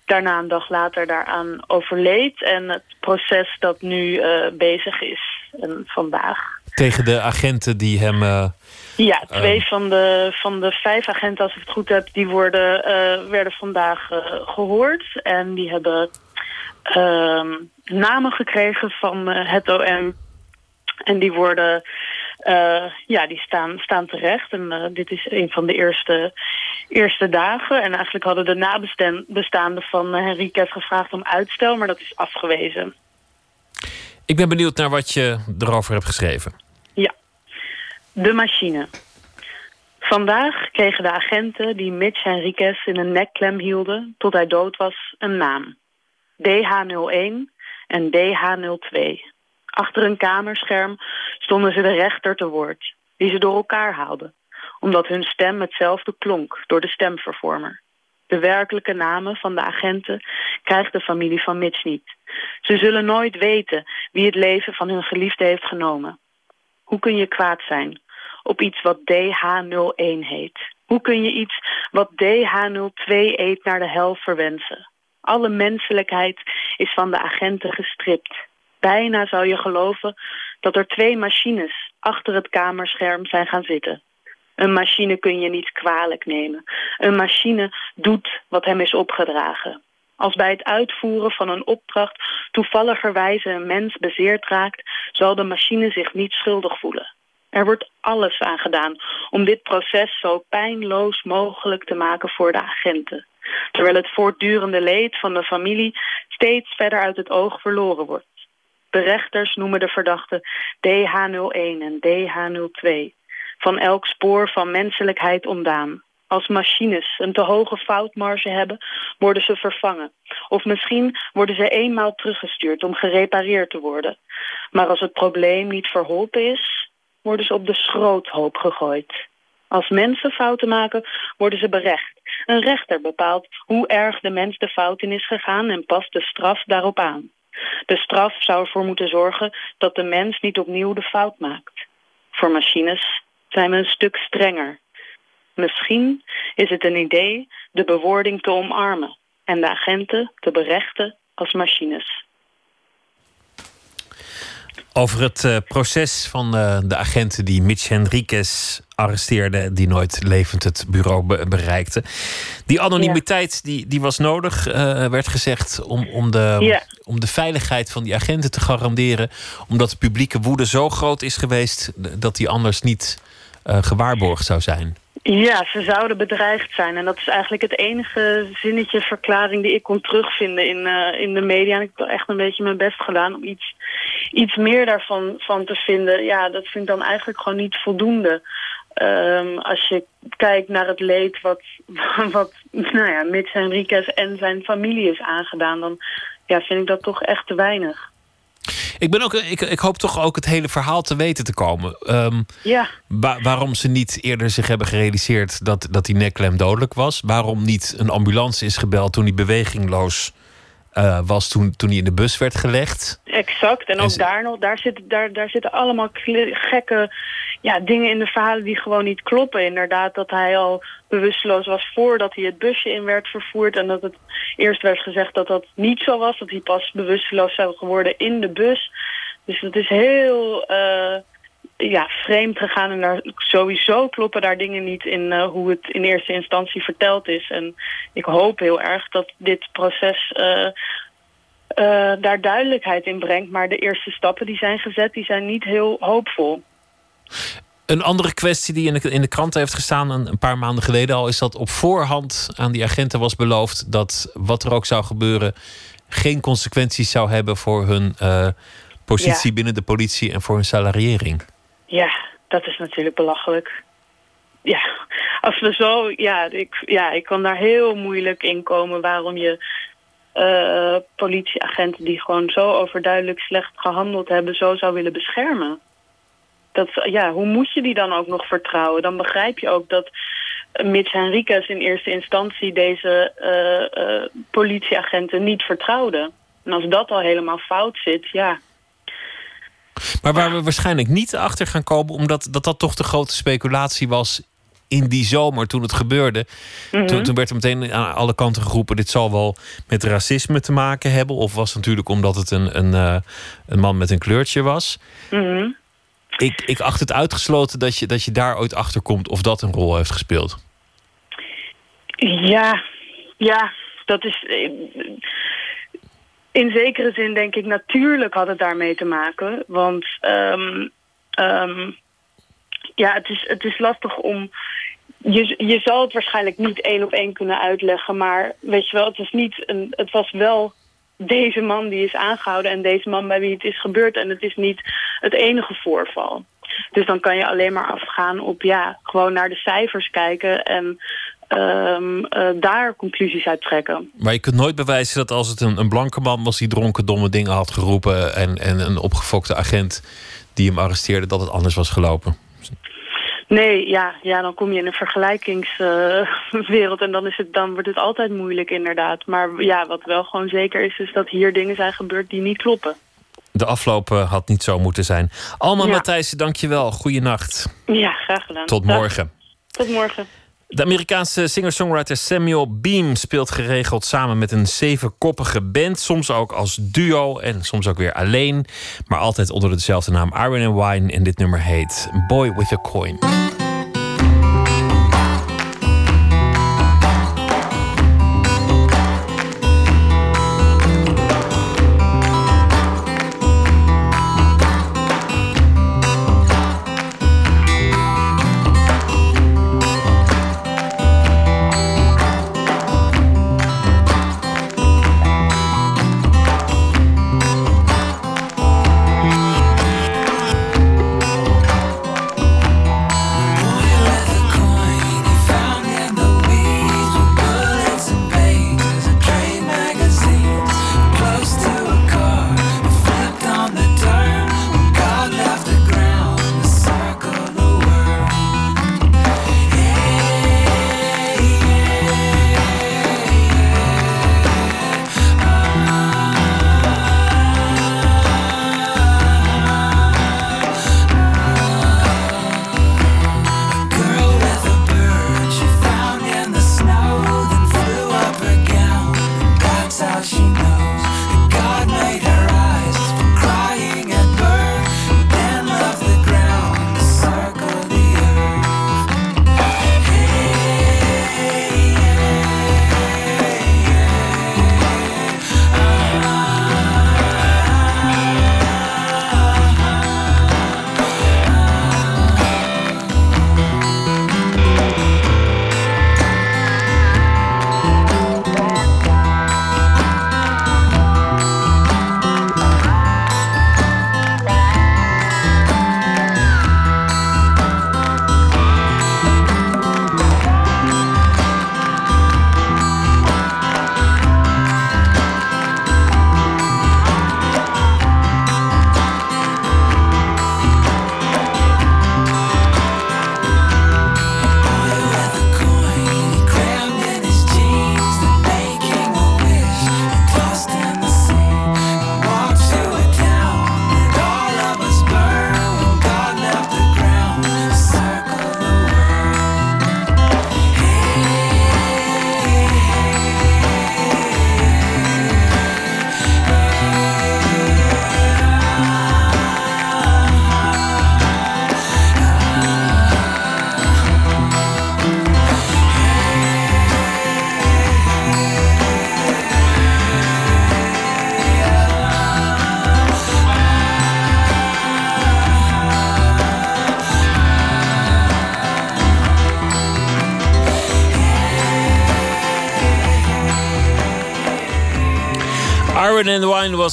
daarna een dag later daaraan overleed. En het proces dat nu bezig is en vandaag. Tegen de agenten die hem... ja, twee van, de, van de vijf agenten, als ik het goed heb... die worden, werden vandaag gehoord en die hebben... Uh, namen gekregen van uh, het OM. En die worden, uh, ja, die staan, staan terecht. En uh, dit is een van de eerste, eerste dagen. En eigenlijk hadden de nabestaanden van Henriquez gevraagd om uitstel, maar dat is afgewezen. Ik ben benieuwd naar wat je erover hebt geschreven. Ja, de machine. Vandaag kregen de agenten die Mitch Henriquez in een nekklem hielden tot hij dood was een naam. DH01 en DH02. Achter een kamerscherm stonden ze de rechter te woord, die ze door elkaar haalden, omdat hun stem hetzelfde klonk door de stemvervormer. De werkelijke namen van de agenten krijgt de familie van Mitch niet. Ze zullen nooit weten wie het leven van hun geliefde heeft genomen. Hoe kun je kwaad zijn op iets wat DH01 heet? Hoe kun je iets wat DH02 eet naar de hel verwensen? Alle menselijkheid is van de agenten gestript. Bijna zou je geloven dat er twee machines achter het kamerscherm zijn gaan zitten. Een machine kun je niet kwalijk nemen. Een machine doet wat hem is opgedragen. Als bij het uitvoeren van een opdracht toevalligerwijze een mens bezeerd raakt, zal de machine zich niet schuldig voelen. Er wordt alles aan gedaan om dit proces zo pijnloos mogelijk te maken voor de agenten terwijl het voortdurende leed van de familie steeds verder uit het oog verloren wordt. De rechters noemen de verdachten DH01 en DH02, van elk spoor van menselijkheid ontdaan. Als machines een te hoge foutmarge hebben, worden ze vervangen. Of misschien worden ze eenmaal teruggestuurd om gerepareerd te worden. Maar als het probleem niet verholpen is, worden ze op de schroothoop gegooid. Als mensen fouten maken, worden ze berecht. Een rechter bepaalt hoe erg de mens de fout in is gegaan en past de straf daarop aan. De straf zou ervoor moeten zorgen dat de mens niet opnieuw de fout maakt. Voor machines zijn we een stuk strenger. Misschien is het een idee de bewoording te omarmen en de agenten te berechten als machines. Over het eh, proces van eh, de agenten die Mitch Henriquez arresteerden, die nooit levend het bureau be- bereikte. Die anonimiteit die, die was nodig, eh, werd gezegd, om, om, de, Ja. om de veiligheid van die agenten te garanderen. Omdat de publieke woede zo groot is geweest dat die anders niet gewaarborgd zou zijn. Ja, ze zouden bedreigd zijn. En dat is eigenlijk het enige zinnetje verklaring die ik kon terugvinden in, eh, in de media. En ik heb echt een beetje mijn best gedaan om iets, iets meer daarvan van te vinden. Ja, dat vind ik dan eigenlijk gewoon niet voldoende. Ehm, als je kijkt naar het leed wat, wat nou ja, Mitch Henriquez en zijn familie is aangedaan... dan ja, vind ik dat toch echt te weinig. Ik, ben ook, ik, ik hoop toch ook het hele verhaal te weten te komen. Ehm, Ja. Wa- waarom ze niet eerder zich hebben gerealiseerd dat, dat die nekklem dodelijk was. Waarom niet een ambulance is gebeld toen hij bewegingloos eh, was, toen, toen hij in de bus werd gelegd. Exact. En En ook ze- daar nog, daar zitten, daar, daar zitten allemaal gekke ja, dingen in de verhalen die gewoon niet kloppen. Inderdaad, dat hij al bewusteloos was voordat hij het busje in werd vervoerd. En dat het eerst werd gezegd dat dat niet zo was. Dat hij pas bewusteloos zou geworden in de bus. Dus het is heel eh, ja, vreemd gegaan. En daar, sowieso kloppen daar dingen niet in eh, hoe het in eerste instantie verteld is. En ik hoop heel erg dat dit proces... eh, daar duidelijkheid in brengt. Maar de eerste stappen die zijn gezet, die zijn niet heel hoopvol. Een andere kwestie die in de, in de krant heeft gestaan een, een paar maanden geleden al, is dat op voorhand aan die agenten was beloofd dat wat er ook zou gebeuren, geen consequenties zou hebben voor hun eh, positie Ja. binnen de politie en voor hun salariering. Ja, dat is natuurlijk belachelijk. Ja, als we zo... Ja, ik, ja, ik kan daar heel moeilijk in komen waarom je eh, politieagenten die gewoon zo overduidelijk slecht gehandeld hebben, zo zou willen beschermen. Dat, ja, hoe moet je die dan ook nog vertrouwen? Dan begrijp je ook dat Mitch Henriquez in eerste instantie deze eh, eh, politieagenten niet vertrouwde. En als dat al helemaal fout zit, ja, Maar waar we waarschijnlijk niet achter gaan komen, omdat dat, dat toch de grote speculatie was in die zomer toen het gebeurde. Mhm. Toen, toen werd er meteen aan alle kanten geroepen: dit zal wel met racisme te maken hebben. Of was het natuurlijk omdat het een, een, eh, een man met een kleurtje was. Mhm. Ik, ik acht het uitgesloten dat je, dat je daar ooit achter komt of dat een rol heeft gespeeld. Ja, ja, dat is. eh, In zekere zin denk ik, natuurlijk had het daarmee te maken. Want ehm, ehm, ja, het is, het is lastig om. Je, je zal het waarschijnlijk niet één op één kunnen uitleggen. Maar weet je wel, het, is niet een, het was wel deze man die is aangehouden en deze man bij wie het is gebeurd. En het is niet het enige voorval. Dus dan kan je alleen maar afgaan op ja, gewoon naar de cijfers kijken en ehm, eh, daar conclusies uit trekken. Maar je kunt nooit bewijzen dat als het een, een blanke man was die dronken domme dingen had geroepen. En, en een opgefokte agent die hem arresteerde, dat het anders was gelopen. Nee, ja, ja dan kom je in een vergelijkingswereld en dan, is het, dan wordt het altijd moeilijk inderdaad. Maar ja, wat wel gewoon zeker is, is dat hier dingen zijn gebeurd die niet kloppen. De afloop eh, had niet zo moeten zijn. Alma Ja. Matthijssen, dankjewel. Goeienacht. Ja, graag gedaan. Tot Dag. morgen. Tot morgen. De Amerikaanse singer-songwriter Samuel Beam speelt geregeld samen met een zevenkoppige band. Soms ook als duo en soms ook weer alleen. Maar altijd onder dezelfde naam Iron and Wine. En dit nummer heet Boy with a Coin.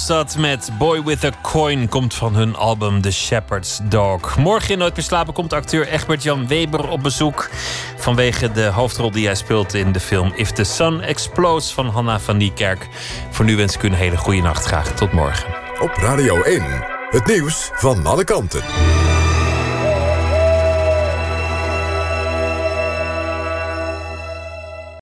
Dat met Boy with a Coin. Komt van hun album The Shepherd's Dog. Morgen in Nooit meer slapen komt acteur Egbert-Jan Weber op bezoek. Vanwege de hoofdrol die hij speelt in de film If the Sun Explodes van Hanna van Niekerk. Voor nu wens ik u een hele goede nacht. Graag tot morgen. Op Radio 1, het nieuws van alle kanten.